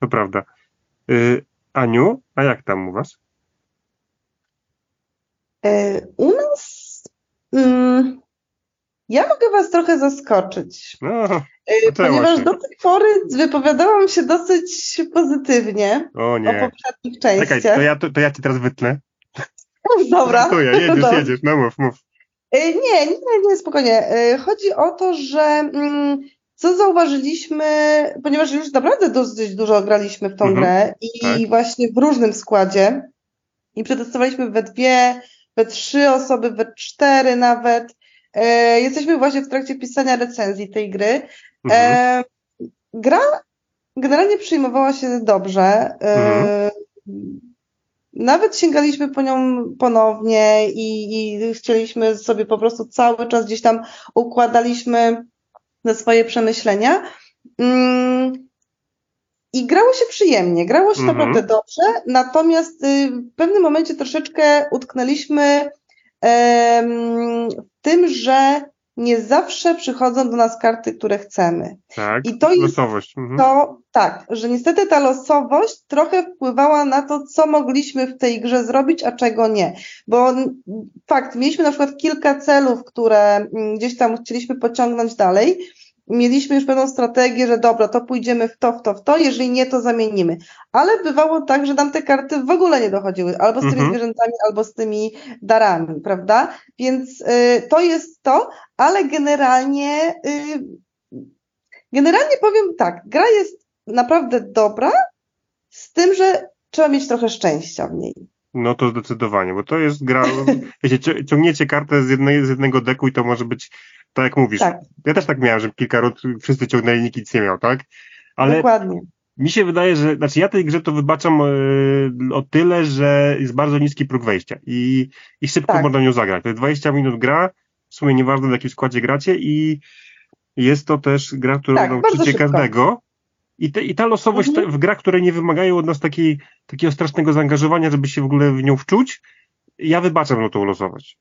To prawda. Y, Aniu, a jak tam u was? E, U nas. Mm, ja mogę Was trochę zaskoczyć, No, e, Zaczęło ponieważ do tej pory wypowiadałam się dosyć pozytywnie o o nie. poprzednich Czekaj, częściach. to ja, to, to ja ci teraz wytnę. Dobra. Dziękuję, jedziesz, Dobra. jedziesz, no mów, mów. E, Nie, nie, nie, spokojnie. E, Chodzi o to, że mm, co zauważyliśmy, ponieważ już naprawdę dosyć dużo graliśmy w tą Mhm, grę i tak. właśnie w różnym składzie i przetestowaliśmy we dwie, we trzy osoby, we cztery nawet. E, Jesteśmy właśnie w trakcie pisania recenzji tej gry. Mhm. E, gra generalnie przyjmowała się dobrze. E, Mhm. nawet sięgaliśmy po nią ponownie i, i chcieliśmy sobie po prostu cały czas gdzieś tam układaliśmy na swoje przemyślenia. Mm, I grało się przyjemnie, grało się mhm. naprawdę dobrze, natomiast y, w pewnym momencie troszeczkę utknęliśmy w tym, że nie zawsze przychodzą do nas karty, które chcemy. Tak, I to losowość. Mhm. to, tak, że niestety ta losowość trochę wpływała na to, co mogliśmy w tej grze zrobić, a czego nie. Bo fakt, mieliśmy na przykład kilka celów, które mm, gdzieś tam chcieliśmy pociągnąć dalej, mieliśmy już pewną strategię, że dobra, to pójdziemy w to, w to, w to, jeżeli nie, to zamienimy. Ale bywało tak, że nam te karty w ogóle nie dochodziły, albo z tymi mhm. zwierzętami, albo z tymi darami, prawda? Więc y, to jest to, ale generalnie, y, generalnie powiem tak, gra jest naprawdę dobra, z tym, że trzeba mieć trochę szczęścia w niej. No to zdecydowanie, bo to jest gra, wiecie, ciągniecie kartę z, jednej, z jednego deku i to może być tak jak mówisz. Tak. Ja też tak miałem, że kilka rund wszyscy ciągnęli, nikt nic nie miał, tak? Ale Dokładnie. Mi się wydaje, że, znaczy ja tej grze to wybaczam e, o tyle, że jest bardzo niski próg wejścia i, i szybko tak. można nią zagrać. To jest 20 minut gra, w sumie nieważne w jakim składzie gracie i jest to też gra, którą tak, nauczycie każdego. I, te, I ta losowość mhm. w grach, które nie wymagają od nas takiej, takiego strasznego zaangażowania, żeby się w ogóle w nią wczuć, ja wybaczam na tą losowość.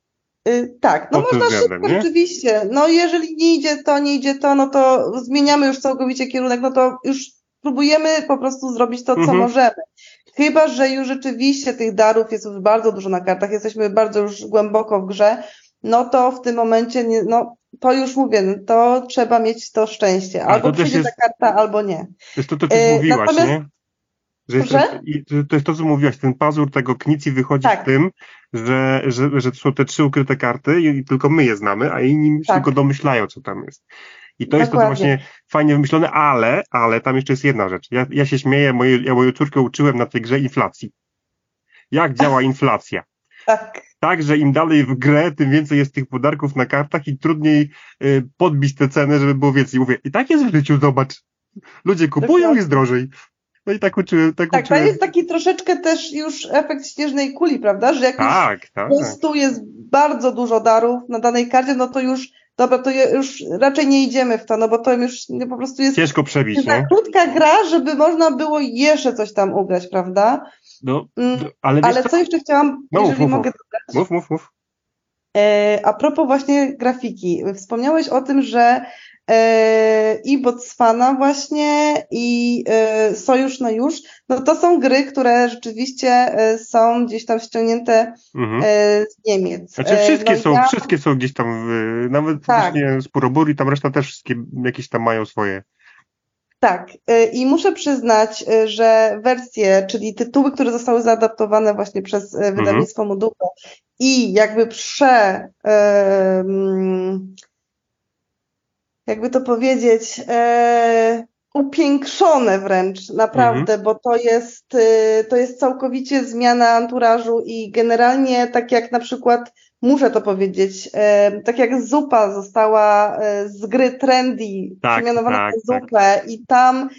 Y, tak, no można szybko, nie? oczywiście. No jeżeli nie idzie to, nie idzie to, no to zmieniamy już całkowicie kierunek, no to już próbujemy po prostu zrobić to, co mhm. możemy. Chyba, że już rzeczywiście tych darów jest już bardzo dużo na kartach, jesteśmy bardzo już głęboko w grze, no to w tym momencie, nie, no to już mówię, no to trzeba mieć to szczęście. Albo przyjdzie jest, ta karta, albo nie. To jest to, co ty y, mówiłaś, Natomiast, nie? Że jest, to jest to, co mówiłaś, ten pazur tego knici wychodzi tak. w tym, że, że, że są te trzy ukryte karty i tylko my je znamy, a inni tak. tylko domyślają, co tam jest. I to Dokładnie. jest to właśnie fajnie wymyślone, ale, ale tam jeszcze jest jedna rzecz. Ja, ja się śmieję, moje, ja moją córkę uczyłem na tej grze inflacji. Jak działa inflacja? Tak. Tak, że im dalej w grę, tym więcej jest tych podarków na kartach i trudniej y, podbić te ceny, żeby było więcej. Mówię, i tak jest w życiu, zobacz. Ludzie kupują, jest drożej. No i tak uczyłem. Tak, tak uczyłem. to jest taki troszeczkę też już efekt śnieżnej kuli, prawda? Że jak tak, już tak, po prostu jest bardzo dużo darów na danej karcie, no to już dobra, to już raczej nie idziemy w to, no bo to już po prostu jest ciężko przebić, ta krótka gra, żeby można było jeszcze coś tam ugrać, prawda? No, mm, ale, ale co? co jeszcze chciałam, no, jeżeli mów, mogę mów. dodać. Mów, mów, mów. E, a propos właśnie grafiki. Wspomniałeś o tym, że i Botswana właśnie i e, Sojusz na Już, no to są gry, które rzeczywiście e, są gdzieś tam ściągnięte mhm. z Niemiec. Znaczy wszystkie, no są, ja... wszystkie są gdzieś tam, nawet tak. właśnie z Puroburi, tam reszta też wszystkie jakieś tam mają swoje tak, i muszę przyznać, że wersje, czyli tytuły, które zostały zaadaptowane właśnie przez wydawnictwo mhm. I jakby prze, jakby to powiedzieć, e, upiększone wręcz, naprawdę, mhm. bo to jest, e, to jest całkowicie zmiana anturażu i generalnie tak jak na przykład, muszę to powiedzieć, e, tak jak zupa została e, z gry Trendy tak, przemianowana tak, na zupę tak. i tam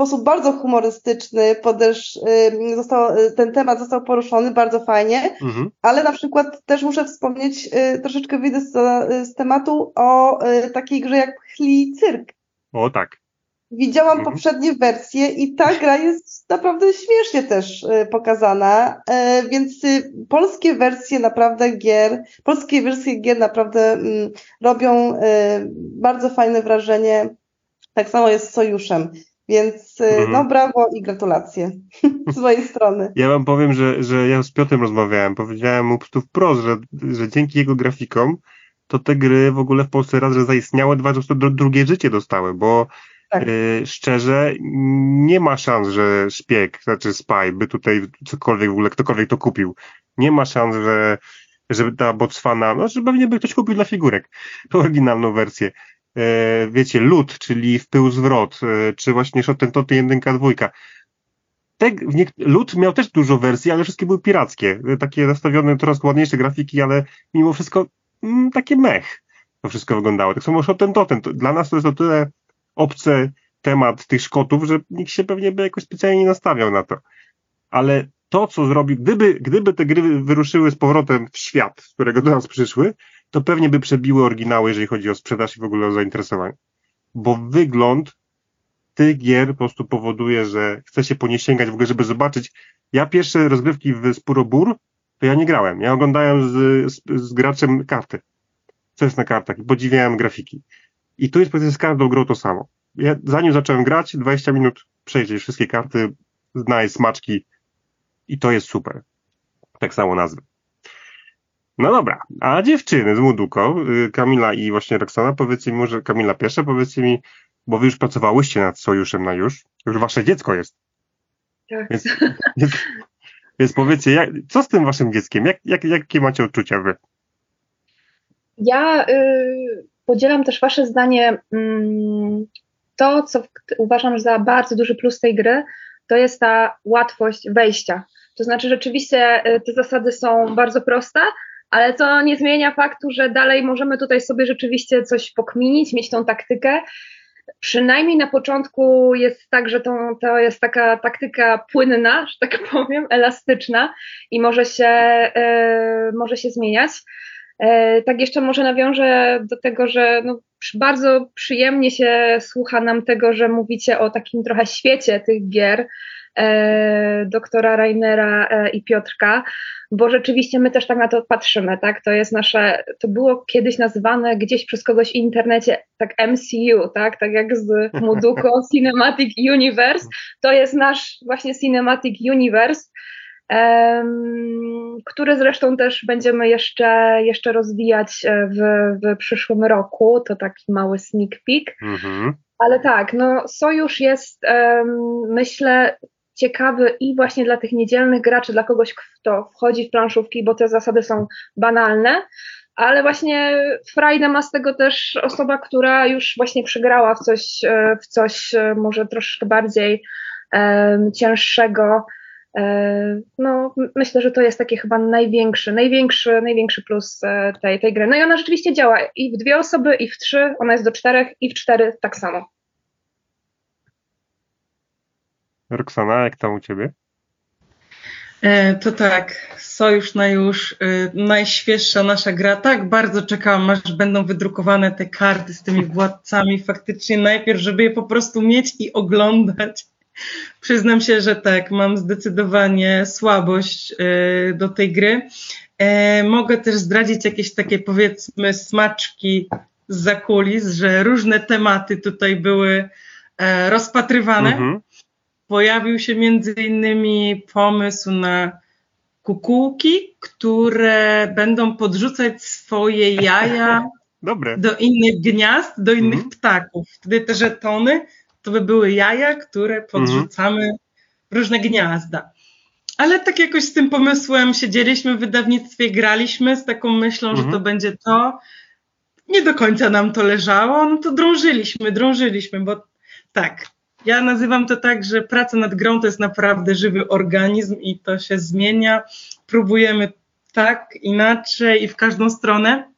sposób bardzo humorystyczny podesz, y, został, y, ten temat został poruszony bardzo fajnie, mhm. ale na przykład też muszę wspomnieć, y, troszeczkę wyjdę z, z tematu o takiej grze jak Chli Cyrk. O tak. Widziałam mhm. poprzednie wersje i ta gra jest naprawdę śmiesznie też pokazana, więc polskie wersje naprawdę gier, polskie wersje gier naprawdę mm, robią bardzo fajne wrażenie. Tak samo jest z Sojuszem. Więc y, mhm. no brawo i gratulacje z mojej strony. Ja wam powiem, że, że ja z Piotrem rozmawiałem, powiedziałem mu tu wprost, że, że dzięki jego grafikom to te gry w ogóle w Polsce raz, że zaistniały, dwa, że drugie życie dostały, bo tak. y, szczerze nie ma szans, że szpieg, znaczy spy by tutaj cokolwiek w ogóle, ktokolwiek to kupił. Nie ma szans, że żeby ta Botswana, no, że pewnie by ktoś kupił dla figurek tą oryginalną wersję. E, wiecie, lód, czyli w pył zwrot, e, czy właśnie Shotentoty jedynka, dwójka. Te, lód miał też dużo wersji, ale wszystkie były pirackie. E, takie nastawione, coraz ładniejsze grafiki, ale mimo wszystko mm, takie mech to wszystko wyglądało. Tak samo Shotentoten. Dla nas to jest o tyle obcy temat tych Szkotów, że nikt się pewnie by jakoś specjalnie nie nastawiał na to. Ale to, co zrobi, gdyby, gdyby te gry wyruszyły z powrotem w świat, z którego do nas przyszły, to pewnie by przebiły oryginały, jeżeli chodzi o sprzedaż i w ogóle o zainteresowanie. Bo wygląd tych gier po prostu powoduje, że chce się po nie sięgać w ogóle, żeby zobaczyć. Ja pierwsze rozgrywki w Spurobur, to ja nie grałem. Ja oglądałem z, z, z graczem karty. Co jest na kartach i podziwiałem grafiki. I tu jest powiedzmy z każdą grą to samo. Ja, zanim zacząłem grać, 20 minut przejrzeć wszystkie karty, znaleźć smaczki i to jest super. Tak samo nazwy. No dobra, a dziewczyny z Muduko, y, Kamila i właśnie Roxana, powiedzcie mi, może Kamila pierwsza, powiedzcie mi, bo wy już pracowałyście nad sojuszem na już, już wasze dziecko jest. Tak. Więc, więc, więc powiedzcie, jak, co z tym waszym dzieckiem? Jak, jak, jakie macie odczucia wy? Ja y, podzielam też wasze zdanie. Y, to, co uważam za bardzo duży plus tej gry, to jest ta łatwość wejścia. To znaczy, rzeczywiście y, te zasady są bardzo proste, ale to nie zmienia faktu, że dalej możemy tutaj sobie rzeczywiście coś pokminić, mieć tą taktykę. Przynajmniej na początku jest tak, że to, to jest taka taktyka płynna, że tak powiem, elastyczna i może się, yy, może się zmieniać. Yy, tak jeszcze może nawiążę do tego, że no, bardzo przyjemnie się słucha nam tego, że mówicie o takim trochę świecie tych gier, E, doktora Rainera e, i Piotrka, bo rzeczywiście my też tak na to patrzymy, tak? To jest nasze, to było kiedyś nazywane gdzieś przez kogoś w internecie tak MCU, tak? Tak jak z Muduko Cinematic Universe, to jest nasz właśnie Cinematic Universe, który zresztą też będziemy jeszcze, jeszcze rozwijać e, w, w przyszłym roku, to taki mały sneak peek. Mhm. Ale tak, no Sojusz jest, myślę, ciekawy i właśnie dla tych niedzielnych graczy, dla kogoś, kto wchodzi w planszówki, bo te zasady są banalne, ale właśnie frajdę ma z tego też osoba, która już właśnie przegrała w coś, e, w coś e, może troszkę bardziej um, cięższego. No, myślę, że to jest taki chyba największy, największy, największy plus tej, tej gry. No i ona rzeczywiście działa i w dwie osoby, i w trzy, ona jest do czterech, i w cztery tak samo. Roxana, jak tam u ciebie? E, to tak, Sojusz na już, e, najświeższa nasza gra. Tak, bardzo czekałam, aż będą wydrukowane te karty z tymi władcami faktycznie najpierw, żeby je po prostu mieć i oglądać. Przyznam się, że tak, mam zdecydowanie słabość e, do tej gry. Mogę też zdradzić jakieś takie powiedzmy smaczki z zakulis, że różne tematy tutaj były rozpatrywane. Mhm pojawił się między innymi pomysł na kukułki, które będą podrzucać swoje jaja Dobre. do innych gniazd, do innych mhm. ptaków. Wtedy te żetony to by były jaja, które mhm. podrzucamy w różne gniazda. Ale tak jakoś z tym pomysłem siedzieliśmy w wydawnictwie, graliśmy z taką myślą, że to mhm. będzie to. Nie do końca nam to leżało, no to drążyliśmy, drążyliśmy, bo tak, ja nazywam to tak, że praca nad grą to jest naprawdę żywy organizm i to się zmienia. Próbujemy tak, inaczej i w każdą stronę.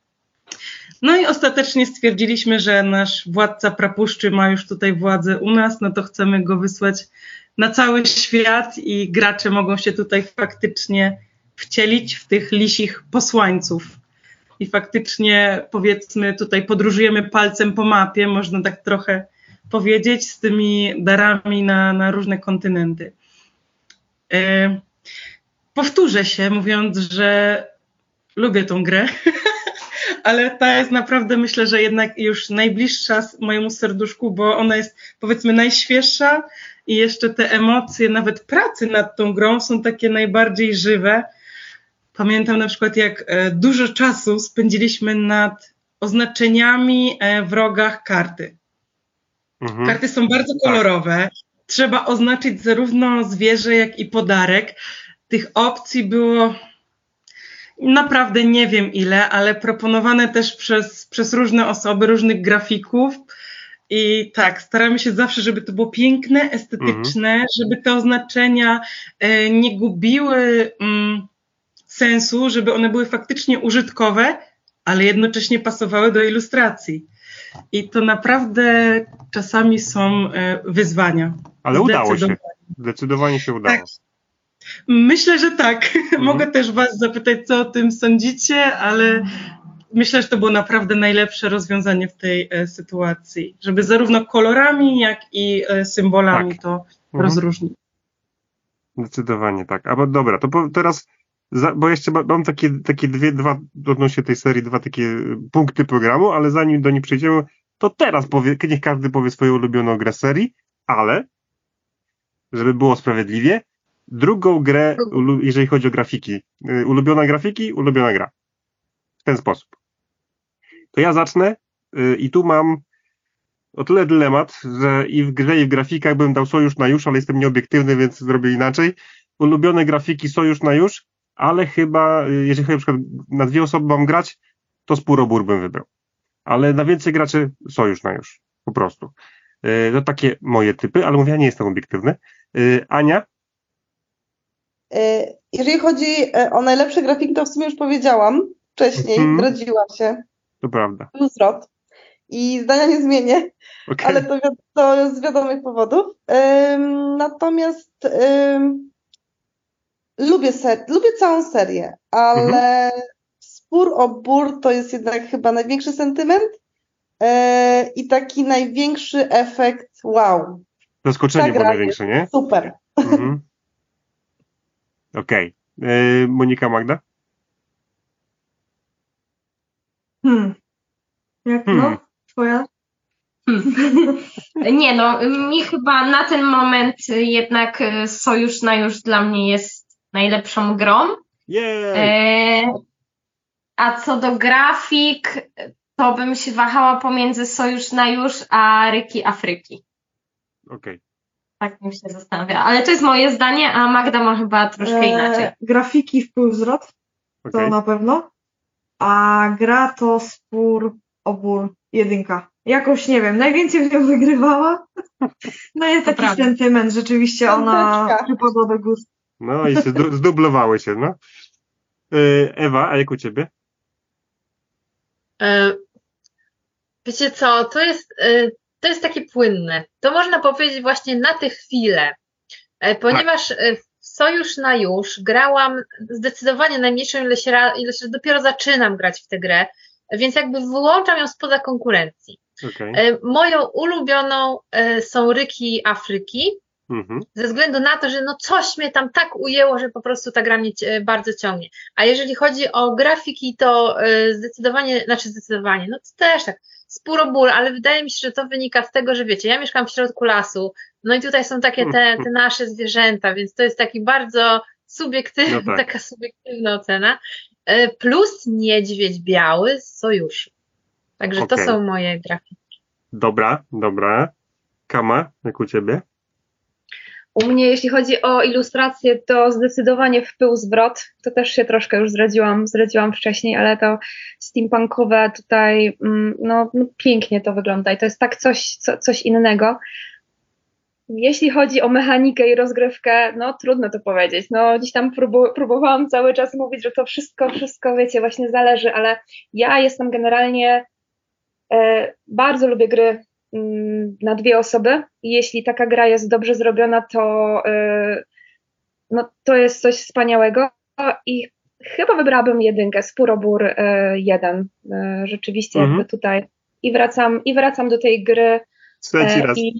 No i ostatecznie stwierdziliśmy, że nasz władca prapuszczy ma już tutaj władzę u nas, no to chcemy go wysłać na cały świat i gracze mogą się tutaj faktycznie wcielić w tych lisich posłańców. I faktycznie powiedzmy tutaj podróżujemy palcem po mapie, można tak trochę powiedzieć z tymi darami na, na różne kontynenty. E, powtórzę się, mówiąc, że lubię tą grę, ale ta jest naprawdę, myślę, że jednak już najbliższa mojemu serduszku, bo ona jest powiedzmy najświeższa i jeszcze te emocje, nawet pracy nad tą grą są takie najbardziej żywe. Pamiętam na przykład, jak e, dużo czasu spędziliśmy nad oznaczeniami e, w rogach karty. Mhm. Karty są bardzo kolorowe. Tak. Trzeba oznaczyć zarówno zwierzę, jak i podarek. Tych opcji było naprawdę nie wiem ile, ale proponowane też przez, przez różne osoby, różnych grafików. I tak, staramy się zawsze, żeby to było piękne, estetyczne, mhm. żeby te oznaczenia e, nie gubiły mm, sensu, żeby one były faktycznie użytkowe, ale jednocześnie pasowały do ilustracji. I to naprawdę czasami są e, wyzwania. Ale udało się. Zdecydowanie się udało. Tak, Myślę, że tak. Mhm. Mogę też Was zapytać, co o tym sądzicie, ale myślę, że to było naprawdę najlepsze rozwiązanie w tej e, sytuacji, żeby zarówno kolorami, jak i e, symbolami tak. to mhm. rozróżnić. Zdecydowanie tak. A bo dobra, to po, teraz, za, bo jeszcze mam takie, takie dwie, dwa, odnośnie tej serii, dwa takie punkty programu, ale zanim do niej przejdziemy, to teraz powie, niech każdy powie swoją ulubioną grę serii, ale, żeby było sprawiedliwie, drugą grę, jeżeli chodzi o grafiki. Y, ulubiona grafiki, ulubiona gra. W ten sposób. To ja zacznę y, i tu mam o tyle dylemat, że i w grze, i w grafikach bym dał sojusz na już, ale jestem nieobiektywny, więc zrobię inaczej. Ulubione grafiki sojusz na już, ale chyba, y, jeżeli na przykład na dwie osoby mam grać, to Spurobór bym wybrał. Ale na więcej graczy sojusz na już. Po prostu. To takie moje typy, ale mówię, ja nie jestem obiektywny. Ania? E, jeżeli chodzi e, o najlepsze grafiki, to w sumie już powiedziałam wcześniej, mm. zdradziłam się. To prawda. Plus rot. I zdania nie zmienię, okay. ale to, to z wiadomych powodów. Um, natomiast um, lubię, ser lubię całą serię, ale mm -hmm. spór o bór to jest jednak chyba największy sentyment e, i taki największy efekt wow. Zaskoczenie było największe, nie? Super. Mm -hmm. Okej. Okay. Monika Magda? Hmm. Jak hmm. no? Twoja? Hmm. Nie no, mi chyba na ten moment jednak y, Sojusz na już dla mnie jest najlepszą grą. E, a co do grafik, to bym się wahała pomiędzy Sojusz na już a Ryki Afryki. Okej. Okay. Tak bym się zastanawia. Ale to jest moje zdanie, a Magda ma chyba troszkę e, inaczej. Grafiki wpływ zwrot, okay. to na pewno. A gra to spór, obór, jedynka. Jakoś nie wiem, najwięcej w nią wygrywała. No jest taki prawda. sentyment, rzeczywiście ona przypadła do gustu. No i się zdublowały się, no. E, Ewa, a jak u ciebie? E, wiecie co, to jest to jest takie płynne. To można powiedzieć właśnie na tę chwilę, e, ponieważ tak. sojusz na już grałam zdecydowanie najmniejszą ilość ilość dopiero zaczynam grać w tę grę, więc jakby wyłączam ją spoza konkurencji. Okay. E, moją ulubioną są ryki Afryki, mhm. ze względu na to, że no coś mnie tam tak ujęło, że po prostu ta gra mnie bardzo ciągnie. A jeżeli chodzi o grafiki, to zdecydowanie, znaczy zdecydowanie, no to też tak, sporo ból, ale wydaje mi się, że to wynika z tego, że wiecie, ja mieszkam w środku lasu, no i tutaj są takie te, te nasze zwierzęta, więc to jest taki bardzo subiektywny, no tak. taka subiektywna ocena. E, plus niedźwiedź biały z sojuszu. Także okay. to są moje grafiki. Dobra, dobra. Kama, jak u ciebie? U mnie, jeśli chodzi o ilustrację, to zdecydowanie w pył zwrot. To też się troszkę już zdradziłam, zdradziłam wcześniej, ale to steampunkowe tutaj, mm, no, no pięknie to wygląda i to jest tak coś, co, coś innego. Jeśli chodzi o mechanikę i rozgrywkę, no trudno to powiedzieć. No gdzieś tam próbu próbowałam cały czas mówić, że to wszystko, wszystko, wiecie, właśnie zależy, ale ja jestem generalnie, e, bardzo lubię gry na dwie osoby. Jeśli taka gra jest dobrze zrobiona, to, y, no, to jest coś wspaniałego i chyba wybrałabym jedynkę, Spurobór y, jeden. Y, rzeczywiście mhm. jakby tutaj i wracam, i wracam do tej gry. Trzeci raz. I,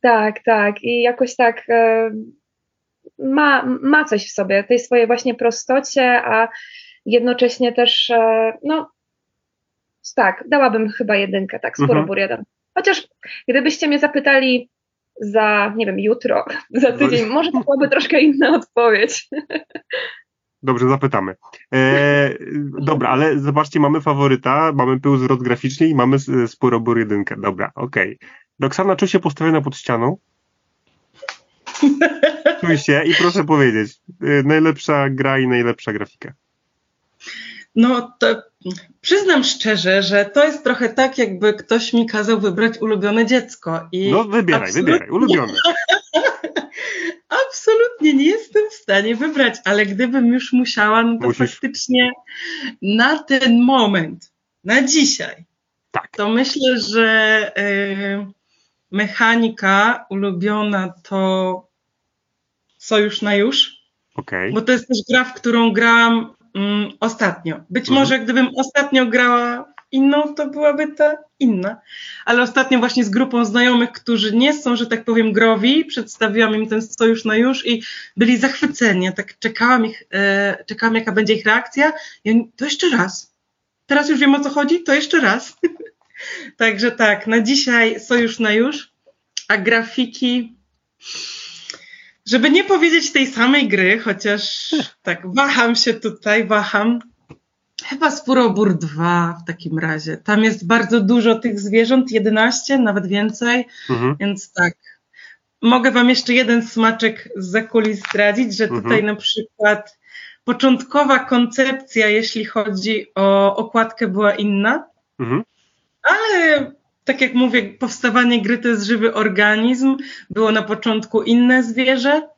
tak, tak. I jakoś tak ma, ma coś w sobie, tej swojej właśnie prostocie, a jednocześnie też, no tak, dałabym chyba jedynkę, tak, Spurobór mhm. jeden. Chociaż gdybyście mnie zapytali za, nie wiem, jutro, za tydzień, może to byłaby troszkę inna odpowiedź. Dobrze, zapytamy. E, dobra, ale zobaczcie, mamy faworyta, mamy pył zwrot graficzny i mamy sporo jedynkę. Dobra, okej. Okay. Roxana się postawiona pod ścianą. Czuj się i proszę powiedzieć, e, najlepsza gra i najlepsza grafika. No to przyznam szczerze, że to jest trochę tak, jakby ktoś mi kazał wybrać ulubione dziecko. I no wybieraj, absolutnie... wybieraj, ulubione. absolutnie nie jestem w stanie wybrać, ale gdybym już musiała, no to Musisz. faktycznie na ten moment, na dzisiaj, tak. to myślę, że y, mechanika ulubiona to Sojusz na już. Okay. Bo to jest też gra, w którą grałam mm, ostatnio. Być mhm. może gdybym ostatnio grała inną, to byłaby ta inna. Ale ostatnio właśnie z grupą znajomych, którzy nie są, że tak powiem, growi, przedstawiłam im ten sojusz na już i byli zachwyceni. Ja tak czekałam, ich, e, czekałam jaka będzie ich reakcja. I oni, to jeszcze raz. Teraz już wiem o co chodzi, to jeszcze raz. Także tak, na dzisiaj sojusz na już, a grafiki żeby nie powiedzieć tej samej gry, chociaż tak, waham się tutaj, waham. Chyba Spurobór 2 w takim razie. Tam jest bardzo dużo tych zwierząt, 11, nawet więcej, mhm. więc tak. Mogę Wam jeszcze jeden smaczek z zakulis zdradzić, że tutaj mhm. na przykład początkowa koncepcja, jeśli chodzi o okładkę, była inna, mhm. ale tak jak mówię, powstawanie gry to jest żywy organizm. Było na początku inne zwierzę,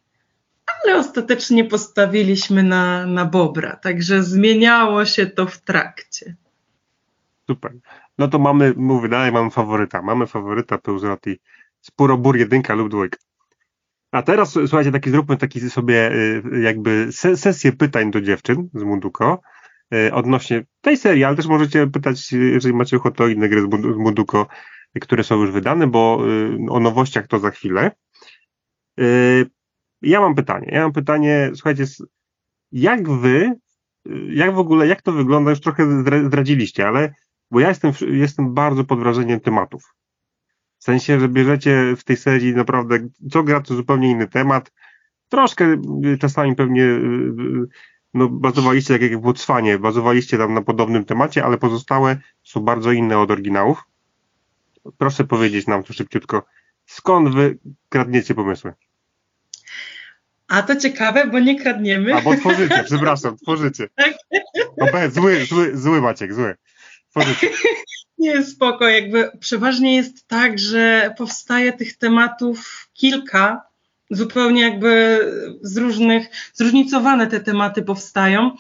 ale ostatecznie postawiliśmy na, na bobra, także zmieniało się to w trakcie. Super. No to mamy, mówię dalej, mamy faworyta. Mamy faworyta Pełzroti Spurobór jedynka lub dwójka. A teraz słuchajcie, taki zróbmy taki sobie y, jakby sesję pytań do dziewczyn z Munduko odnośnie tej serii, ale też możecie pytać, jeżeli macie ochotę o inne gry z Munduko, które są już wydane, bo y, o nowościach to za chwilę. Ja mam pytanie. Ja mam pytanie, słuchajcie, jak wy, jak w ogóle, jak to wygląda, już trochę zdradziliście, ale bo ja jestem, jestem bardzo pod wrażeniem tematów. W sensie, że bierzecie w tej serii naprawdę, co gra to zupełnie inny temat. Troszkę czasami pewnie no, bazowaliście, tak jak w Botswanie, bazowaliście tam na podobnym temacie, ale pozostałe są bardzo inne od oryginałów. Proszę powiedzieć nam tu szybciutko, skąd wy kradniecie pomysły? A to ciekawe, bo nie kradniemy. A bo tworzycie, przepraszam, tworzycie. Tak. No bez, zły, zły, zły Maciek, zły. Tworzycie. Nie, spoko, jakby przeważnie jest tak, że powstaje tych tematów kilka, zupełnie jakby z różnych, zróżnicowane te tematy powstają.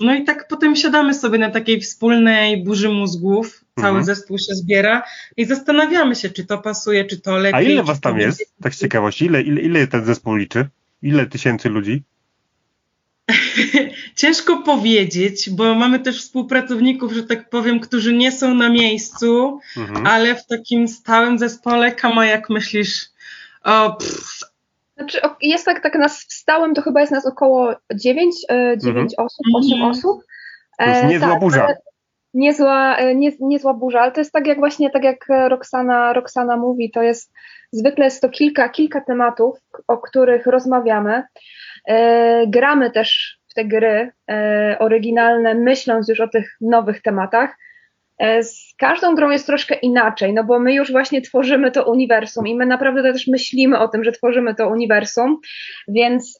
No i tak potem siadamy sobie na takiej wspólnej burzy mózgów, cały mhm. zespół się zbiera i zastanawiamy się, czy to pasuje, czy to lepiej. A ile was tam jest? Tak z ciekawości, ile, ile, ile ten zespół liczy? Ile tysięcy ludzi? Ciężko powiedzieć, bo mamy też współpracowników, że tak powiem, którzy nie są na miejscu, mhm. ale w takim stałym zespole, Kama, jak myślisz? O, znaczy, jest tak, tak nas w stałym, to chyba jest nas około 9, 9 mhm. osób, 8 mhm. osób. To jest niezła tak, burza. Niezła, e, nie, niezła burza, ale to jest tak jak właśnie, tak jak Roxana, Roxana mówi, to jest Zwykle jest to kilka, kilka tematów, o których rozmawiamy. E, gramy też w te gry e, oryginalne, myśląc już o tych nowych tematach. E, z każdą grą jest troszkę inaczej, no bo my już właśnie tworzymy to uniwersum i my naprawdę też myślimy o tym, że tworzymy to uniwersum, więc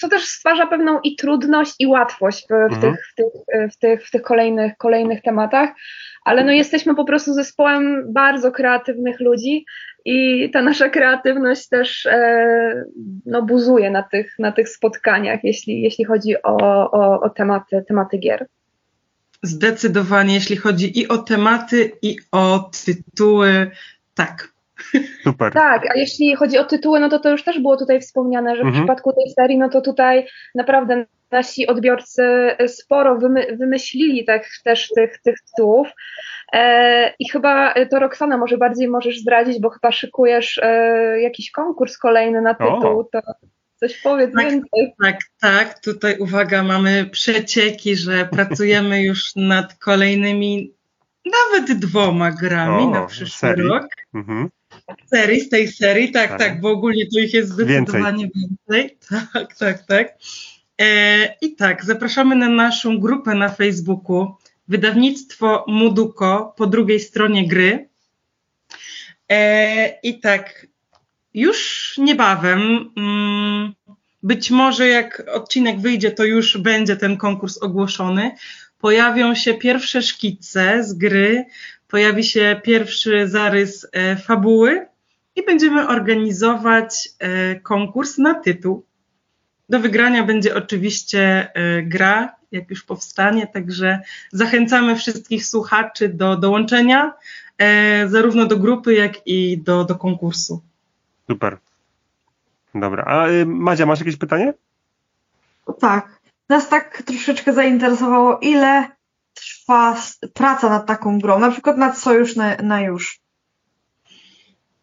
co też stwarza pewną i trudność, i łatwość w, mhm. tych, w, tych, w, tych, w tych kolejnych, kolejnych tematach, ale no jesteśmy po prostu zespołem bardzo kreatywnych ludzi i ta nasza kreatywność też e, no, buzuje na tych, na tych spotkaniach, jeśli, jeśli chodzi o, o, o tematy, tematy gier. Zdecydowanie, jeśli chodzi i o tematy, i o tytuły, tak. Super. Tak, a jeśli chodzi o tytuły, no to to już też było tutaj wspomniane, że w mhm. przypadku tej serii, no to tutaj naprawdę nasi odbiorcy sporo wymy wymyślili tak, też tych, tych tytułów. E, I chyba to Roxana może bardziej możesz zdradzić, bo chyba szykujesz e, jakiś konkurs kolejny na tytuł. O. To coś powiedz tak, więcej. Tak, tak. Tutaj uwaga, mamy przecieki, że pracujemy już nad kolejnymi nawet dwoma grami o, na przyszły serii. rok. Mhm. Serii, z tej serii, tak, tak, tak, bo ogólnie to ich jest zdecydowanie więcej. więcej. Tak, tak, tak. E, I tak, zapraszamy na naszą grupę na Facebooku wydawnictwo Muduko po drugiej stronie gry. E, I tak, już niebawem, mm, być może jak odcinek wyjdzie, to już będzie ten konkurs ogłoszony. Pojawią się pierwsze szkice z gry, pojawi się pierwszy zarys e, fabuły i będziemy organizować konkurs na tytuł. Do wygrania będzie oczywiście y, gra, jak już powstanie, także zachęcamy wszystkich słuchaczy do dołączenia e, zarówno do grupy, jak i do, do konkursu. Super. Dobra, a y, Madzia, masz jakieś pytanie? Tak. Nas tak troszeczkę zainteresowało, ile trwa praca nad taką grą, na przykład nad Sojusz na, na już.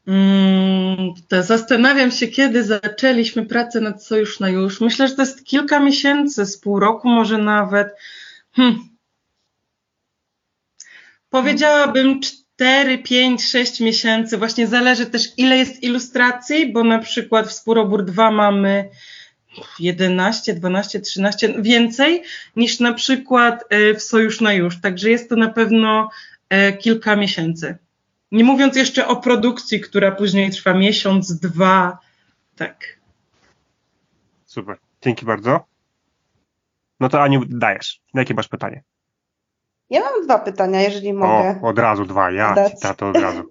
Mm, to zastanawiam się, kiedy zaczęliśmy pracę nad Sojusz na już. Myślę, że to jest kilka miesięcy, z pół roku może nawet. Hm. Powiedziałabym 4, 5, 6 miesięcy. Właśnie zależy też, ile jest ilustracji, bo na przykład w Spurobór 2 mamy 11, 12, 13, więcej niż na przykład e, w Sojusz na już. Także jest to na pewno e, kilka miesięcy. Nie mówiąc jeszcze o produkcji, która później trwa miesiąc, dwa. Tak. Super. Dzięki bardzo. No to Aniu, dajesz. Jakie masz pytanie? Ja mam dwa pytania, jeżeli mogę. O, od razu dwa. Ja ci tato od razu.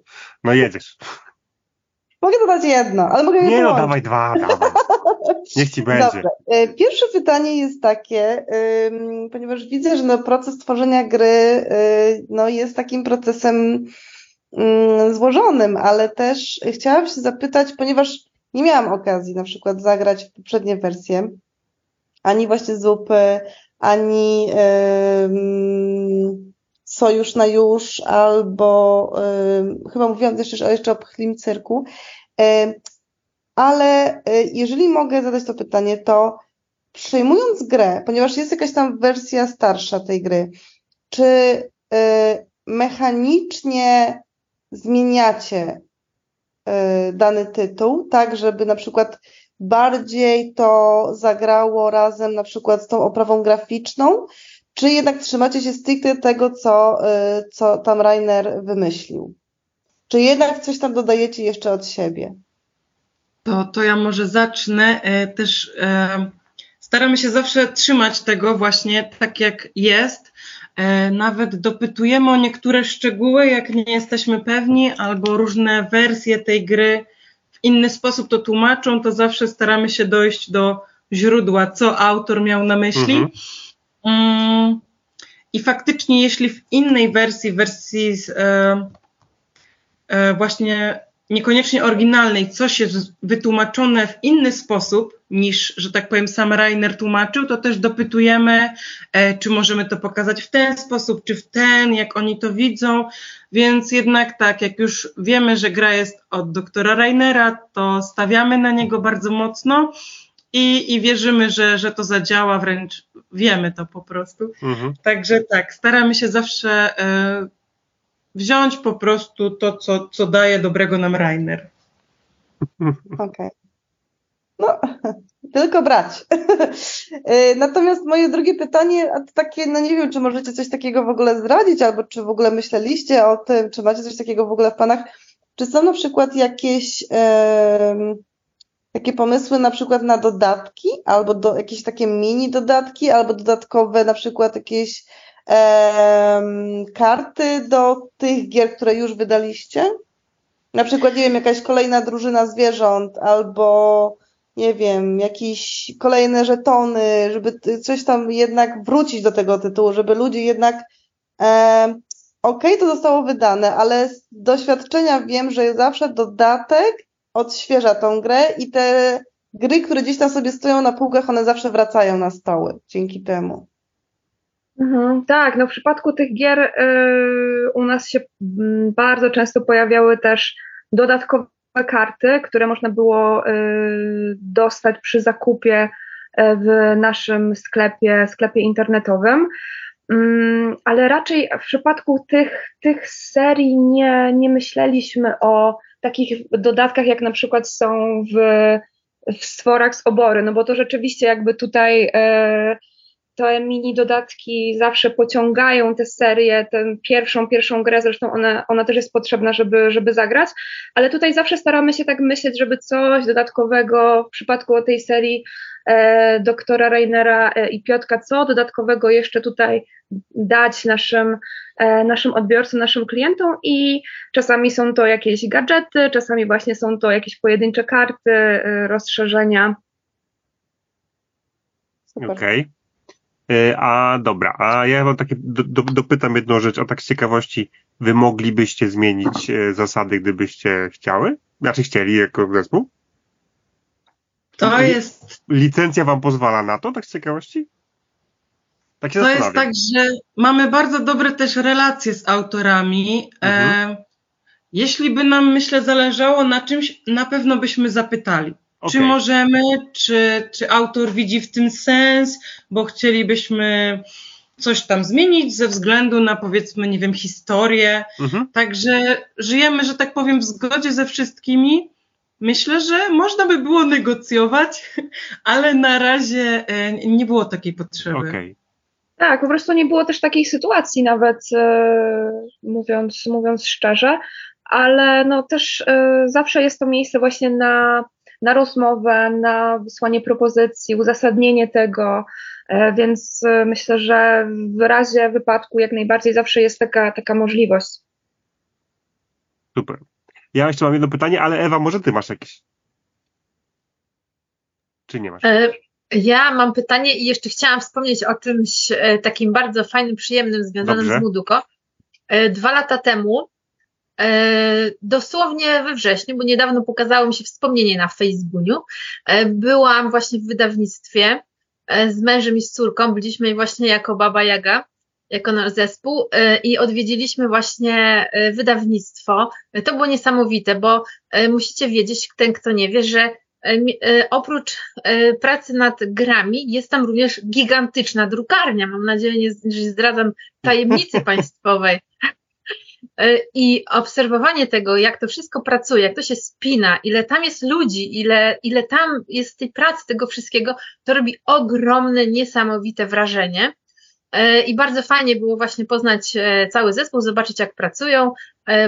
No jedziesz. Mogę dodać jedno, ale mogę Nie no, dawaj dwa, dawaj. Niech ci będzie. Dobrze. E, pierwsze pytanie jest takie, ponieważ widzę, że no proces tworzenia gry y, no jest takim procesem złożonym, ale też chciałam się zapytać, ponieważ nie miałam okazji na przykład zagrać w poprzednie wersje, ani właśnie zupy, ani sojusz na już, albo chyba mówiłam też jeszcze, jeszcze o pchlim cyrku, ale e, jeżeli mogę zadać to pytanie, to przejmując grę, ponieważ jest jakaś tam wersja starsza tej gry, czy e, mechanicznie zmieniacie e, dany tytuł, tak, żeby na przykład bardziej to zagrało razem na przykład z tą oprawą graficzną, czy jednak trzymacie się stricte tego, co, co tam Rainer wymyślił? Czy jednak coś tam dodajecie jeszcze od siebie? To, to ja może zacznę. E, też e, staramy się zawsze trzymać tego właśnie tak, jak jest. E, nawet dopytujemy o niektóre szczegóły, jak nie jesteśmy pewni, albo różne wersje tej gry inny sposób to tłumaczą, to zawsze staramy się dojść do źródła, co autor miał na myśli. Mhm. Mm, I faktycznie, jeśli w innej wersji, wersji z, e, e, właśnie niekoniecznie oryginalnej coś jest wytłumaczone w inny sposób niż, że tak powiem, sam Rainer tłumaczył, to też dopytujemy, e, czy możemy to pokazać w ten sposób, czy w ten, jak oni to widzą. Więc jednak tak, jak już wiemy, że gra jest od doktora Rainera, to stawiamy na niego bardzo mocno i, i wierzymy, że, że to zadziała, wręcz wiemy to po prostu. Mhm. Także tak, staramy się zawsze e, wziąć po prostu to, co, co daje dobrego nam Rainer. Okej. Okay. No, tylko brać. Natomiast moje drugie pytanie, a to takie, no nie wiem, czy możecie coś takiego w ogóle zdradzić, albo czy w ogóle myśleliście o tym, czy macie coś takiego w ogóle w planach. Czy są na przykład jakieś takie pomysły na przykład na dodatki, albo do, jakieś takie mini dodatki, albo dodatkowe na przykład jakieś karty do tych gier, które już wydaliście? Na przykład, nie wiem, jakaś kolejna drużyna zwierząt albo nie wiem, jakieś kolejne żetony, żeby coś tam jednak wrócić do tego tytułu, żeby ludzie jednak e, okej, okay, to zostało wydane, ale z doświadczenia wiem, że zawsze dodatek odświeża tą grę i te gry, które gdzieś tam sobie stoją na półkach, one zawsze wracają na stoły dzięki temu. Mhm, tak, no w przypadku tych gier y, u nas się mm, bardzo często pojawiały też dodatkowe karty, które można było y, dostać przy zakupie y, w naszym sklepie, sklepie internetowym. Mm, ale raczej w przypadku tych, tych serii nie, nie myśleliśmy o takich dodatkach, jak na przykład są w, w stworach z obory, no bo to rzeczywiście jakby tutaj te mini dodatki zawsze pociągają tę serię, tę pierwszą, pierwszą grę, zresztą ona, ona też jest potrzebna, żeby, żeby zagrać, ale tutaj zawsze staramy się tak myśleć, żeby coś dodatkowego w przypadku tej serii e, doktora Reinera e, i Piotka, co dodatkowego jeszcze tutaj dać naszym, e, naszym odbiorcom, naszym klientom i czasami są to jakieś gadżety, czasami właśnie są to jakieś pojedyncze karty, e, rozszerzenia. Okej. Okay. E, a dobra, a ja wam takie do, do, dopytam jedną rzecz, a tak z ciekawości, wy moglibyście zmienić e, zasady, gdybyście chciały? Znaczy chcieli jako zespół? To jest. Licencja wam pozwala na to, tak z ciekawości? Tak to jest tak, że mamy bardzo dobre też relacje z autorami. Mhm. E, jeśli by nam, myślę, zależało na czymś, na pewno byśmy zapytali. Okay. Czy możemy, czy, czy autor widzi w tym sens, bo chcielibyśmy coś tam zmienić ze względu na powiedzmy, nie wiem, historię. Mhm. Także żyjemy, że tak powiem, w zgodzie ze wszystkimi. Myślę, że można by było negocjować, ale na razie e, nie było takiej potrzeby. Okay. Tak, po prostu nie było też takiej sytuacji, nawet e, mówiąc, mówiąc szczerze, ale no też e, zawsze jest to miejsce właśnie na, na rozmowę, na wysłanie propozycji, uzasadnienie tego, e, więc e, myślę, że w razie wypadku jak najbardziej zawsze jest taka, taka możliwość. Super. Ja jeszcze mam jedno pytanie, ale Ewa, może ty masz jakieś? Czy nie masz? Ja mam pytanie i jeszcze chciałam wspomnieć o czymś takim bardzo fajnym, przyjemnym związanym Dobrze. z Muduko. Dwa lata temu E, dosłownie we wrześniu, bo niedawno pokazało mi się wspomnienie na Facebooku. E, byłam właśnie w wydawnictwie e, z mężem i z córką. Byliśmy właśnie jako Baba Jaga, jako nasz zespół i odwiedziliśmy właśnie wydawnictwo. To było niesamowite, bo musicie wiedzieć, ten kto nie wie, że oprócz pracy nad grami jest tam również gigantyczna drukarnia. Mam nadzieję, że nie zdradzam tajemnicy państwowej. E, I obserwowanie tego, jak to wszystko pracuje, jak to się spina, ile tam jest ludzi, ile, ile tam jest tej pracy, tego wszystkiego, to robi ogromne, niesamowite wrażenie. E, I bardzo fajnie było właśnie poznać e, cały zespół, zobaczyć jak pracują,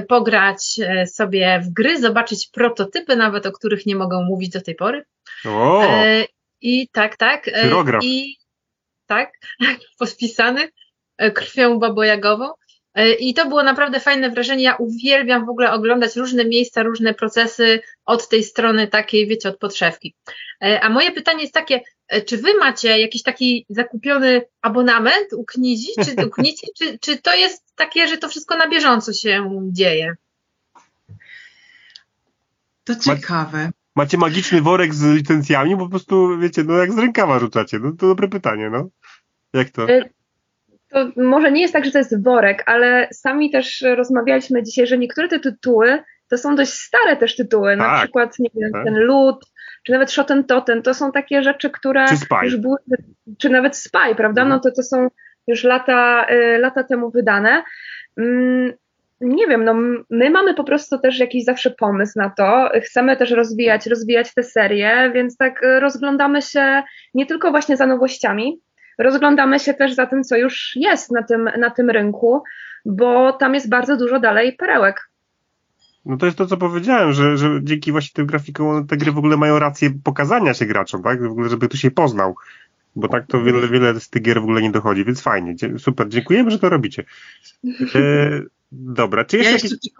pograć sobie w gry, zobaczyć prototypy, nawet o których nie mogą mówić do tej pory. O! I tak, tak. Pyrograf. I tak, podpisany krwią babojagową. E, I to było naprawdę fajne wrażenie. Ja uwielbiam w ogóle oglądać różne miejsca, różne procesy od tej strony takiej, wiecie, od podszewki. E, a moje pytanie jest takie, e, czy wy macie jakiś taki zakupiony abonament u Knizi, czy, u Knizi, czy, czy to jest takie, że to wszystko na bieżąco się dzieje? To ciekawe. Macie magiczny worek z licencjami, bo po prostu, wiecie, no jak z rękawa rzucacie. No to dobre pytanie, no. Jak to? To może nie jest tak, że to jest worek, ale sami też rozmawialiśmy dzisiaj, że niektóre te tytuły to są dość stare też tytuły, tak. na przykład nie wiem, tak. ten Lud, czy nawet Shoten Totem, to są takie rzeczy, które już były, czy nawet Spy, prawda, no mhm. to to są już lata, y, lata temu wydane. Mm, nie wiem, no my mamy po prostu też jakiś zawsze pomysł na to, chcemy też rozwijać, rozwijać te serie, więc tak rozglądamy się nie tylko właśnie za nowościami, rozglądamy się też za tym, co już jest na tym, na tym rynku, bo tam jest bardzo dużo dalej perełek. No to jest to, co powiedziałem, że, że dzięki właśnie tym grafikom te gry w ogóle mają rację pokazania się graczom, tak? W ogóle, żeby tu się poznał. Bo tak to wiele, wiele z tych gier w ogóle nie dochodzi, więc fajnie. Super, dziękujemy, że to robicie. E, dobra, czy jeszcze, ja jeszcze jakieś...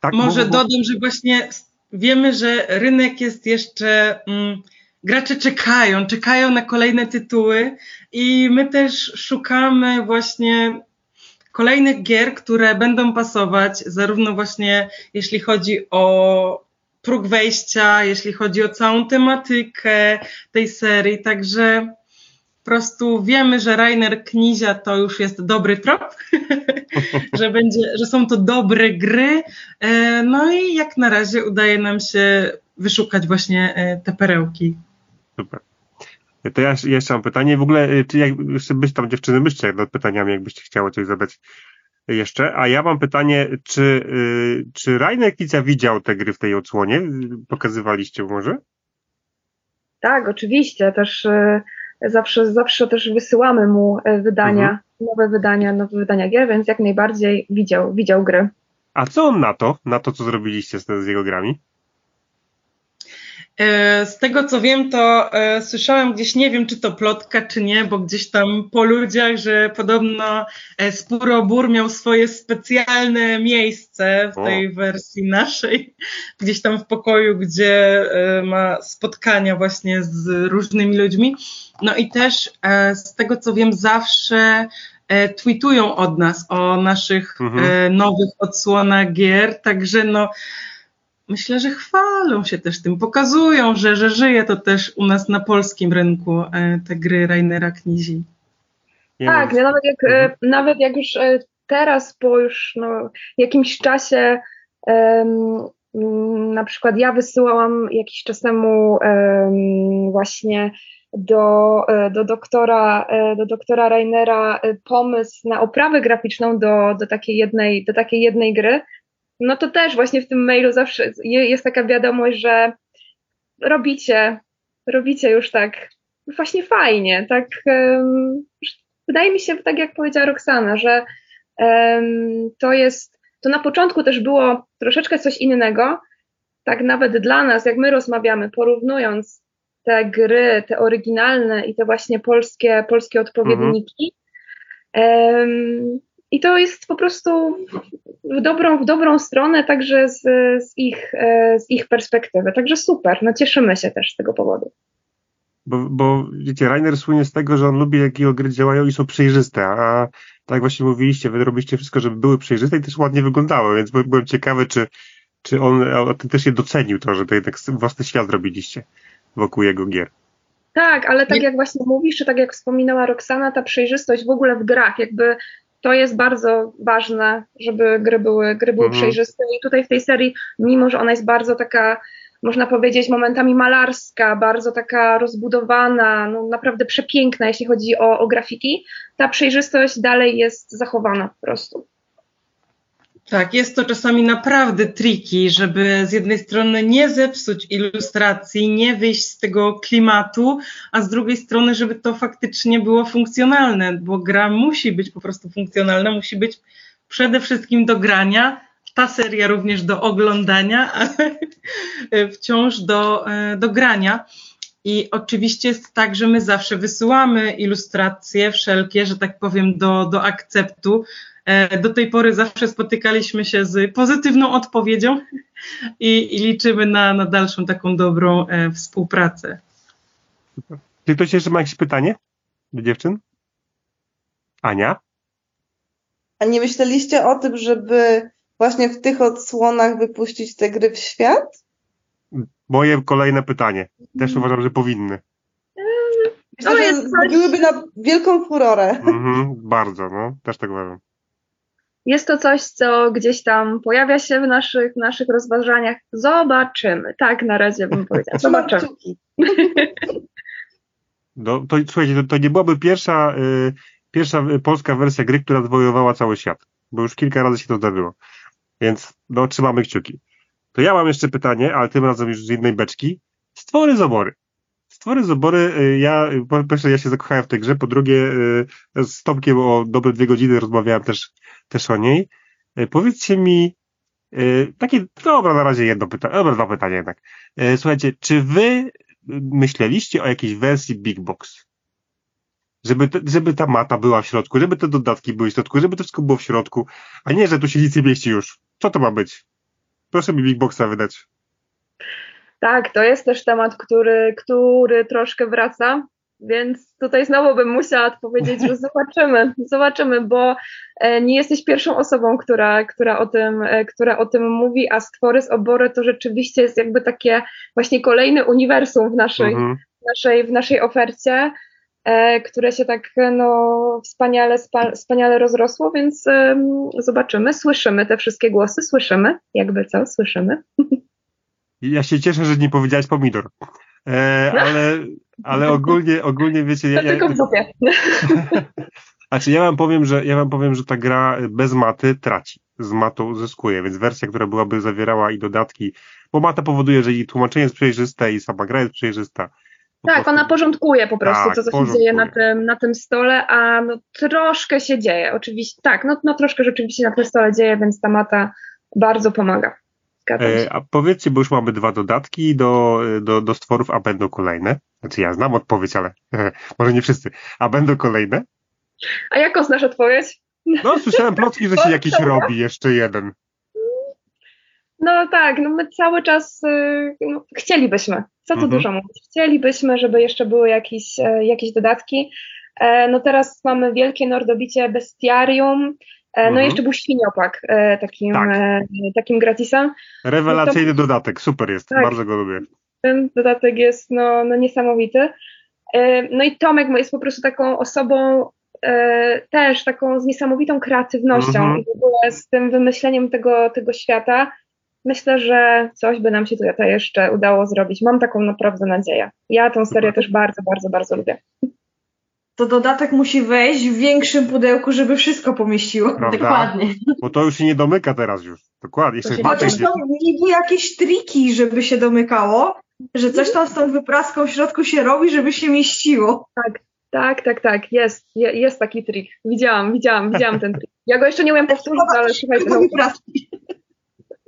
tak, może dodam, że właśnie wiemy, że rynek jest jeszcze... Mm, gracze czekają, czekają na kolejne tytuły i my też szukamy właśnie kolejnych gier, które będą pasować, zarówno właśnie jeśli chodzi o próg wejścia, jeśli chodzi o całą tematykę tej serii, także po prostu wiemy, że Rainer Knizia to już jest dobry trop, że, będzie, że są to dobre gry, e, no i jak na razie udaje nam się wyszukać właśnie e, te perełki. Super. To ja jeszcze mam pytanie. W ogóle, y, czy jak, być tam dziewczyny, myślcie nad pytaniami, jakbyście chciały coś zadać jeszcze. A ja mam pytanie, czy, y, czy Rainer Kicia widział te gry w tej odsłonie? Pokazywaliście może? Tak, oczywiście. Też y, zawsze, zawsze też wysyłamy mu wydania, mhm. nowe wydania, nowe wydania gier, więc jak najbardziej widział, widział gry. A co on na to, na to, co zrobiliście z, z jego grami? E, z tego co wiem, to e, słyszałam gdzieś, nie wiem czy to plotka, czy nie, bo gdzieś tam po ludziach, że podobno e, Spurobór miał swoje specjalne miejsce w tej o. wersji naszej, gdzieś tam w pokoju, gdzie ma spotkania właśnie z różnymi ludźmi. No i też z tego co wiem, zawsze tweetują od nas o naszych mhm. nowych odsłonach gier, także no myślę, że chwalą się też tym, pokazują, że, że żyje to też u nas na polskim rynku e, te gry Rainera Knizi. Tak, ja nawet jak, mhm. nawet jak już teraz po już no, jakimś czasie um, na przykład ja wysyłałam jakiś czas temu um, właśnie do, e, do, doktora, e, do doktora Rainera e, pomysł na oprawę graficzną do, do, takiej jednej, do takiej jednej gry, no to też właśnie w tym mailu zawsze jest taka wiadomość, że robicie, robicie już tak właśnie fajnie, tak um, wydaje mi się, tak jak powiedziała Roxana, że um, to jest, to na początku też było troszeczkę coś innego, tak nawet dla nas, jak my rozmawiamy, porównując te gry, te oryginalne i te właśnie polskie, polskie odpowiedniki. Um, I to jest po prostu w dobrą, w dobrą stronę także z, z, ich, e, z ich perspektywy. Także super, no cieszymy się też z tego powodu. Bo, bo wiecie, Rainer słynie z tego, że on lubi, jak jego gry działają i są przejrzyste, a tak właśnie mówiliście, wy robiliście wszystko, żeby były przejrzyste i też ładnie wyglądały, więc byłem ciekawy, czy, czy on, on też je docenił to, że to jednak własny świat zrobiliście wokół jego gier. Tak, ale tak jak właśnie mówisz, czy tak jak wspominała Roxana, ta przejrzystość w ogóle w grach, jakby to jest bardzo ważne, żeby gry były, gry były mhm. przejrzyste i tutaj w tej serii, mimo że ona jest bardzo taka, można powiedzieć, momentami malarska, bardzo taka rozbudowana, no naprawdę przepiękna, jeśli chodzi o, o grafiki, ta przejrzystość dalej jest zachowana po prostu. Tak, jest to czasami naprawdę triki, żeby z jednej strony nie zepsuć ilustracji, nie wyjść z tego klimatu, a z drugiej strony, żeby to faktycznie było funkcjonalne, bo gra musi być po prostu funkcjonalna, musi być przede wszystkim do grania, ta seria również do oglądania, ale wciąż do, e, do grania. I oczywiście jest tak, że my zawsze wysyłamy ilustracje wszelkie, że tak powiem, do, do akceptu, do tej pory zawsze spotykaliśmy się z pozytywną odpowiedzią i, i liczymy na, na dalszą taką dobrą e, współpracę. Super. Czy ktoś jeszcze ma jakieś pytanie do dziewczyn? Ania? A nie myśleliście o tym, żeby właśnie w tych odsłonach wypuścić te gry w świat? Moje kolejne pytanie. Też mhm. uważam, że powinny. Myślę, to jest zrobiłyby na wielką furorę. Mhm, bardzo, no. Też tak uważam. Jest to coś, co gdzieś tam pojawia się w naszych, naszych rozważaniach. Zobaczymy. Tak, na razie bym powiedziała. Zobaczymy. No, to, słuchajcie, to, to nie byłaby pierwsza, y, pierwsza polska wersja gry, która zwojowała cały świat, bo już kilka razy się to zdarzyło. Więc no, trzymamy kciuki. To ja mam jeszcze pytanie, ale tym razem już z jednej beczki. Stwory zobory. Stwory zobory, y, ja, po pierwsze ja się zakochałem w tej grze, po drugie y, z Tomkiem o dobre dwie godziny rozmawiałem też też o niej. E, powiedzcie mi, e, takie, dobra, na razie jedno pytanie, dobra, dwa pytania jednak. E, słuchajcie, czy wy myśleliście o jakiejś wersji Big Box? Żeby, żeby ta mata była w środku, żeby te dodatki były w środku, żeby to wszystko było w środku, a nie, że tu się nic nie mieści już. Co to ma być? Proszę mi Big Boxa wydać. Tak, to jest też temat, który, który troszkę wraca więc tutaj znowu bym musiała odpowiedzieć, że zobaczymy, zobaczymy, bo e, nie jesteś pierwszą osobą, która, która, o, tym, e, która o tym mówi, a stwory z obory to rzeczywiście jest jakby takie właśnie kolejne uniwersum w naszej, mhm. w naszej, w naszej ofercie, e, które się tak no, wspaniale, spa, wspaniale rozrosło, więc um, zobaczymy, słyszymy te wszystkie głosy, słyszymy, jakby co, słyszymy. Ja się cieszę, że nie powiedziałaś pomidor. E, ale, ale ogólnie, ogólnie wiecie. Ja, ja, tylko w dupie. Znaczy ja wam powiem, że ja wam powiem, że ta gra bez maty traci. Z matą zyskuje, więc wersja, która byłaby zawierała i dodatki, bo mata powoduje, że i tłumaczenie jest przejrzyste, i sama gra jest przejrzysta. Po tak, prostu... ona porządkuje po prostu, tak, co, co się dzieje na tym, na tym stole, a no, troszkę się dzieje, oczywiście, tak, no, no troszkę rzeczywiście na tym stole dzieje, więc ta mata bardzo pomaga. E, a powiedzcie, bo już mamy dwa dodatki do, do, do stworów, a będą kolejne. Znaczy ja znam odpowiedź, ale e, może nie wszyscy. A będą kolejne? A jaką znasz odpowiedź? No, słyszałem plotki, że się jakiś robi, jeszcze jeden. No tak, no my cały czas y, no, chcielibyśmy, co tu mhm. dużo mówić, chcielibyśmy, żeby jeszcze były jakieś, e, jakieś dodatki. No teraz mamy wielkie nordobicie Bestiarium No mhm. jeszcze był świniopak takim, tak. takim gratisem. Rewelacyjny no to, dodatek, super jest, tak, bardzo go lubię. Ten dodatek jest no, no niesamowity. No i Tomek jest po prostu taką osobą też taką z niesamowitą kreatywnością mhm. i w ogóle z tym wymyśleniem tego, tego świata myślę, że coś by nam się tutaj jeszcze udało zrobić. Mam taką naprawdę nadzieję. Ja tę serię też bardzo, bardzo, bardzo lubię. To dodatek musi wejść w większym pudełku, żeby wszystko pomieściło. Prawda? Dokładnie. Bo to już się nie domyka teraz już. Dokładnie. Jeszcze Chociaż to niby jakieś triki, żeby się domykało, że coś tam z tą wypraską w środku się robi, żeby się mieściło. Tak, tak, tak, tak. Jest, jest taki trik. Widziałam, widziałam, widziałam ten trik. Ja go jeszcze nie umiem powtórzyć, ale słuchajcie. No,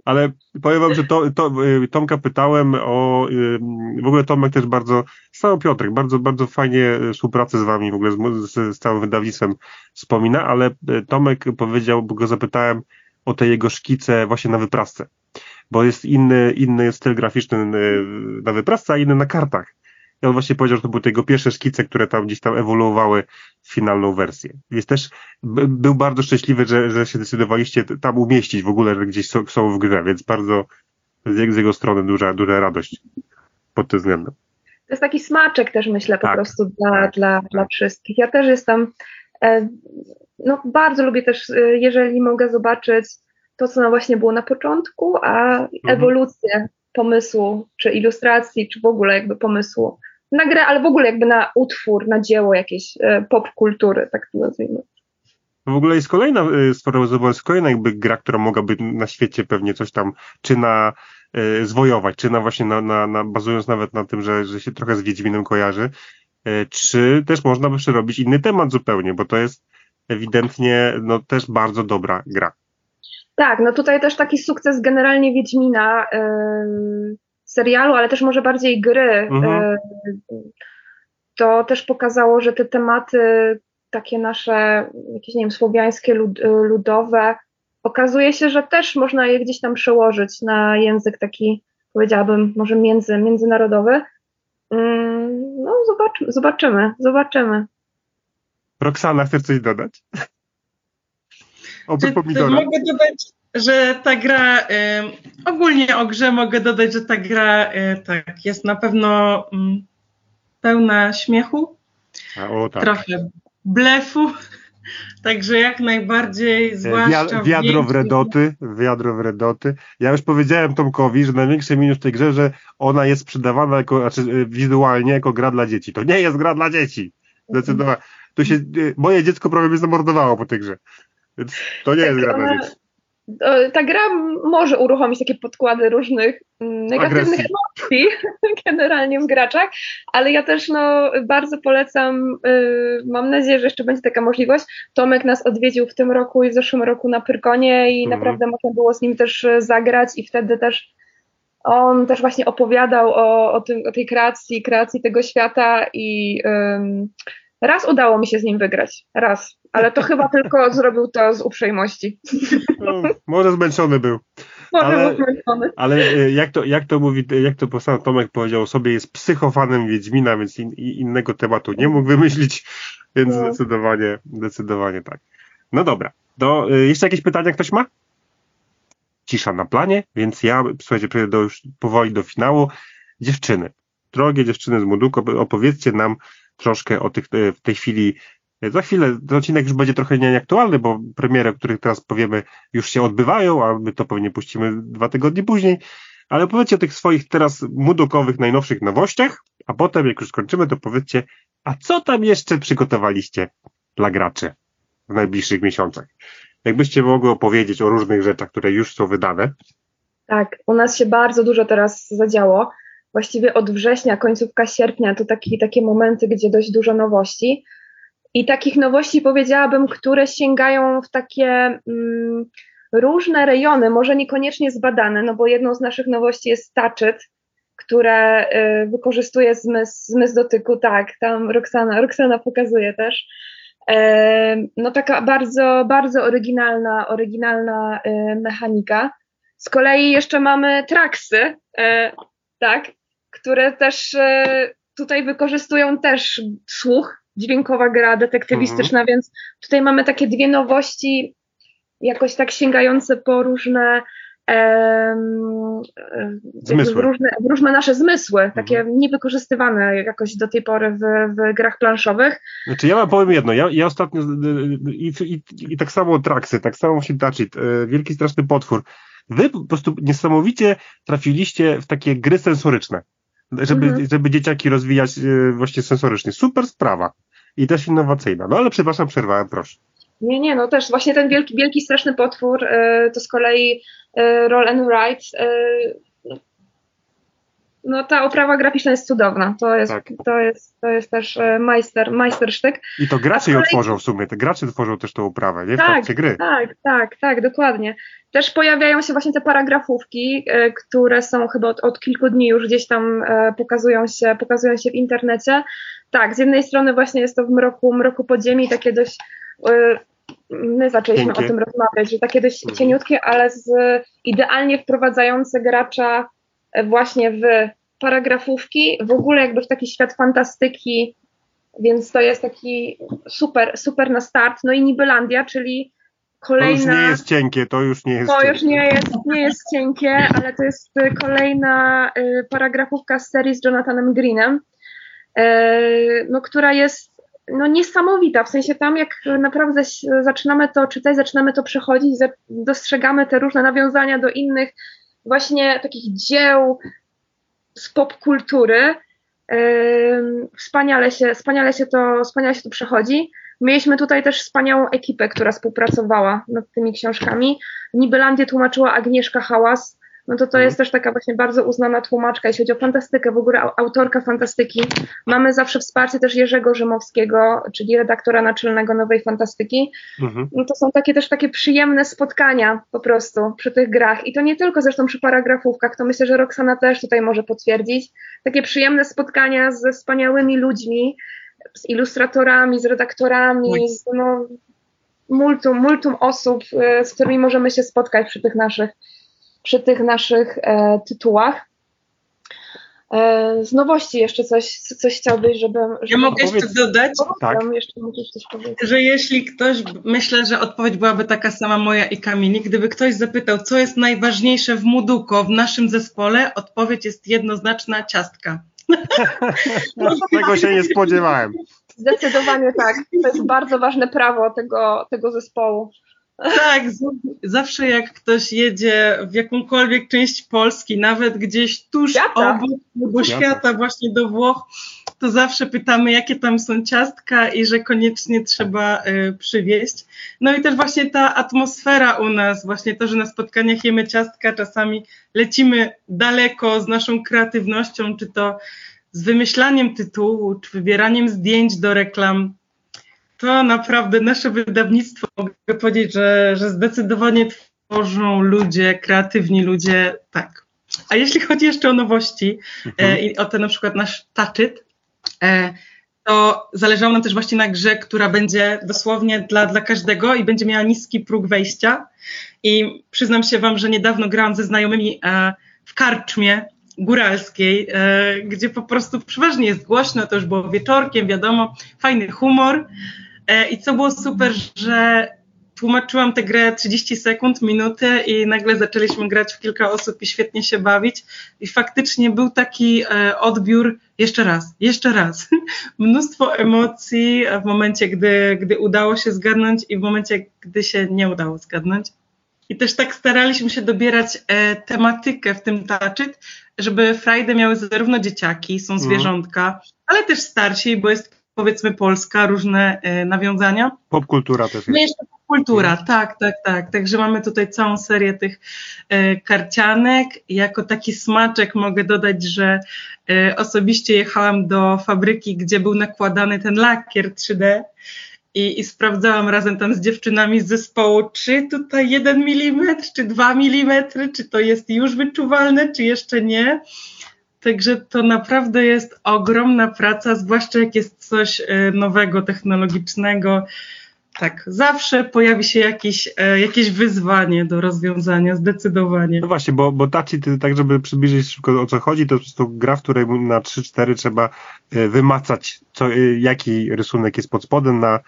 ale powiem wam, że to, to, y, Tomka pytałem o, y, w ogóle Tomek też bardzo, sam Piotrek, bardzo, bardzo fajnie y, współpracę z wami, w ogóle z, z, z całym wydawnictwem wspomina, ale Tomek powiedział, bo go zapytałem o te jego szkice właśnie na wyprasce, bo jest inny, inny styl graficzny na wyprasce, a inny na kartach. I on właśnie powiedział, że to były jego pierwsze szkice, które tam gdzieś tam ewoluowały w finalną wersję. Więc też był bardzo szczęśliwy, że, że się decydowaliście tam umieścić w ogóle, że gdzieś są, są w grze, więc bardzo z jego strony duża, duża radość pod tym względem. To jest taki smaczek też myślę po tak, prostu dla, tak, dla, tak. dla wszystkich. Ja też jestem, e, no bardzo lubię też, e, jeżeli mogę zobaczyć to, co właśnie było na początku, a mhm. ewolucję pomysłu, czy ilustracji, czy w ogóle jakby pomysłu na grę, ale w ogóle jakby na utwór, na dzieło jakiejś e, pop kultury, tak to nazwijmy. W ogóle jest kolejna, e, jest kolejna jakby gra, która mogłaby na świecie pewnie coś tam, czy na e, zwojować, czy na właśnie na, na, na bazując nawet na tym, że, że się trochę z Wiedźminem kojarzy, czy też można by przerobić inny temat zupełnie, bo to jest ewidentnie no też bardzo dobra gra. Tak, no tutaj też taki sukces generalnie Wiedźmina, yy, serialu, ale też może bardziej gry, mhm. yy, to też pokazało, że te tematy takie nasze, jakieś nie wiem, słowiańskie, lud, ludowe, okazuje się, że też można je gdzieś tam przełożyć na język taki, powiedziałabym, może między, międzynarodowy. Mm, no, zobaczymy, zobaczymy, zobaczymy. Roxana, chcesz coś dodać? Oprócz pomidora. Mogę dodać, że ta gra, y, ogólnie o grze mogę dodać, że ta gra y, tak, jest na pewno y, pełna śmiechu. A, o, tak. Trochę blefu. Także jak najbardziej, zwłaszcza Wiadro w redoty, wiadro w redoty. Ja już powiedziałem Tomkowi, że największy minus tej grze, że ona jest sprzedawana jako, znaczy y, wizualnie jako gra dla dzieci. To nie jest gra dla dzieci. Zdecydowanie. Tu się, moje dziecko prawie mnie zamordowało po tej grze. Więc to nie jest gra dla dzieci ta gra może uruchomić takie podkłady różnych mm, negatywnych emocji generalnie w graczach, ale ja też no, bardzo polecam, y, mam nadzieję, że jeszcze będzie taka możliwość. Tomek nas odwiedził w tym roku i w zeszłym roku na Pyrkonie i mhm. naprawdę można było z nim też y, zagrać i wtedy też on też właśnie opowiadał o, o, tym, o tej kreacji, kreacji tego świata i raz udało mi się z nim wygrać. Raz ale to chyba tylko zrobił to z uprzejmości. No, może zmęczony był. Może ale, był zmęczony. Ale e, jak to, jak to mówi, jak to sam Tomek powiedział o sobie, jest psychofanem Wiedźmina, więc in, innego tematu nie mógł wymyślić, więc no. zdecydowanie, zdecydowanie tak. No dobra, do, e, jeszcze jakieś pytania ktoś ma? Cisza na planie, więc ja, słuchajcie, przejdę do, już powoli do finału. Dziewczyny, drogie dziewczyny z Moduko, opowiedzcie nam troszkę o tych e, w tej chwili za chwilę ten odcinek już będzie trochę nieaktualny, bo premiery, o których teraz powiemy, już się odbywają, a my to pewnie puścimy dwa tygodnie później. Ale powiedzcie o tych swoich teraz mudokowych, najnowszych nowościach, a potem, jak już skończymy, to powiedzcie, a co tam jeszcze przygotowaliście dla graczy w najbliższych miesiącach? Jakbyście mogły opowiedzieć o różnych rzeczach, które już są wydane. Tak, u nas się bardzo dużo teraz zadziało. Właściwie od września, końcówka sierpnia to taki, takie momenty, gdzie dość dużo nowości. I takich nowości powiedziałabym, które sięgają w takie mm, różne rejony, może niekoniecznie zbadane, no bo jedną z naszych nowości jest staczyt, które y, wykorzystuje zmysł, zmysł dotyku, tak, tam Roxana, Roxana pokazuje też. E, no taka bardzo, bardzo oryginalna, oryginalna y, mechanika. Z kolei jeszcze mamy traksy, e, tak, które też e, tutaj wykorzystują też słuch, dźwiękowa gra detektywistyczna, mhm. więc tutaj mamy takie dwie nowości, jakoś tak sięgające po różne Zmysły. W różne, różne nasze zmysły, takie mhm. niewykorzystywane jakoś do tej pory w, w grach planszowych. Znaczy ja wam powiem jedno, ja, ja ostatnio i, i, i tak samo Traksy, tak samo właśnie Touchit, e, Wielki Straszny Potwór, wy po prostu niesamowicie trafiliście w takie gry sensoryczne, żeby, mhm. żeby dzieciaki rozwijać e, właśnie sensorycznie. Super sprawa i też innowacyjna. No ale przepraszam, przerwałem, proszę. Nie, nie, no też właśnie ten wielki, wielki straszny potwór e, to z kolei Roll and Write no ta oprawa graficzna jest cudowna. To jest, tak. to jest, to jest też e, majster, majstersztyk. I to gracze ją tworzą w sumie, te gracze tworzą też tą oprawę, nie? W tak, trakcie gry. Tak, tak, tak, dokładnie. Też pojawiają się właśnie te paragrafówki, e, które są chyba od, od kilku dni już gdzieś tam e, pokazują się, pokazują się w internecie. Tak, z jednej strony właśnie jest to w mroku, mroku podziemi, takie dość my zaczęliśmy Cienkie. o tym rozmawiać, że takie dość mhm. cieniutkie, ale z, idealnie wprowadzające gracza właśnie w paragrafówki, w ogóle jakby w taki świat fantastyki, więc to jest taki super, super na start. No i Nibylandia, czyli kolejna... To już nie jest cienkie, to już nie jest To cienkie. już nie jest, nie jest cienkie, ale to jest kolejna y, paragrafówka z serii z Jonathanem Greenem, y, no, która jest no, niesamowita, w sensie tam jak naprawdę zaczynamy to czytać, zaczynamy to przechodzić, dostrzegamy te różne nawiązania do innych właśnie takich dzieł z popkultury. Wspaniale się, wspaniale, się to, wspaniale się to przechodzi. Mieliśmy tutaj też wspaniałą ekipę, która współpracowała nad tymi książkami. Nibylandię tłumaczyła Agnieszka Hałas, no to to mhm. jest też taka właśnie bardzo uznana tłumaczka, jeśli chodzi o fantastykę, w ogóle autorka fantastyki. Mamy zawsze wsparcie też Jerzego Rzymowskiego, czyli redaktora naczelnego Nowej Fantastyki. Mhm. No to są takie też takie przyjemne spotkania po prostu przy tych grach. I to nie tylko zresztą przy paragrafówkach, to myślę, że Roxana też tutaj może potwierdzić. Takie przyjemne spotkania ze wspaniałymi ludźmi, z ilustratorami, z redaktorami, z no, multum, multum osób, y, z którymi możemy się spotkać przy tych naszych przy tych naszych e, tytułach. E, z nowości jeszcze coś, coś chciałbyś, żebym... Ja mogę jeszcze dodać, tak. jeszcze coś powiedzieć. że jeśli ktoś, myślę, że odpowiedź byłaby taka sama moja i Kamili, gdyby ktoś zapytał, co jest najważniejsze w Muduko, w naszym zespole, odpowiedź jest jednoznaczna, ciastka. Tego się nie spodziewałem. Zdecydowanie tak. To jest bardzo ważne prawo tego, tego zespołu. Tak, zawsze jak ktoś jedzie w jakąkolwiek część Polski, nawet gdzieś tuż świata. obok tego świata, właśnie do Włoch, to zawsze pytamy, jakie tam są ciastka i że koniecznie trzeba y, przywieźć. No i też właśnie ta atmosfera u nas, właśnie to, że na spotkaniach jemy ciastka, czasami lecimy daleko z naszą kreatywnością, czy to z wymyślaniem tytułu, czy wybieraniem zdjęć do reklam, to naprawdę nasze wydawnictwo, mogę powiedzieć, że, że zdecydowanie tworzą ludzie, kreatywni ludzie, tak. A jeśli chodzi jeszcze o nowości mhm. e, i o ten na przykład nasz Touchit, e, to zależało nam też właśnie na grze, która będzie dosłownie dla, dla każdego i będzie miała niski próg wejścia. I przyznam się Wam, że niedawno grałam ze znajomymi e, w karczmie góralskiej, e, gdzie po prostu przeważnie jest głośno, to już było wieczorkiem, wiadomo, fajny humor. E, I co było super, że tłumaczyłam tę grę 30 sekund, minutę i nagle zaczęliśmy grać w kilka osób i świetnie się bawić. I faktycznie był taki e, odbiór jeszcze raz, jeszcze raz. Mnóstwo emocji w momencie, gdy, gdy udało się zgadnąć i w momencie, gdy się nie udało zgadnąć. I też tak staraliśmy się dobierać e, tematykę w tym taczyt, żeby frajdę miały zarówno dzieciaki, są mhm. zwierzątka, mm. ale też starsi, bo jest powiedzmy Polska, różne e, nawiązania. Popkultura też jest. No jeszcze popkultura, tak, tak, tak. Także mamy tutaj całą serię tych e, karcianek. Jako taki smaczek mogę dodać, że e, osobiście jechałam do fabryki, gdzie był nakładany ten lakier 3D. I, i, sprawdzałam razem tam z dziewczynami z zespołu, czy tutaj jeden milimetr, czy dwa milimetry, czy to jest już wyczuwalne, czy jeszcze nie. Także to naprawdę jest ogromna praca, zwłaszcza jak jest coś e, nowego, technologicznego. Tak, zawsze pojawi się jakieś, e, jakieś wyzwanie do rozwiązania, zdecydowanie. No właśnie, bo, bo Tachi, tak żeby przybliżyć szybko o co chodzi, to jest to gra, w której na 3-4 trzeba e, wymacać, co, jaki rysunek jest pod spodem na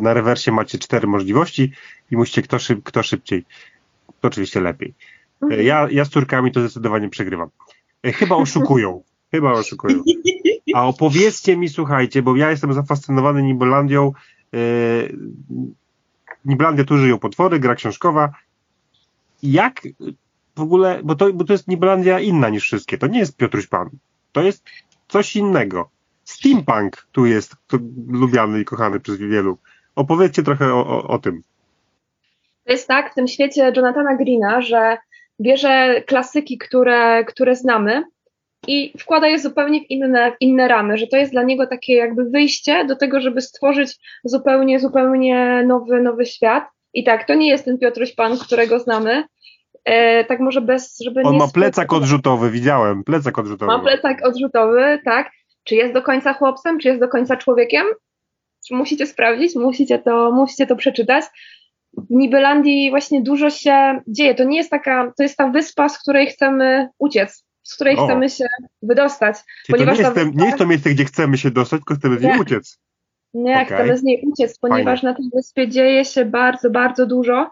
na rewersie macie cztery możliwości i musicie kto, szyb, kto szybciej. To oczywiście lepiej. Mhm. Ja, ja z córkami to zdecydowanie przegrywam. Chyba oszukują. Chyba oszukują. A opowiedzcie mi, słuchajcie, bo ja jestem zafascynowany Nibolandią. Nibolandia tu żyją potwory, gra książkowa. Jak w ogóle, bo to, bo to jest Nibolandia inna niż wszystkie. To nie jest Piotruś Pan. To jest coś innego. Steampunk tu jest lubiany i kochany przez wielu. Opowiedzcie trochę o, o, o tym. To jest tak w tym świecie Jonathana Greena, że bierze klasyki, które, które znamy i wkłada je zupełnie w inne, inne ramy, że to jest dla niego takie jakby wyjście do tego, żeby stworzyć zupełnie, zupełnie nowy, nowy świat. I tak, to nie jest ten Piotruś Pan, którego znamy, E, tak może bez, żeby On nie... ma plecak odrzutowy, widziałem, plecak odrzutowy. Ma plecak odrzutowy, tak. Czy jest do końca chłopcem, czy jest do końca człowiekiem? Musicie sprawdzić, musicie to, musicie to przeczytać. W Nibelandii właśnie dużo się dzieje. To nie jest taka, to jest ta wyspa, z której chcemy uciec, z której o. chcemy się wydostać. ponieważ nie, jest wyspa... nie jest to miejsce, gdzie chcemy się dostać, tylko chcemy z niej uciec. Nie, okay. chcemy z niej uciec, ponieważ Fajnie. na tej wyspie dzieje się bardzo, bardzo dużo.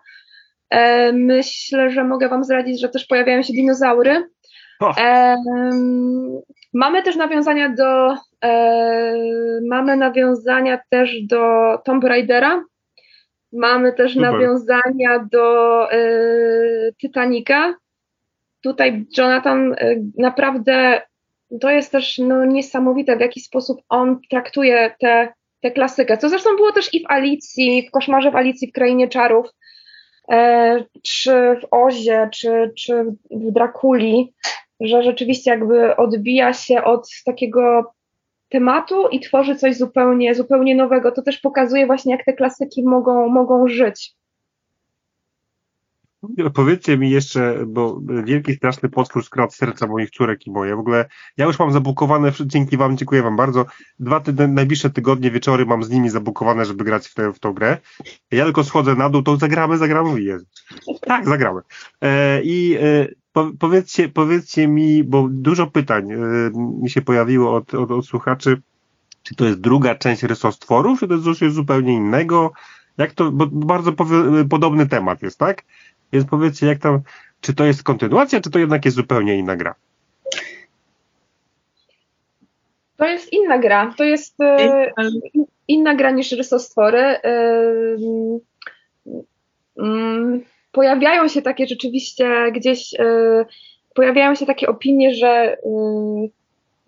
E, myślę, że mogę Wam zdradzić, że też pojawiają się dinozaury. E, mamy też nawiązania do e, mamy nawiązania też do Tomb Raidera. Mamy też Super. nawiązania do e, Titanica. Tutaj Jonathan e, naprawdę to jest też no, niesamowite, w jaki sposób on traktuje tę te, te klasykę. Co zresztą było też i w Alicji, w Koszmarze w Alicji w Krainie Czarów. E, czy w Ozie, czy, czy w Drakuli, że rzeczywiście jakby odbija się od takiego tematu i tworzy coś zupełnie, zupełnie nowego. To też pokazuje właśnie, jak te klasyki mogą, mogą żyć. Powiedzcie mi jeszcze, bo wielki straszny potwór skradł serca moich córek i moje. W ogóle ja już mam zabukowane, dzięki wam, dziękuję wam bardzo. Dwa ty, najbliższe tygodnie, wieczory mam z nimi zabukowane, żeby grać w, tę w tą grę. Ja tylko schodzę na dół, to zagramy, zagramy jest. Tak, zagramy. E, I e, po, powiedzcie, powiedzcie mi, bo dużo pytań e, mi się pojawiło od, od, od słuchaczy, czy to jest druga część rysostworów, czy to jest coś zupełnie innego? Jak to, bo bardzo podobny temat jest, tak? Więc powiedzcie, jak tam, czy to jest kontynuacja, czy to jednak jest zupełnie inna gra? To jest inna gra. To jest e, inna gra niż rysostwory. E, mm, pojawiają się takie rzeczywiście gdzieś, e, pojawiają się takie opinie, że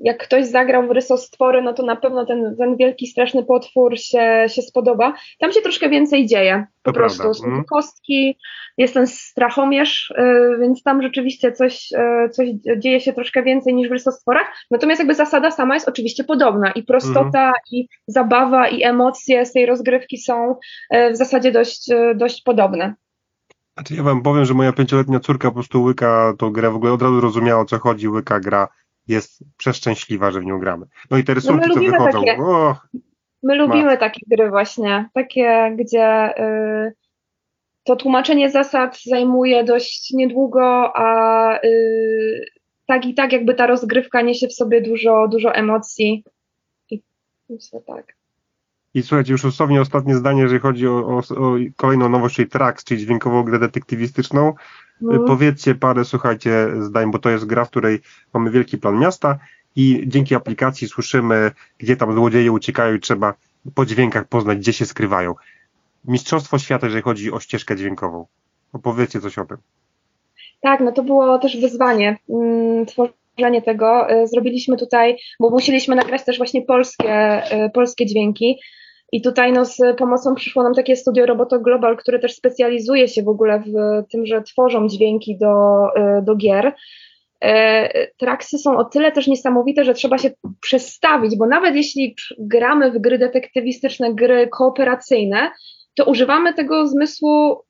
jak ktoś zagrał w rysostwory, no to na pewno ten, ten wielki, straszny potwór się, się spodoba. Tam się troszkę więcej dzieje, po to prostu. Prawda. Są mm. kostki, jest ten strachomierz, yy, więc tam rzeczywiście coś, yy, coś dzieje się troszkę więcej niż w rysostworach. Natomiast jakby zasada sama jest oczywiście podobna i prostota, mm. i zabawa, i emocje z tej rozgrywki są yy, w zasadzie dość, dość podobne. Znaczy ja wam powiem, że moja pięcioletnia córka po prostu łyka tą grę, w ogóle od razu rozumiała o co chodzi, łyka gra jest przeszczęśliwa, że w nią gramy. No i te rysunki, no co wychodzą. Takie, my lubimy ma. takie gry właśnie, takie, gdzie y, to tłumaczenie zasad zajmuje dość niedługo, a y, tak i tak jakby ta rozgrywka niesie w sobie dużo, dużo emocji. I myślę tak. I słuchajcie, już dosłownie ostatnie zdanie, jeżeli chodzi o, o, o kolejną nowość, czyli Trax, czyli dźwiękową grę detektywistyczną. No. Powiedzcie parę, słuchajcie, zdań, bo to jest gra, w której mamy wielki plan miasta i dzięki aplikacji słyszymy, gdzie tam złodzieje uciekają i trzeba po dźwiękach poznać, gdzie się skrywają. Mistrzostwo świata, jeżeli chodzi o ścieżkę dźwiękową. Opowiedzcie coś o tym. Tak, no to było też wyzwanie. Mm, tworzenie tego. Y, zrobiliśmy tutaj, bo musieliśmy nagrać też właśnie polskie, y, polskie dźwięki. I tutaj no, z pomocą przyszło nam takie studio Roboto Global, które też specjalizuje się w ogóle w tym, że tworzą dźwięki do, y, do gier. E, traksy są o tyle też niesamowite, że trzeba się przestawić, bo nawet jeśli gramy w gry detektywistyczne, gry kooperacyjne, to używamy tego zmysłu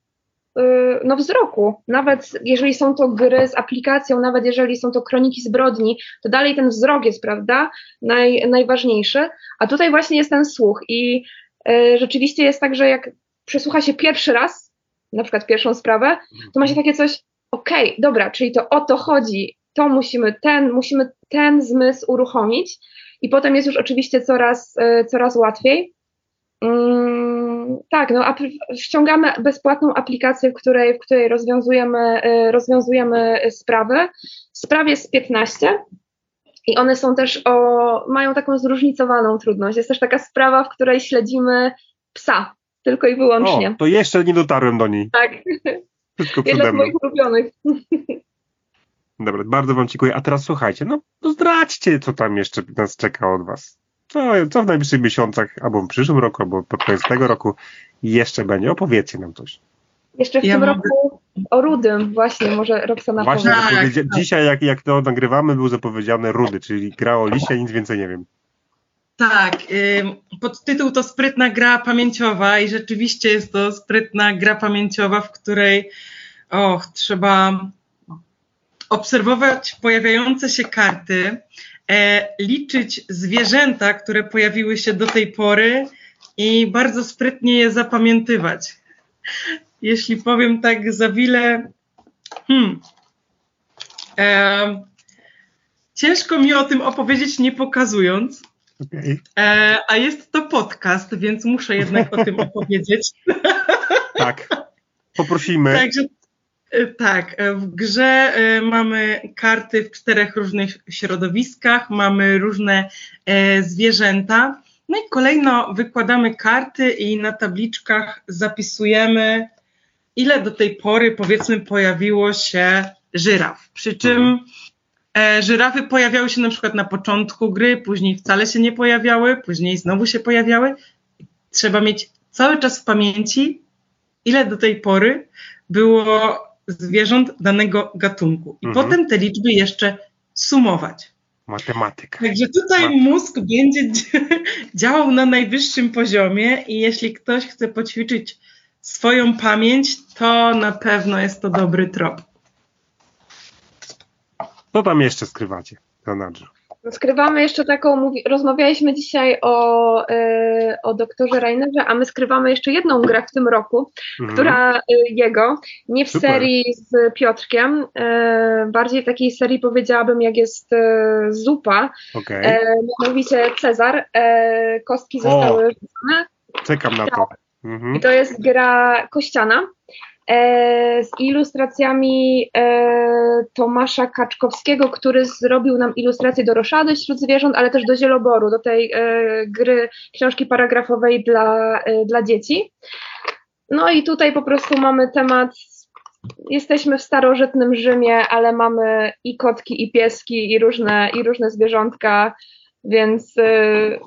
no, wzroku. Nawet jeżeli są to gry z aplikacją, nawet jeżeli są to kroniki zbrodni, to dalej ten wzrok jest, prawda, naj, najważniejszy. A tutaj właśnie jest ten słuch i y, rzeczywiście jest tak, że jak przesłucha się pierwszy raz, na przykład pierwszą sprawę, to ma się takie coś, okej, okay, dobra, czyli to o to chodzi, to musimy ten, musimy ten zmysł uruchomić i potem jest już oczywiście coraz, y, coraz łatwiej. Mm, tak, no, ściągamy bezpłatną aplikację, w której, w której rozwiązujemy, y, rozwiązujemy sprawy. Spraw jest 15 i one są też o, mają taką zróżnicowaną trudność. Jest też taka sprawa, w której śledzimy psa, tylko i wyłącznie. O, to jeszcze nie dotarłem do niej. Tak. Wszystko Jedna z moich ulubionych. Dobra, bardzo Wam dziękuję. A teraz słuchajcie, no, no zdradźcie, co tam jeszcze nas czeka od Was. Co, co w najbliższych miesiącach, albo w przyszłym roku, albo pod koniec tego roku jeszcze będzie. Opowiedzcie nam coś. Jeszcze w ja tym mogę... roku o Rudym właśnie, może Roxana Właśnie powie. Tak, dzisiaj, jak, jak to nagrywamy, był zapowiedziany Rudy, czyli gra o lisie, nic więcej nie wiem. Tak, podtytuł to sprytna gra pamięciowa i rzeczywiście jest to sprytna gra pamięciowa, w której och, trzeba obserwować pojawiające się karty, liczyć zwierzęta, które pojawiły się do tej pory i bardzo sprytnie je zapamiętywać. Jeśli powiem tak za wiele, hmm, e, ciężko mi o tym opowiedzieć, nie pokazując. Okay. E, a jest to podcast, więc muszę jednak o tym opowiedzieć. Tak. Poprosimy. Także E, tak, e, w grze e, mamy karty w czterech różnych środowiskach, mamy różne zwierzęta. No i kolejno wykładamy karty i na tabliczkach zapisujemy, ile do tej pory, powiedzmy, pojawiło się żyraf. Przy czym żyrafy pojawiały się na przykład na początku gry, później wcale się nie pojawiały, później znowu się pojawiały. Trzeba mieć cały czas w pamięci, ile do tej pory było zwierząt danego gatunku. I mhm. potem te liczby jeszcze sumować. Matematyka. Także tutaj Mat mózg będzie działał na najwyższym poziomie i jeśli ktoś chce poćwiczyć swoją pamięć, to na pewno jest to dobry trop. Co tam jeszcze skrywacie, Leonardo? Skrywamy jeszcze taką, mówi, rozmawialiśmy dzisiaj o, y, o doktorze Rainerze, a my skrywamy jeszcze jedną grę w tym roku, mhm. która y, jego, nie w Super. serii z Piotrkiem, y, bardziej takiej serii powiedziałabym, jak jest Zupa, okay. mianowicie Cezar, kostki zostały rzucone. Czekam na to. Mhm. I to jest gra kościana. E, z ilustracjami e, Tomasza Kaczkowskiego, który zrobił nam ilustrację do Roszady wśród zwierząt, ale też do Zieloboru, do tej e, gry książki paragrafowej dla, dla dzieci. No i tutaj po prostu mamy temat jesteśmy w starożytnym Rzymie, ale mamy i kotki, i pieski, i różne, i różne zwierzątka, więc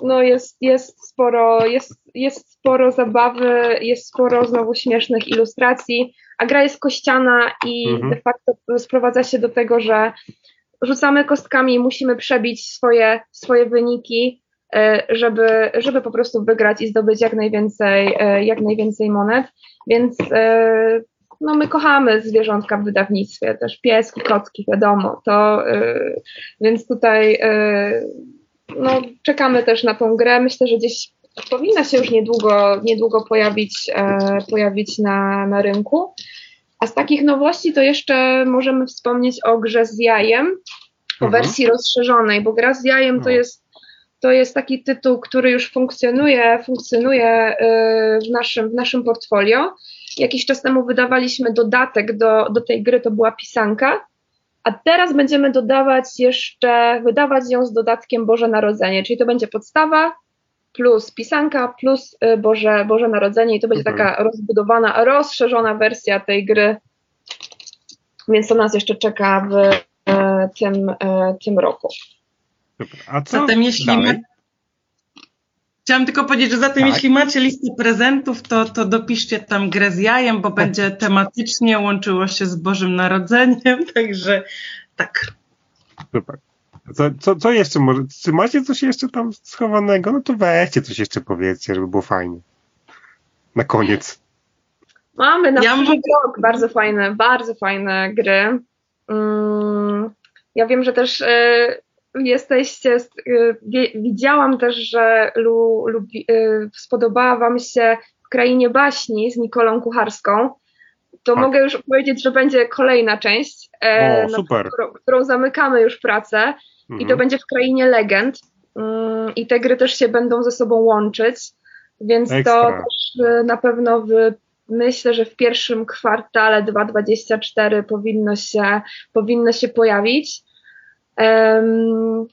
no jest, jest, sporo, jest, jest sporo zabawy, jest sporo znowu śmiesznych ilustracji, a gra jest kościana i mhm. de facto sprowadza się do tego, że rzucamy kostkami i musimy przebić swoje, swoje wyniki, e, żeby, żeby po prostu wygrać i zdobyć jak najwięcej, e, jak najwięcej monet. Więc no my kochamy zwierzątka w wydawnictwie, też pieski, kotki, wiadomo. To, więc tutaj no, czekamy też na tą grę. Myślę, że gdzieś powinna się już niedługo, niedługo pojawić, e, pojawić na, na rynku. A z takich nowości to jeszcze możemy wspomnieć o grze z jajem, o mhm. wersji rozszerzonej, bo gra z jajem to no. jest, to jest taki tytuł, który już funkcjonuje, funkcjonuje e, w naszym, w naszym portfolio. Jakiś czas temu wydawaliśmy dodatek do, do tej gry, to była pisanka. A teraz będziemy dodawać jeszcze, wydawać ją z dodatkiem Boże Narodzenie, czyli to będzie podstawa, plus pisanka, plus y, Boże, Boże Narodzenie i to będzie mhm. taka rozbudowana, rozszerzona wersja tej gry, więc to nas jeszcze czeka w e, tym, e, tym roku. A co Zatem jeśli dalej? Chciałam tylko powiedzieć, że zatem tak. jeśli macie listę prezentów, to, to dopiszcie tam grę z jajem, bo będzie tematycznie łączyło się z Bożym Narodzeniem, także tak. Super. Co, co, co jeszcze może? Czy macie coś jeszcze tam schowanego? No to weźcie coś jeszcze powiedzcie, żeby było fajnie. Na koniec. Mamy na ja rok bardzo fajne, bardzo fajne gry. Mm, ja wiem, że też y, jesteście, y, widziałam też, że lu, lubi, y, spodobała Wam się w Krainie Baśni z Nikolą Kucharską. To tak. mogę już powiedzieć, że będzie kolejna część, e, o, super. Którą, którą zamykamy już pracę. Mhm. I to mhm. będzie w krainie legend. Mm, I te gry też się będą ze sobą łączyć. Więc Ekstra. to też e, na pewno w, myślę, że w pierwszym kwartale 2024 powinno się, powinno się pojawić. Um,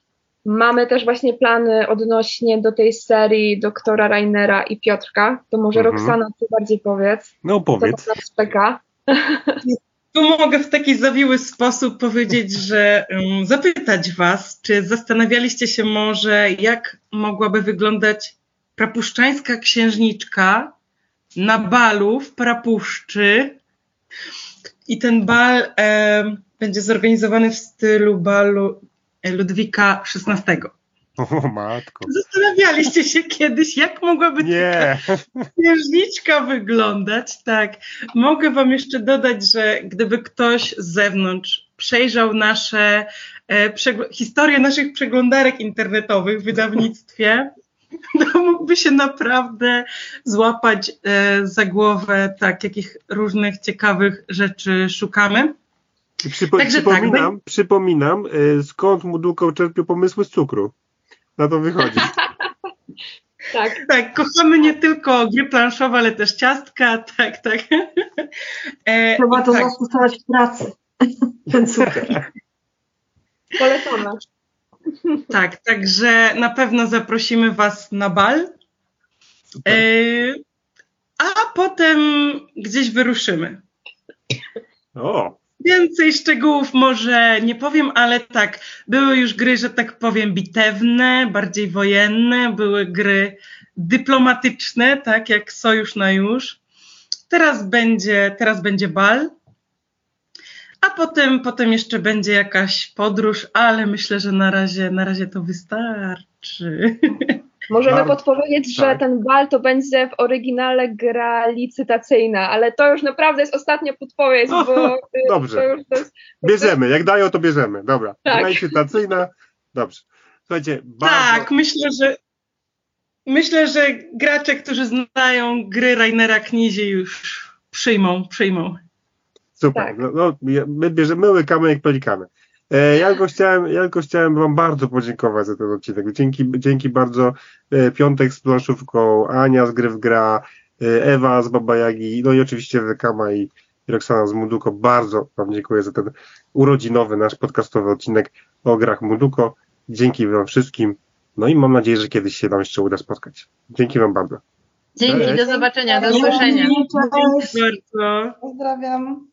mamy też właśnie plany odnośnie do tej serii doktora Rainera i Piotrka. To może mhm. Roxana, ty bardziej powiedz. No powiedz. Co nas czeka. Tu mogę w taki zawiły sposób powiedzieć, że um, zapytać Was, czy zastanawialiście się może, jak mogłaby wyglądać prapuszczańska księżniczka na balu w Prapuszczy. I ten bal e, będzie zorganizowany w stylu balu Ludwika XVI. O matko. Zastanawialiście się kiedyś, jak mogłaby Nie. księżniczka wyglądać? Tak. Mogę wam jeszcze dodać, że gdyby ktoś z zewnątrz przejrzał nasze e, historię naszych przeglądarek internetowych w wydawnictwie, to mógłby się naprawdę złapać e, za głowę, tak, jakich różnych ciekawych rzeczy szukamy. Przypo Także przypominam, tak, przypominam e, skąd Muduko czerpił pomysły z cukru. Na to wychodzi. tak. tak, kochamy nie tylko gry planszowe, ale też ciastka, tak, tak. E, Trzeba to tak. zastosować w pracy. Ten cukier. Polecamy. Tak, także na pewno zaprosimy Was na bal. E, a potem gdzieś wyruszymy. O. Więcej szczegółów może nie powiem, ale tak, były już gry, że tak powiem, bitewne, bardziej wojenne, były gry dyplomatyczne, tak jak Sojusz na już. Teraz będzie, teraz będzie bal a potem, potem jeszcze będzie jakaś podróż, ale myślę, że na razie, na razie to wystarczy. Możemy podpowiedzieć, że tak. ten bal to będzie w oryginale gra licytacyjna, ale to już naprawdę jest ostatnia podpowiedź, bo... Dobrze, jest, bierzemy, jak dają to bierzemy, dobra. Tak. Gra licytacyjna, dobrze. Słuchajcie, bardzo... Tak, myślę, że myślę, że gracze, którzy znają gry Rainera Knizie już przyjmą, przyjmą. Super. Tak. No, no, my bierzemy, my łykamy jak pelikany. E, ja tylko chciałem, ja tylko chciałem Wam bardzo podziękować za ten odcinek. Dzięki, dzięki bardzo e, Piątek z planszówką, Ania z Gry w Gra, e, Ewa z Baba Jagi, no i oczywiście Wekama i Roxana z Muduko. Bardzo Wam dziękuję za ten urodzinowy nasz podcastowy odcinek o grach Muduko. Dzięki Wam wszystkim. No i mam nadzieję, że kiedyś się nam jeszcze uda spotkać. Dzięki Wam bardzo. Dzięki, do zobaczenia, do usłyszenia. Dzięki bardzo. Pozdrawiam.